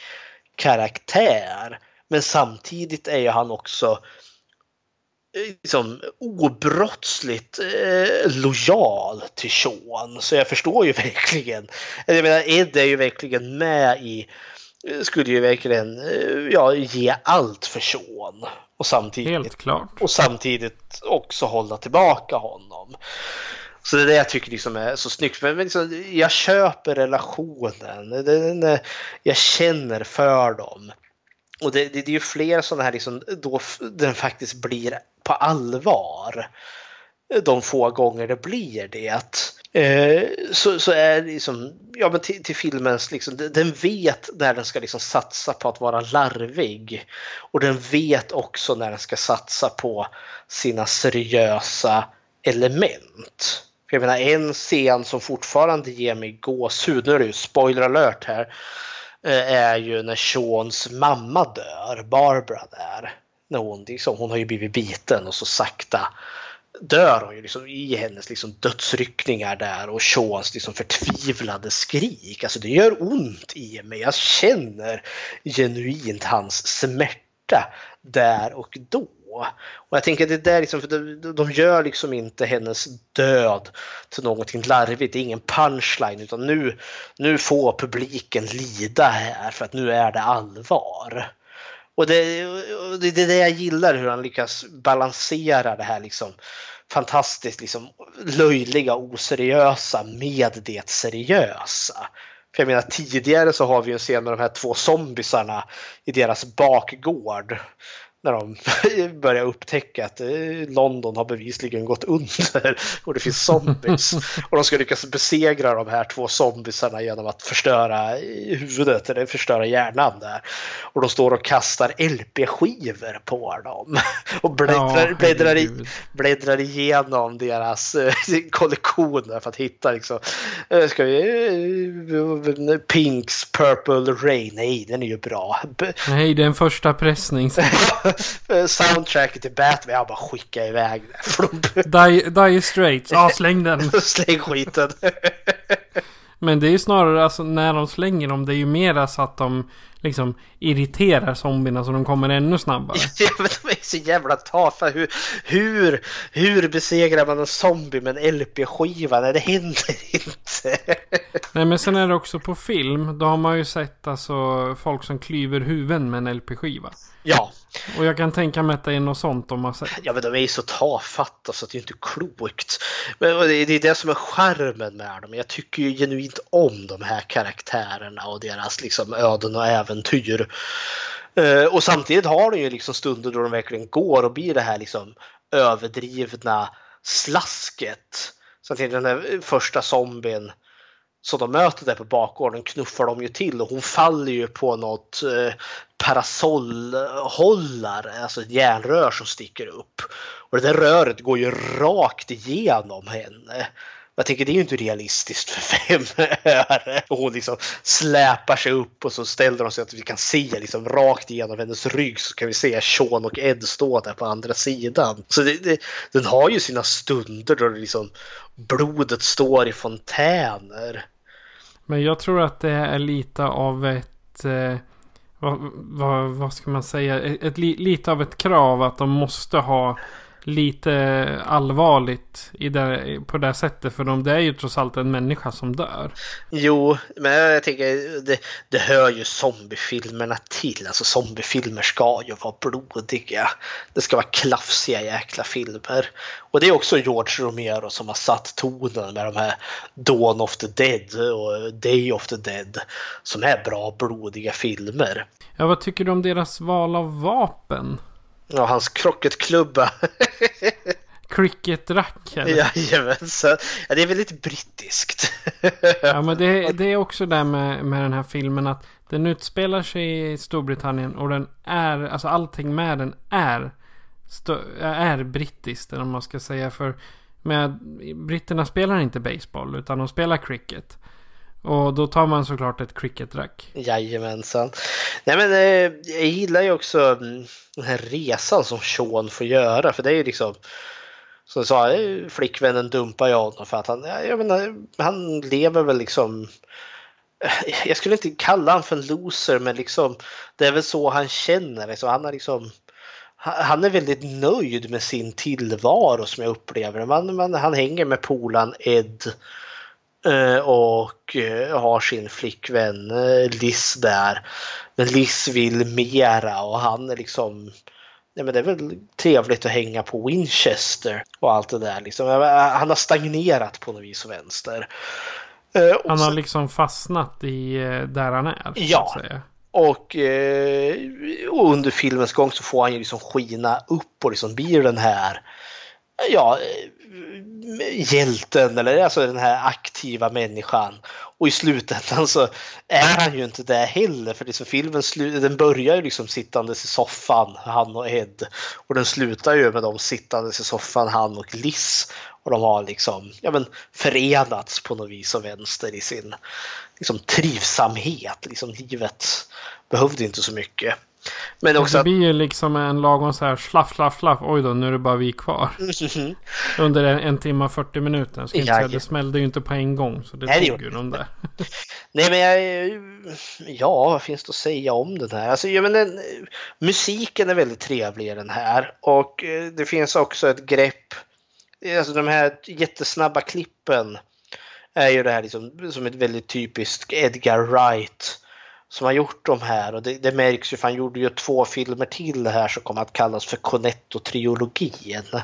karaktär. Men samtidigt är ju han också liksom obrottsligt eh, lojal till Sean. Så jag förstår ju verkligen. Jag menar, Ed är ju verkligen med i skulle ju verkligen eh, ja, ge allt för Sean. Och samtidigt, och samtidigt också hålla tillbaka honom. Så det är det jag tycker liksom är så snyggt. Men liksom, jag köper relationen. Den, jag känner för dem. Och det, det, det är ju fler sådana här liksom, då den faktiskt blir på allvar. De få gånger det blir det. Eh, så, så är det liksom, ja men till, till filmens liksom, den vet när den ska liksom satsa på att vara larvig. Och den vet också när den ska satsa på sina seriösa element. Jag menar en scen som fortfarande ger mig gåshud, nu är det ju spoiler alert här, eh, är ju när Seans mamma dör, Barbara där. När hon, liksom, hon har ju blivit biten och så sakta dör hon ju liksom i hennes liksom dödsryckningar där och Seans liksom förtvivlade skrik. Alltså det gör ont i mig. Jag känner genuint hans smärta där och då. Och jag tänker att det där liksom, för de, de gör liksom inte hennes död till någonting larvigt. Det är ingen punchline utan nu, nu får publiken lida här för att nu är det allvar. Och det, det, det är det jag gillar hur han lyckas balansera det här liksom fantastiskt liksom löjliga oseriösa med det seriösa. För jag menar tidigare så har vi en scen med de här två zombisarna i deras bakgård när de börjar upptäcka att eh, London har bevisligen gått under och det finns zombies. Och de ska lyckas besegra de här två zombiesarna genom att förstöra huvudet eller förstöra hjärnan där. Och de står och kastar LP-skivor på dem och bläddrar, ja, bläddrar, i, bläddrar igenom deras eh, kollektioner för att hitta liksom, eh, ska vi, Pinks Purple Rain, nej den är ju bra. Nej, det är en första pressning. soundtracket till Batman. Jag bara skicka iväg det. Die, die straight. Ja, släng den. släng skiten. Men det är ju snarare alltså när de slänger dem. Det är ju mera så att de liksom irriterar zombierna så de kommer ännu snabbare. ja men de är så jävla tafa. Hur, hur, hur besegrar man en zombie med en LP-skiva? Nej det händer inte. Nej men sen är det också på film. Då har man ju sett alltså folk som klyver huvuden med en LP-skiva. Ja. Och jag kan tänka mig att det är något sånt de har sett. Ja men de är ju så tafatta så att det är inte klokt. Men det är det som är charmen med dem. Jag tycker ju genuint om de här karaktärerna och deras liksom öden och äventyr. Eh, och samtidigt har de ju liksom stunder då de verkligen går och blir det här liksom överdrivna slasket. Samtidigt den där första zombien som de möter där på bakgården knuffar de ju till och hon faller ju på något eh, parasollhållare, alltså ett järnrör som sticker upp. Och det där röret går ju rakt igenom henne. Jag tänker det är ju inte realistiskt för fem öre. Och hon liksom släpar sig upp och så ställer de sig att vi kan se liksom rakt igenom hennes rygg så kan vi se Sean och Ed stå där på andra sidan. Så det, det, den har ju sina stunder då liksom blodet står i fontäner. Men jag tror att det är lite av ett... Eh, vad, vad, vad, ska man säga? Ett, ett, lite av ett krav att de måste ha lite allvarligt i det, på det sättet. För de, det är ju trots allt en människa som dör. Jo, men jag tänker det, det hör ju zombiefilmerna till. Alltså zombiefilmer ska ju vara blodiga. Det ska vara klafsiga jäkla filmer. Och det är också George Romero som har satt tonen med de här Dawn of the Dead och Day of the Dead. Som är bra blodiga filmer. Ja, vad tycker du om deras val av vapen? Ja, hans krocketklubba. Cricket-rack? Jajamensan. Ja, det är väldigt brittiskt. ja, men det, det är också det med, med den här filmen att den utspelar sig i Storbritannien och den är, alltså allting med den är, är brittiskt, eller man ska säga. För med, britterna spelar inte baseball, utan de spelar cricket. Och då tar man såklart ett cricketrack. Jajamensan. Nej men eh, jag gillar ju också mm, den här resan som Sean får göra. För det är ju liksom som du sa, eh, flickvännen dumpar ju honom för att han, jag menar, han lever väl liksom eh, jag skulle inte kalla honom för en loser men liksom det är väl så han känner. Liksom. Han, är liksom, han är väldigt nöjd med sin tillvaro som jag upplever man, man, Han hänger med polan Ed eh, och eh, har sin flickvän eh, Liz där. Men Liz vill mera och han är liksom Nej, men det är väl trevligt att hänga på Winchester och allt det där. Liksom. Han har stagnerat på något vis och vänster. Eh, Han har liksom fastnat i eh, där han är. Ja. Och, eh, och under filmens gång så får han ju liksom skina upp och liksom blir den här ja, eh, hjälten eller alltså den här aktiva människan. Och i slutändan så är han ju inte det heller för liksom filmen slu- den börjar ju liksom sittandes i soffan, han och Ed. Och den slutar ju med dem sittandes i soffan, han och Liz. Och de har liksom ja, men, förenats på något vis och vänster i sin liksom, trivsamhet. Liksom, livet behövde inte så mycket. Men också det blir ju liksom en lagom så här slaff, slaff, slaff. Oj då, nu är det bara vi kvar. Under en, en timme och 40 minuter. Ska inte säga, det smällde ju inte på en gång. Så det Nej, tog ju de där. Nej men jag, ja, vad finns det att säga om den här? Alltså, ja, men den, musiken är väldigt trevlig i den här och eh, det finns också ett grepp, alltså de här jättesnabba klippen är ju det här liksom, som ett väldigt typiskt Edgar Wright som har gjort de här och det, det märks ju för han gjorde ju två filmer till det här som kommer att kallas för Cornetto-trilogin.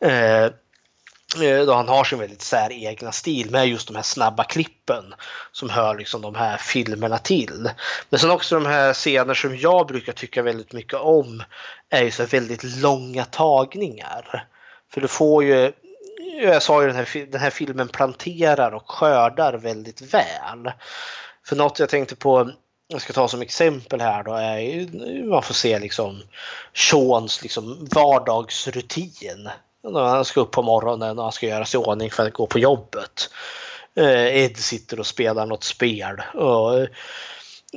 Eh, eh, då han har sin väldigt säregna stil med just de här snabba klippen som hör liksom de här filmerna till. Men sen också de här scener som jag brukar tycka väldigt mycket om är ju så väldigt långa tagningar. För du får ju, jag sa ju den här, den här filmen planterar och skördar väldigt väl. För något jag tänkte på, jag ska ta som exempel här då, är ju, man får se liksom Seans liksom vardagsrutin. När han ska upp på morgonen och han ska göra sig i ordning för att gå på jobbet. Eh, Ed sitter och spelar något spel. Och,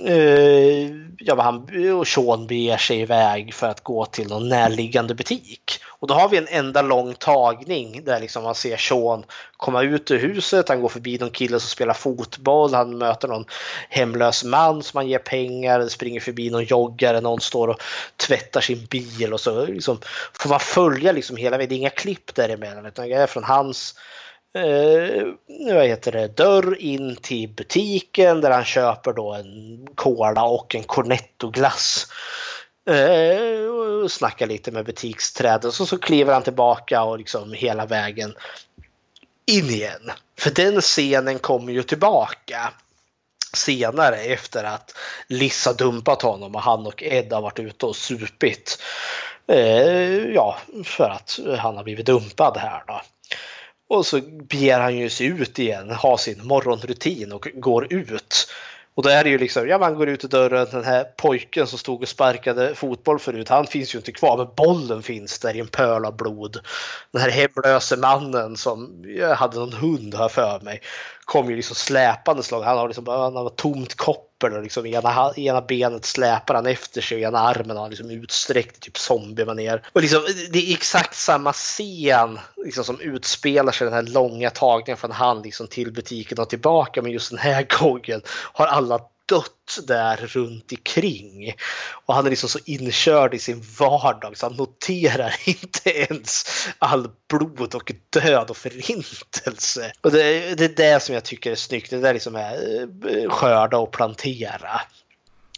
Eh, ja, han och Sean beger sig iväg för att gå till någon närliggande butik. Och då har vi en enda lång tagning där liksom man ser Sean komma ut ur huset, han går förbi någon kille som spelar fotboll, han möter någon hemlös man som han ger pengar, springer förbi någon joggare, någon står och tvättar sin bil och så liksom får man följa liksom hela vägen, det är inga klipp däremellan utan det är från hans eh, vad heter det, dörr in till butiken där han köper då en cola och en cornetto-glass. Eh, och snackar lite med butiksträdet och så, så kliver han tillbaka och liksom hela vägen in igen. För den scenen kommer ju tillbaka senare efter att Liz har dumpat honom och han och Ed har varit ute och supit. Eh, ja, för att han har blivit dumpad här då. Och så beger han ju sig ut igen, har sin morgonrutin och går ut. Och då är det ju liksom, ja man går ut i dörren, den här pojken som stod och sparkade fotboll förut, han finns ju inte kvar, men bollen finns där i en pöl av blod. Den här hemlöse mannen som hade någon hund här för mig, kom ju liksom släpande slag. Han har liksom han har tomt koppel och liksom ena, ena benet släpar han efter sig och ena armen har han liksom utsträckt i typ zombiemanér. Och liksom, det är exakt samma scen liksom, som utspelar sig den här långa tagningen från han liksom, till butiken och tillbaka. Men just den här gången har alla dött där runt omkring. Och han är liksom så inkörd i sin vardag så han noterar inte ens all blod och död och förintelse. Och det, det är det som jag tycker är snyggt. Det där liksom är eh, skörda och plantera.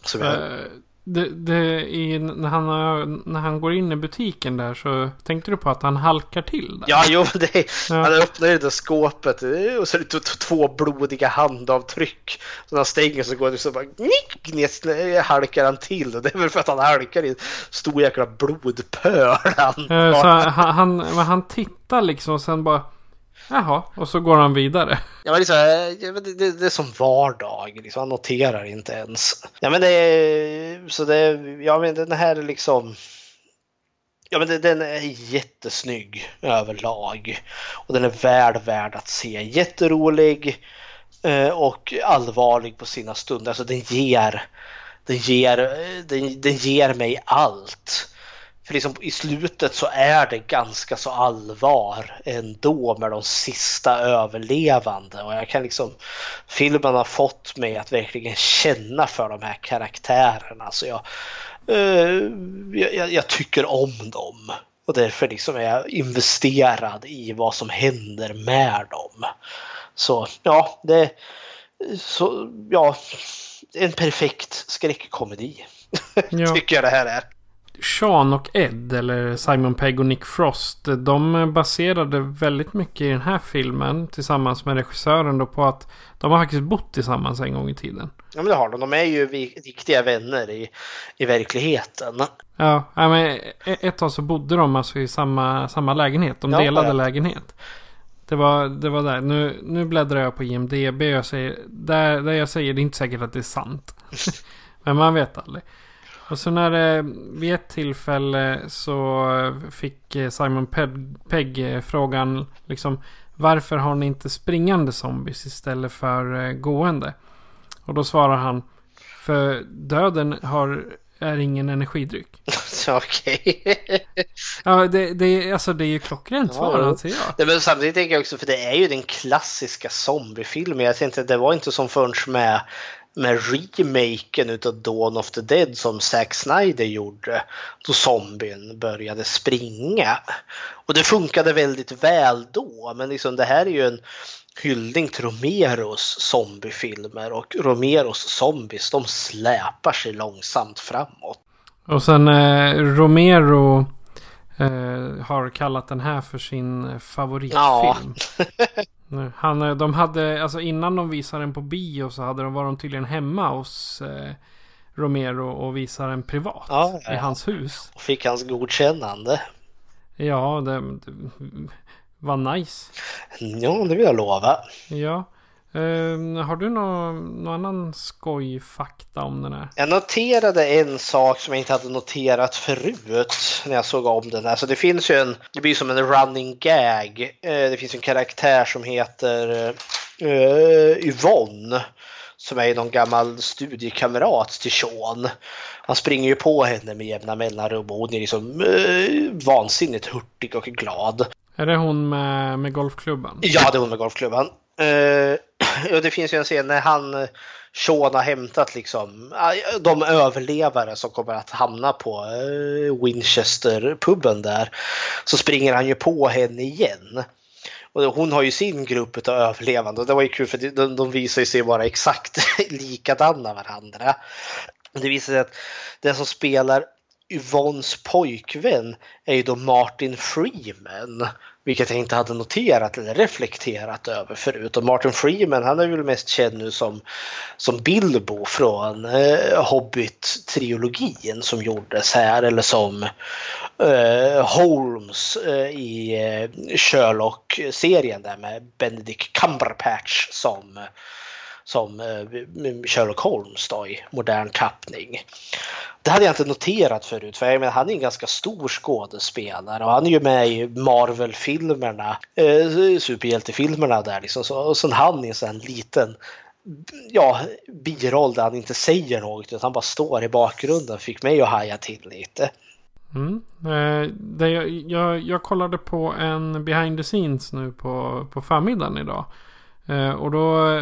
Som jag, Uh det, det, i, när, han, när han går in i butiken där så tänkte du på att han halkar till där? Ja, jo, det, Ja. han öppnar det där skåpet och så är det två blodiga handavtryck. Så när han stänger så går det så bara nick, gnet, halkar han till. Och det är väl för att han halkar i en stor jäkla blodpöl. Han, Eh, Så han, han, han tittar liksom och sen bara Jaha, och så går han vidare. Ja, men liksom, det, det, det är som vardag, liksom. han noterar inte ens. Ja, men det är, så det, ja, men den här är liksom, ja, men det, den är jättesnygg överlag. Och den är väl värd att se. Jätterolig eh, och allvarlig på sina stunder. Alltså den ger, den ger, den, den ger mig allt. För liksom i slutet så är det ganska så allvar ändå med de sista överlevande. Och jag kan liksom, filmen har fått mig att verkligen känna för de här karaktärerna. Så jag, eh, jag, jag tycker om dem. Och därför liksom är jag investerad i vad som händer med dem. Så ja, det så, ja, en perfekt skräckkomedi. Ja. Tycker jag det här är. Sean och Ed, eller Simon Pegg och Nick Frost, de baserade väldigt mycket i den här filmen tillsammans med regissören då på att de har faktiskt bott tillsammans en gång i tiden. Ja men det har de. De är ju riktiga vänner i, i verkligheten. Ja, ja, men e- ett tag så bodde de alltså i samma, samma lägenhet. De delade ja. lägenhet. Det var, det var där. Nu, nu bläddrar jag på IMDB och säger, där, där jag säger det är inte säkert att det är sant. men man vet aldrig. Och så när det, vid ett tillfälle så fick eh, Simon Pegg, Pegg eh, frågan liksom varför har ni inte springande zombies istället för eh, gående? Och då svarar han för döden har, är ingen energidryck. Okej. Ja, det, det, är- alltså, det är ju klockrent svar Ja. anser jag. Nej, men samtidigt tänker jag också, för det är ju den klassiska zombiefilmen. Jag tänkte det var inte som först med, med remaken utav Dawn of the Dead som Zack Snyder gjorde. Då zombien började springa. Och det funkade väldigt väl då. Men liksom det här är ju en hyllning till Romeros zombiefilmer. Och Romeros zombies, de släpar sig långsamt framåt. Och sen eh, Romero eh, har kallat den här för sin favoritfilm. Ja. Nu, Han, eh, de hade, alltså innan de visade den på bio så hade de, var de tydligen hemma hos eh, Romero och visade den privat. Ja, ja, I hans hus. Och fick hans godkännande. Ja, det, det var nice. Ja, det vill jag lova. Ja. Eh, har du någon, någon annan skojfakta om den här? Jag noterade en sak som jag inte hade noterat förut när jag såg om den. Alltså det finns ju en, det blir som en running gag. Eh, Det finns en karaktär som heter uh, Yvonne. Som är någon gammal studiekamrat till Sean. Han springer ju på henne med jämna mellanrum och hon är liksom uh, vansinnigt hurtig och glad. Är det hon med, med golfklubban? Ja, det är hon med golfklubban. Eh, ja, det finns ju en scen när han, eh, Sean har hämtat liksom de överlevare som kommer att hamna på eh, Winchester-puben där. Så springer han ju på henne igen. Och hon har ju sin grupp av överlevande och det var ju kul för de, de visar ju sig vara exakt likadana varandra. Det visar sig att den som spelar Yvonnes pojkvän är ju då Martin Freeman. Vilket jag inte hade noterat eller reflekterat över förut. Och Martin Freeman han är väl mest känd nu som, som Bilbo från eh, Hobbit-trilogin som gjordes här. Eller som eh, Holmes eh, i eh, Sherlock-serien där med Benedict Cumberbatch som som eh, Sherlock Holmes då i modern tappning. Det hade jag inte noterat förut för jag menar, han är en ganska stor skådespelare och han är ju med i Marvel-filmerna, eh, superhjältefilmerna där liksom. Så, och sen han i en sån här liten ja, biroll där han inte säger något utan han bara står i bakgrunden fick mig att haja till lite. Mm. Eh, det jag, jag, jag kollade på en behind the scenes nu på, på förmiddagen idag. Eh, och då,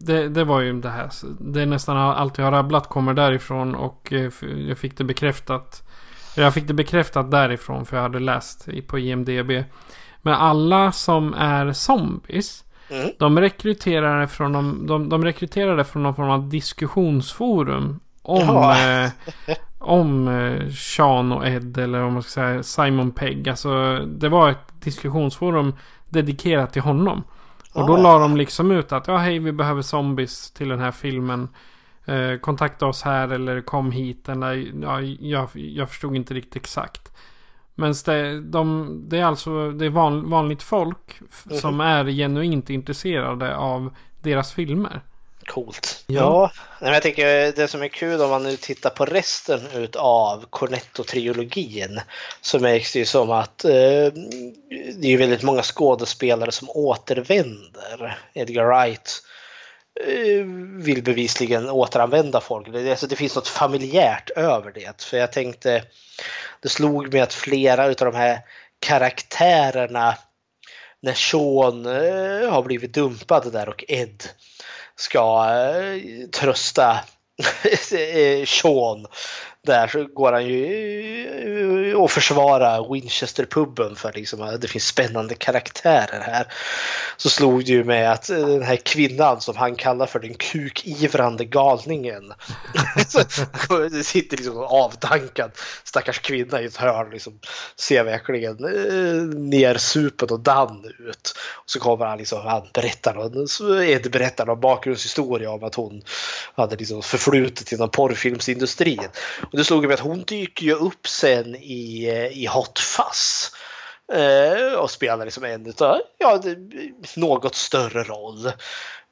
det, det var ju det här, det är nästan allt jag har rabblat kommer därifrån och eh, jag fick det bekräftat. Jag fick det bekräftat därifrån för jag hade läst på IMDB. Men alla som är zombies, Mm. de rekryterade från, de, de, de rekryterade från någon form av diskussionsforum om, eh, om eh, Sean och Ed eller om man ska säga Simon Pegg. Alltså det var ett diskussionsforum dedikerat till honom. Och då la de liksom ut att ja hej vi behöver zombies till den här filmen. Eh, kontakta oss här eller kom hit. Eller, ja, jag, jag förstod inte riktigt exakt. Men det, de, det är alltså det är van, vanligt folk f- Mhm. som är genuint intresserade av deras filmer. Coolt. Ja. Men jag tänker det som är kul om man nu tittar på resten av Cornetto-trilogin så märks det ju som att eh, det är ju väldigt många skådespelare som återvänder. Edgar Wright eh, vill bevisligen återanvända folk. Det, alltså, det finns något familjärt över det. För jag tänkte, det slog mig att flera av de här karaktärerna när Sean eh, har blivit dumpad där och Ed ska eh, trösta eh, Sean där så går han ju och försvarar Winchester-puben för liksom att det finns spännande karaktärer här. Så slog det ju med att eh, den här kvinnan som han kallar för den kukivrande galningen. det sitter liksom avdankad stackars kvinna i ett hörn liksom ser verkligen eh, nersupen och dan ut. Och så kommer han liksom, han berättar, Ed berättar någon bakgrundshistoria om att hon hade liksom förflutet inom porrfilmsindustrin. Och det slog mig att hon dyker ju upp sen i, eh, i Hot Fuzz. Eh, och spelar liksom en utav, ja, något större roll.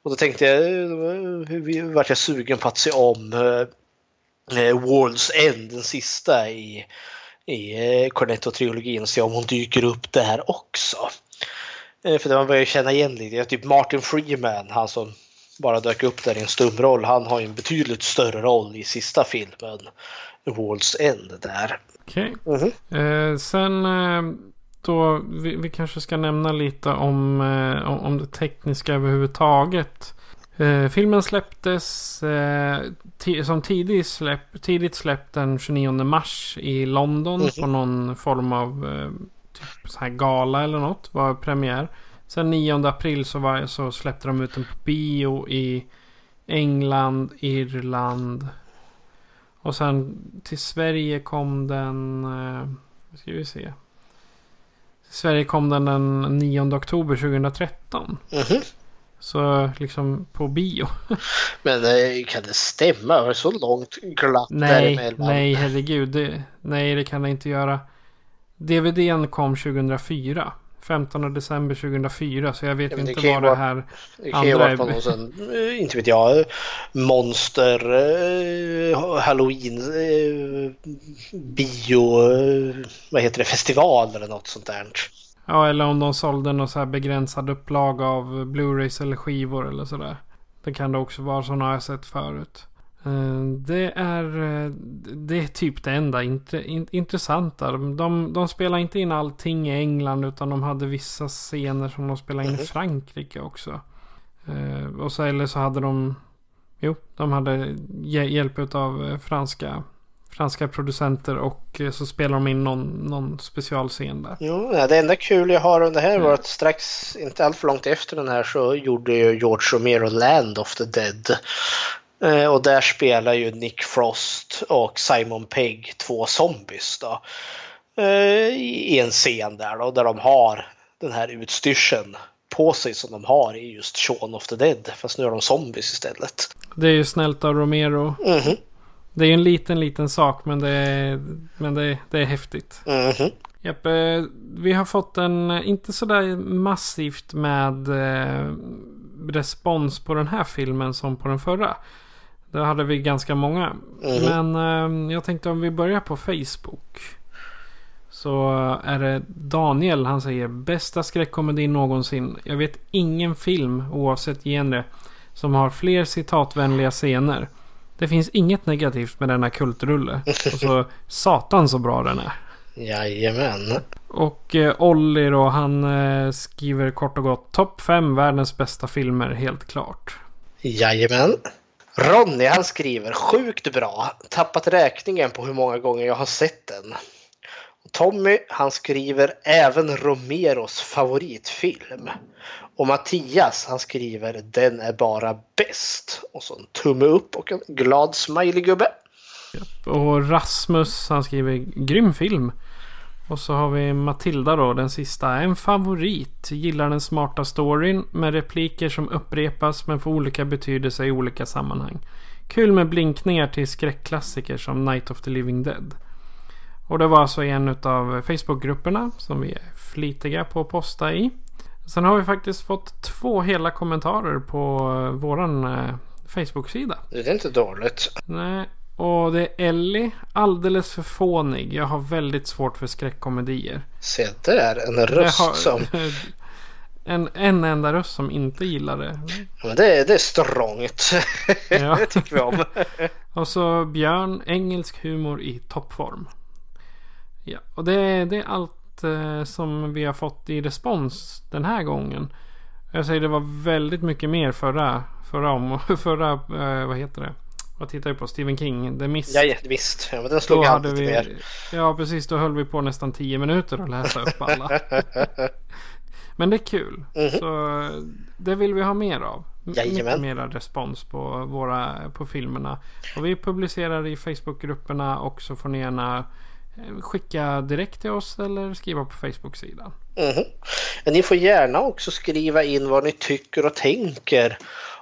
Och då tänkte jag, eh, vart jag sugen på att se om eh, eh World's End, den sista i, i Cornetto-trilogin och se om hon dyker upp där också. Eh, för det man börjar känna igen lite, typ Martin Freeman, han som bara dök upp där i en stumroll, han har ju en betydligt större roll i sista filmen, World's End där. Okej. Okay. Mm-hmm. Eh, sen eh, då, vi, vi, kanske ska nämna lite om, eh, om det tekniska överhuvudtaget. Eh, filmen släpptes eh, som tidigt släpp, tidigt släpp den 29 mars i London mm-hmm. på någon form av typ så här gala eller något. Var premiär. Sen 9 april så, var, så släppte de ut den på bio i England, Irland. Och sen till Sverige kom den... Eh, ska vi se. Till Sverige kom den den 9 oktober 2013. Mm -hmm. Så liksom på bio. Men eh, kan det stämma? Var det så långt glapp nej, däremellan? Nej, herregud. Det, nej, det kan det inte göra. DVDn kom 2004. 15 december 2004 så jag vet ja, inte vad det här Det kan ju vara på någon sån, eh, inte vet jag, monster, eh, halloween, eh, bio, vad heter det, festival eller något sånt där. Ja, eller om de sålde någon så här begränsad upplaga av Blu-rays eller skivor eller sådär. Det kan det också vara, sådana har jag sett förut. Eh, det är, eh, det är typ det enda intressanta. De, de spelar inte in allting i England utan de hade vissa scener som de spelade in i mhm. Frankrike också. Eh, och så eller så hade de, jo, de hade hjälp av franska, franska producenter och så spelar de in någon, någon specialscen där. Jo, det enda kul jag har under här var att strax, inte allt för långt efter den här så gjorde ju George Romero Land of the Dead. Eh, och där spelar ju Nick Frost och Simon Pegg två zombies då. Eh, I en scen där då, där de har den här utstyrseln på sig som de har i just Shaun of the Dead. Fast nu är de zombies istället. Det är ju snällt av Romero. Mm -hmm. Det är ju en liten, liten sak men det är, men det är, det är häftigt. Mm -hmm. Japp, eh, vi har fått en, inte sådär massivt med respons på den här filmen som på den förra. Där hade vi ganska många. Mm. Men eh, jag tänkte om vi börjar på Facebook. Så är det Daniel, han säger bästa skräckkomedin någonsin. Jag vet ingen film, oavsett genre, som har fler citatvänliga scener. Det finns inget negativt med denna kultrulle. Och så satan så bra den är. Jajamän. Och eh, Olli då, han eh, skriver kort och gott topp 5 världens bästa filmer helt klart. Jajamän. Ronny han skriver sjukt bra. Tappat räkningen på hur många gånger jag har sett den. Tommy han skriver även Romeros favoritfilm. Och Mattias han skriver den är bara bäst. Och så en tumme upp och en glad smileygubbe. Och Rasmus han skriver grym film. Och så har vi Matilda då, den sista. En favorit. Gillar den smarta storyn med repliker som upprepas men får olika betydelse i olika sammanhang. Kul med blinkningar till skräckklassiker som Night of the Living Dead. Och det var alltså en av Facebookgrupperna som vi är flitiga på att posta i. Sen har vi faktiskt fått två hela kommentarer på våran eh, Facebook-sida. Det är inte dåligt. Nej, och det är Ellie. Alldeles för fånig. Jag har väldigt svårt för skräckkomedier. Se där, en röst har, som... En, en enda röst som inte gillar det. Men det, det är strångt. Ja. det tycker vi om. och så Björn, engelsk humor i toppform. Ja, och det, det är allt eh, som vi har fått i respons den här gången. Jag säger det var väldigt mycket mer förra, förra, om, förra eh, vad heter det? Vad tittar vi på? Stephen King, The Mist. Ja, visst. Ja, men den slog hade lite vi, mer. ja, precis. Då höll vi på nästan 10 minuter att läsa upp alla. Men det är kul. Så det vill vi ha mer av. M- Mycket Jajamän. mera respons på, våra, på filmerna. Och vi publicerar i Facebookgrupperna och så får ni gärna eh, skicka direkt till oss eller skriva på Facebook-sidan. Mhm. Men Ni får gärna också skriva in vad ni tycker och tänker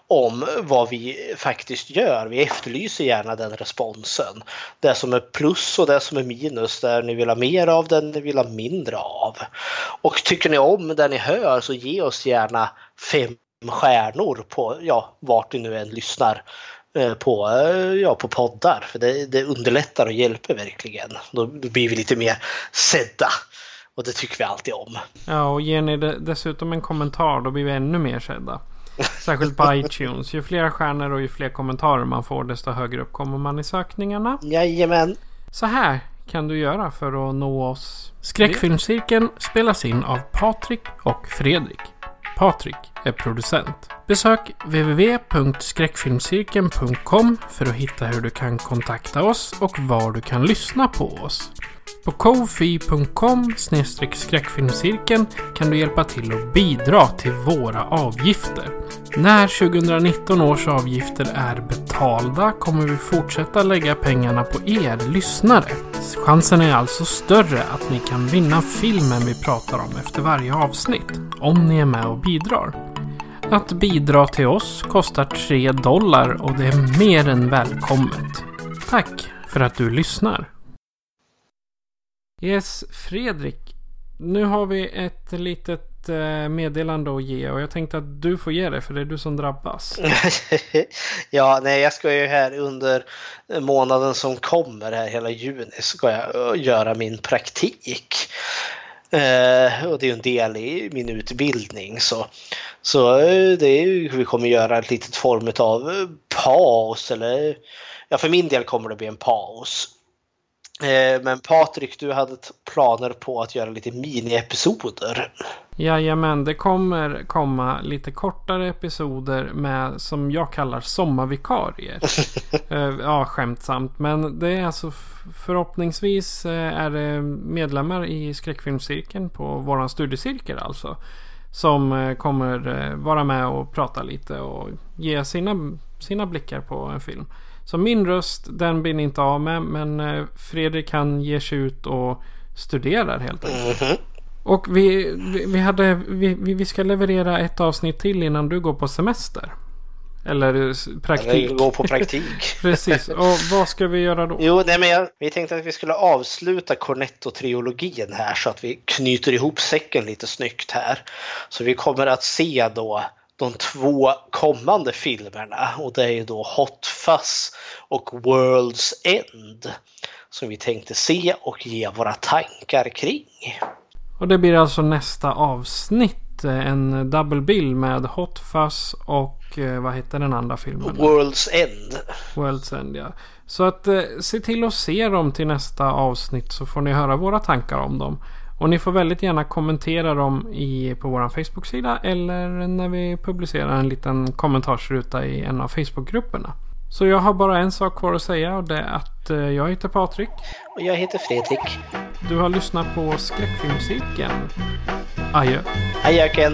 om vad vi faktiskt gör. Vi efterlyser gärna den responsen. Det som är plus och det som är minus, där ni vill ha mer av, den ni vill ha mindre av. Och tycker ni om det ni hör så ge oss gärna fem stjärnor på ja, vart ni nu än lyssnar eh, på, eh, ja, på poddar. För det, det underlättar och hjälper verkligen. Då blir vi lite mer sedda. Och det tycker vi alltid om. Ja, och ger ni dessutom en kommentar då blir vi ännu mer sedda. Särskilt på iTunes. Ju fler stjärnor och ju fler kommentarer man får desto högre upp kommer man i sökningarna. Jajamän. Så här kan du göra för att nå oss. Skräckfilmscirkeln spelas in av Patrik och Fredrik. Patrik är producent. Besök www.skräckfilmscirkeln.com för att hitta hur du kan kontakta oss och var du kan lyssna på oss. På kofi.com skräckfilmscirkeln kan du hjälpa till att bidra till våra avgifter. När 2019 års avgifter är betalda kommer vi fortsätta lägga pengarna på er lyssnare. Chansen är alltså större att ni kan vinna filmen vi pratar om efter varje avsnitt, om ni är med och bidrar. Att bidra till oss kostar 3 dollar och det är mer än välkommet. Tack för att du lyssnar. Yes, Fredrik. Nu har vi ett litet eh, meddelande att ge och jag tänkte att du får ge det för det är du som drabbas. ja, nej, jag ska ju här under månaden som kommer här hela juni ska jag eh, göra min praktik. Uh, och det är ju en del i min utbildning så, så det är ju, vi kommer göra ett litet form av paus eller ja för min del kommer det bli en paus. Eh, men Patrik, du hade planer på att göra lite mini-episoder. Jajamän, det kommer komma lite kortare episoder med som jag kallar sommarvikarier. Eh, ja, skämtsamt. Men det är alltså förhoppningsvis eh, är det medlemmar i skräckfilmscirkeln på våran studiecirkel alltså. Som kommer vara med och prata lite och ge sina, sina blickar på en film. Så min röst, den blir ni inte av med. Men eh, Fredrik han ger sig ut och studerar helt enkelt. Och vi, vi, vi, hade, vi, vi ska leverera ett avsnitt till innan du går på semester. Eller s- praktik. Eller gå på praktik. Precis. Och vad ska vi göra då? Jo, nej, men jag, vi tänkte att vi skulle avsluta Cornetto-trilogin här så att vi knyter ihop säcken lite snyggt här. Så vi kommer att se då de två kommande filmerna och det är ju då Hot Fuzz och World's End som vi tänkte se och ge våra tankar kring. Och det blir alltså nästa avsnitt. En double bill med Hot Fuzz och eh, vad heter den andra filmen? World's End. World's End ja. Så att eh, se till att se dem till nästa avsnitt så får ni höra våra tankar om dem. Och ni får väldigt gärna kommentera dem i, på vår Facebook-sida eller när vi publicerar en liten kommentarsruta i en av Facebook-grupperna. Så jag har bara en sak kvar att säga och det är att eh, jag heter Patrik. Och jag heter Fredrik. Du har lyssnat på Skräckfilmscirkeln. Adjö. Ajöken!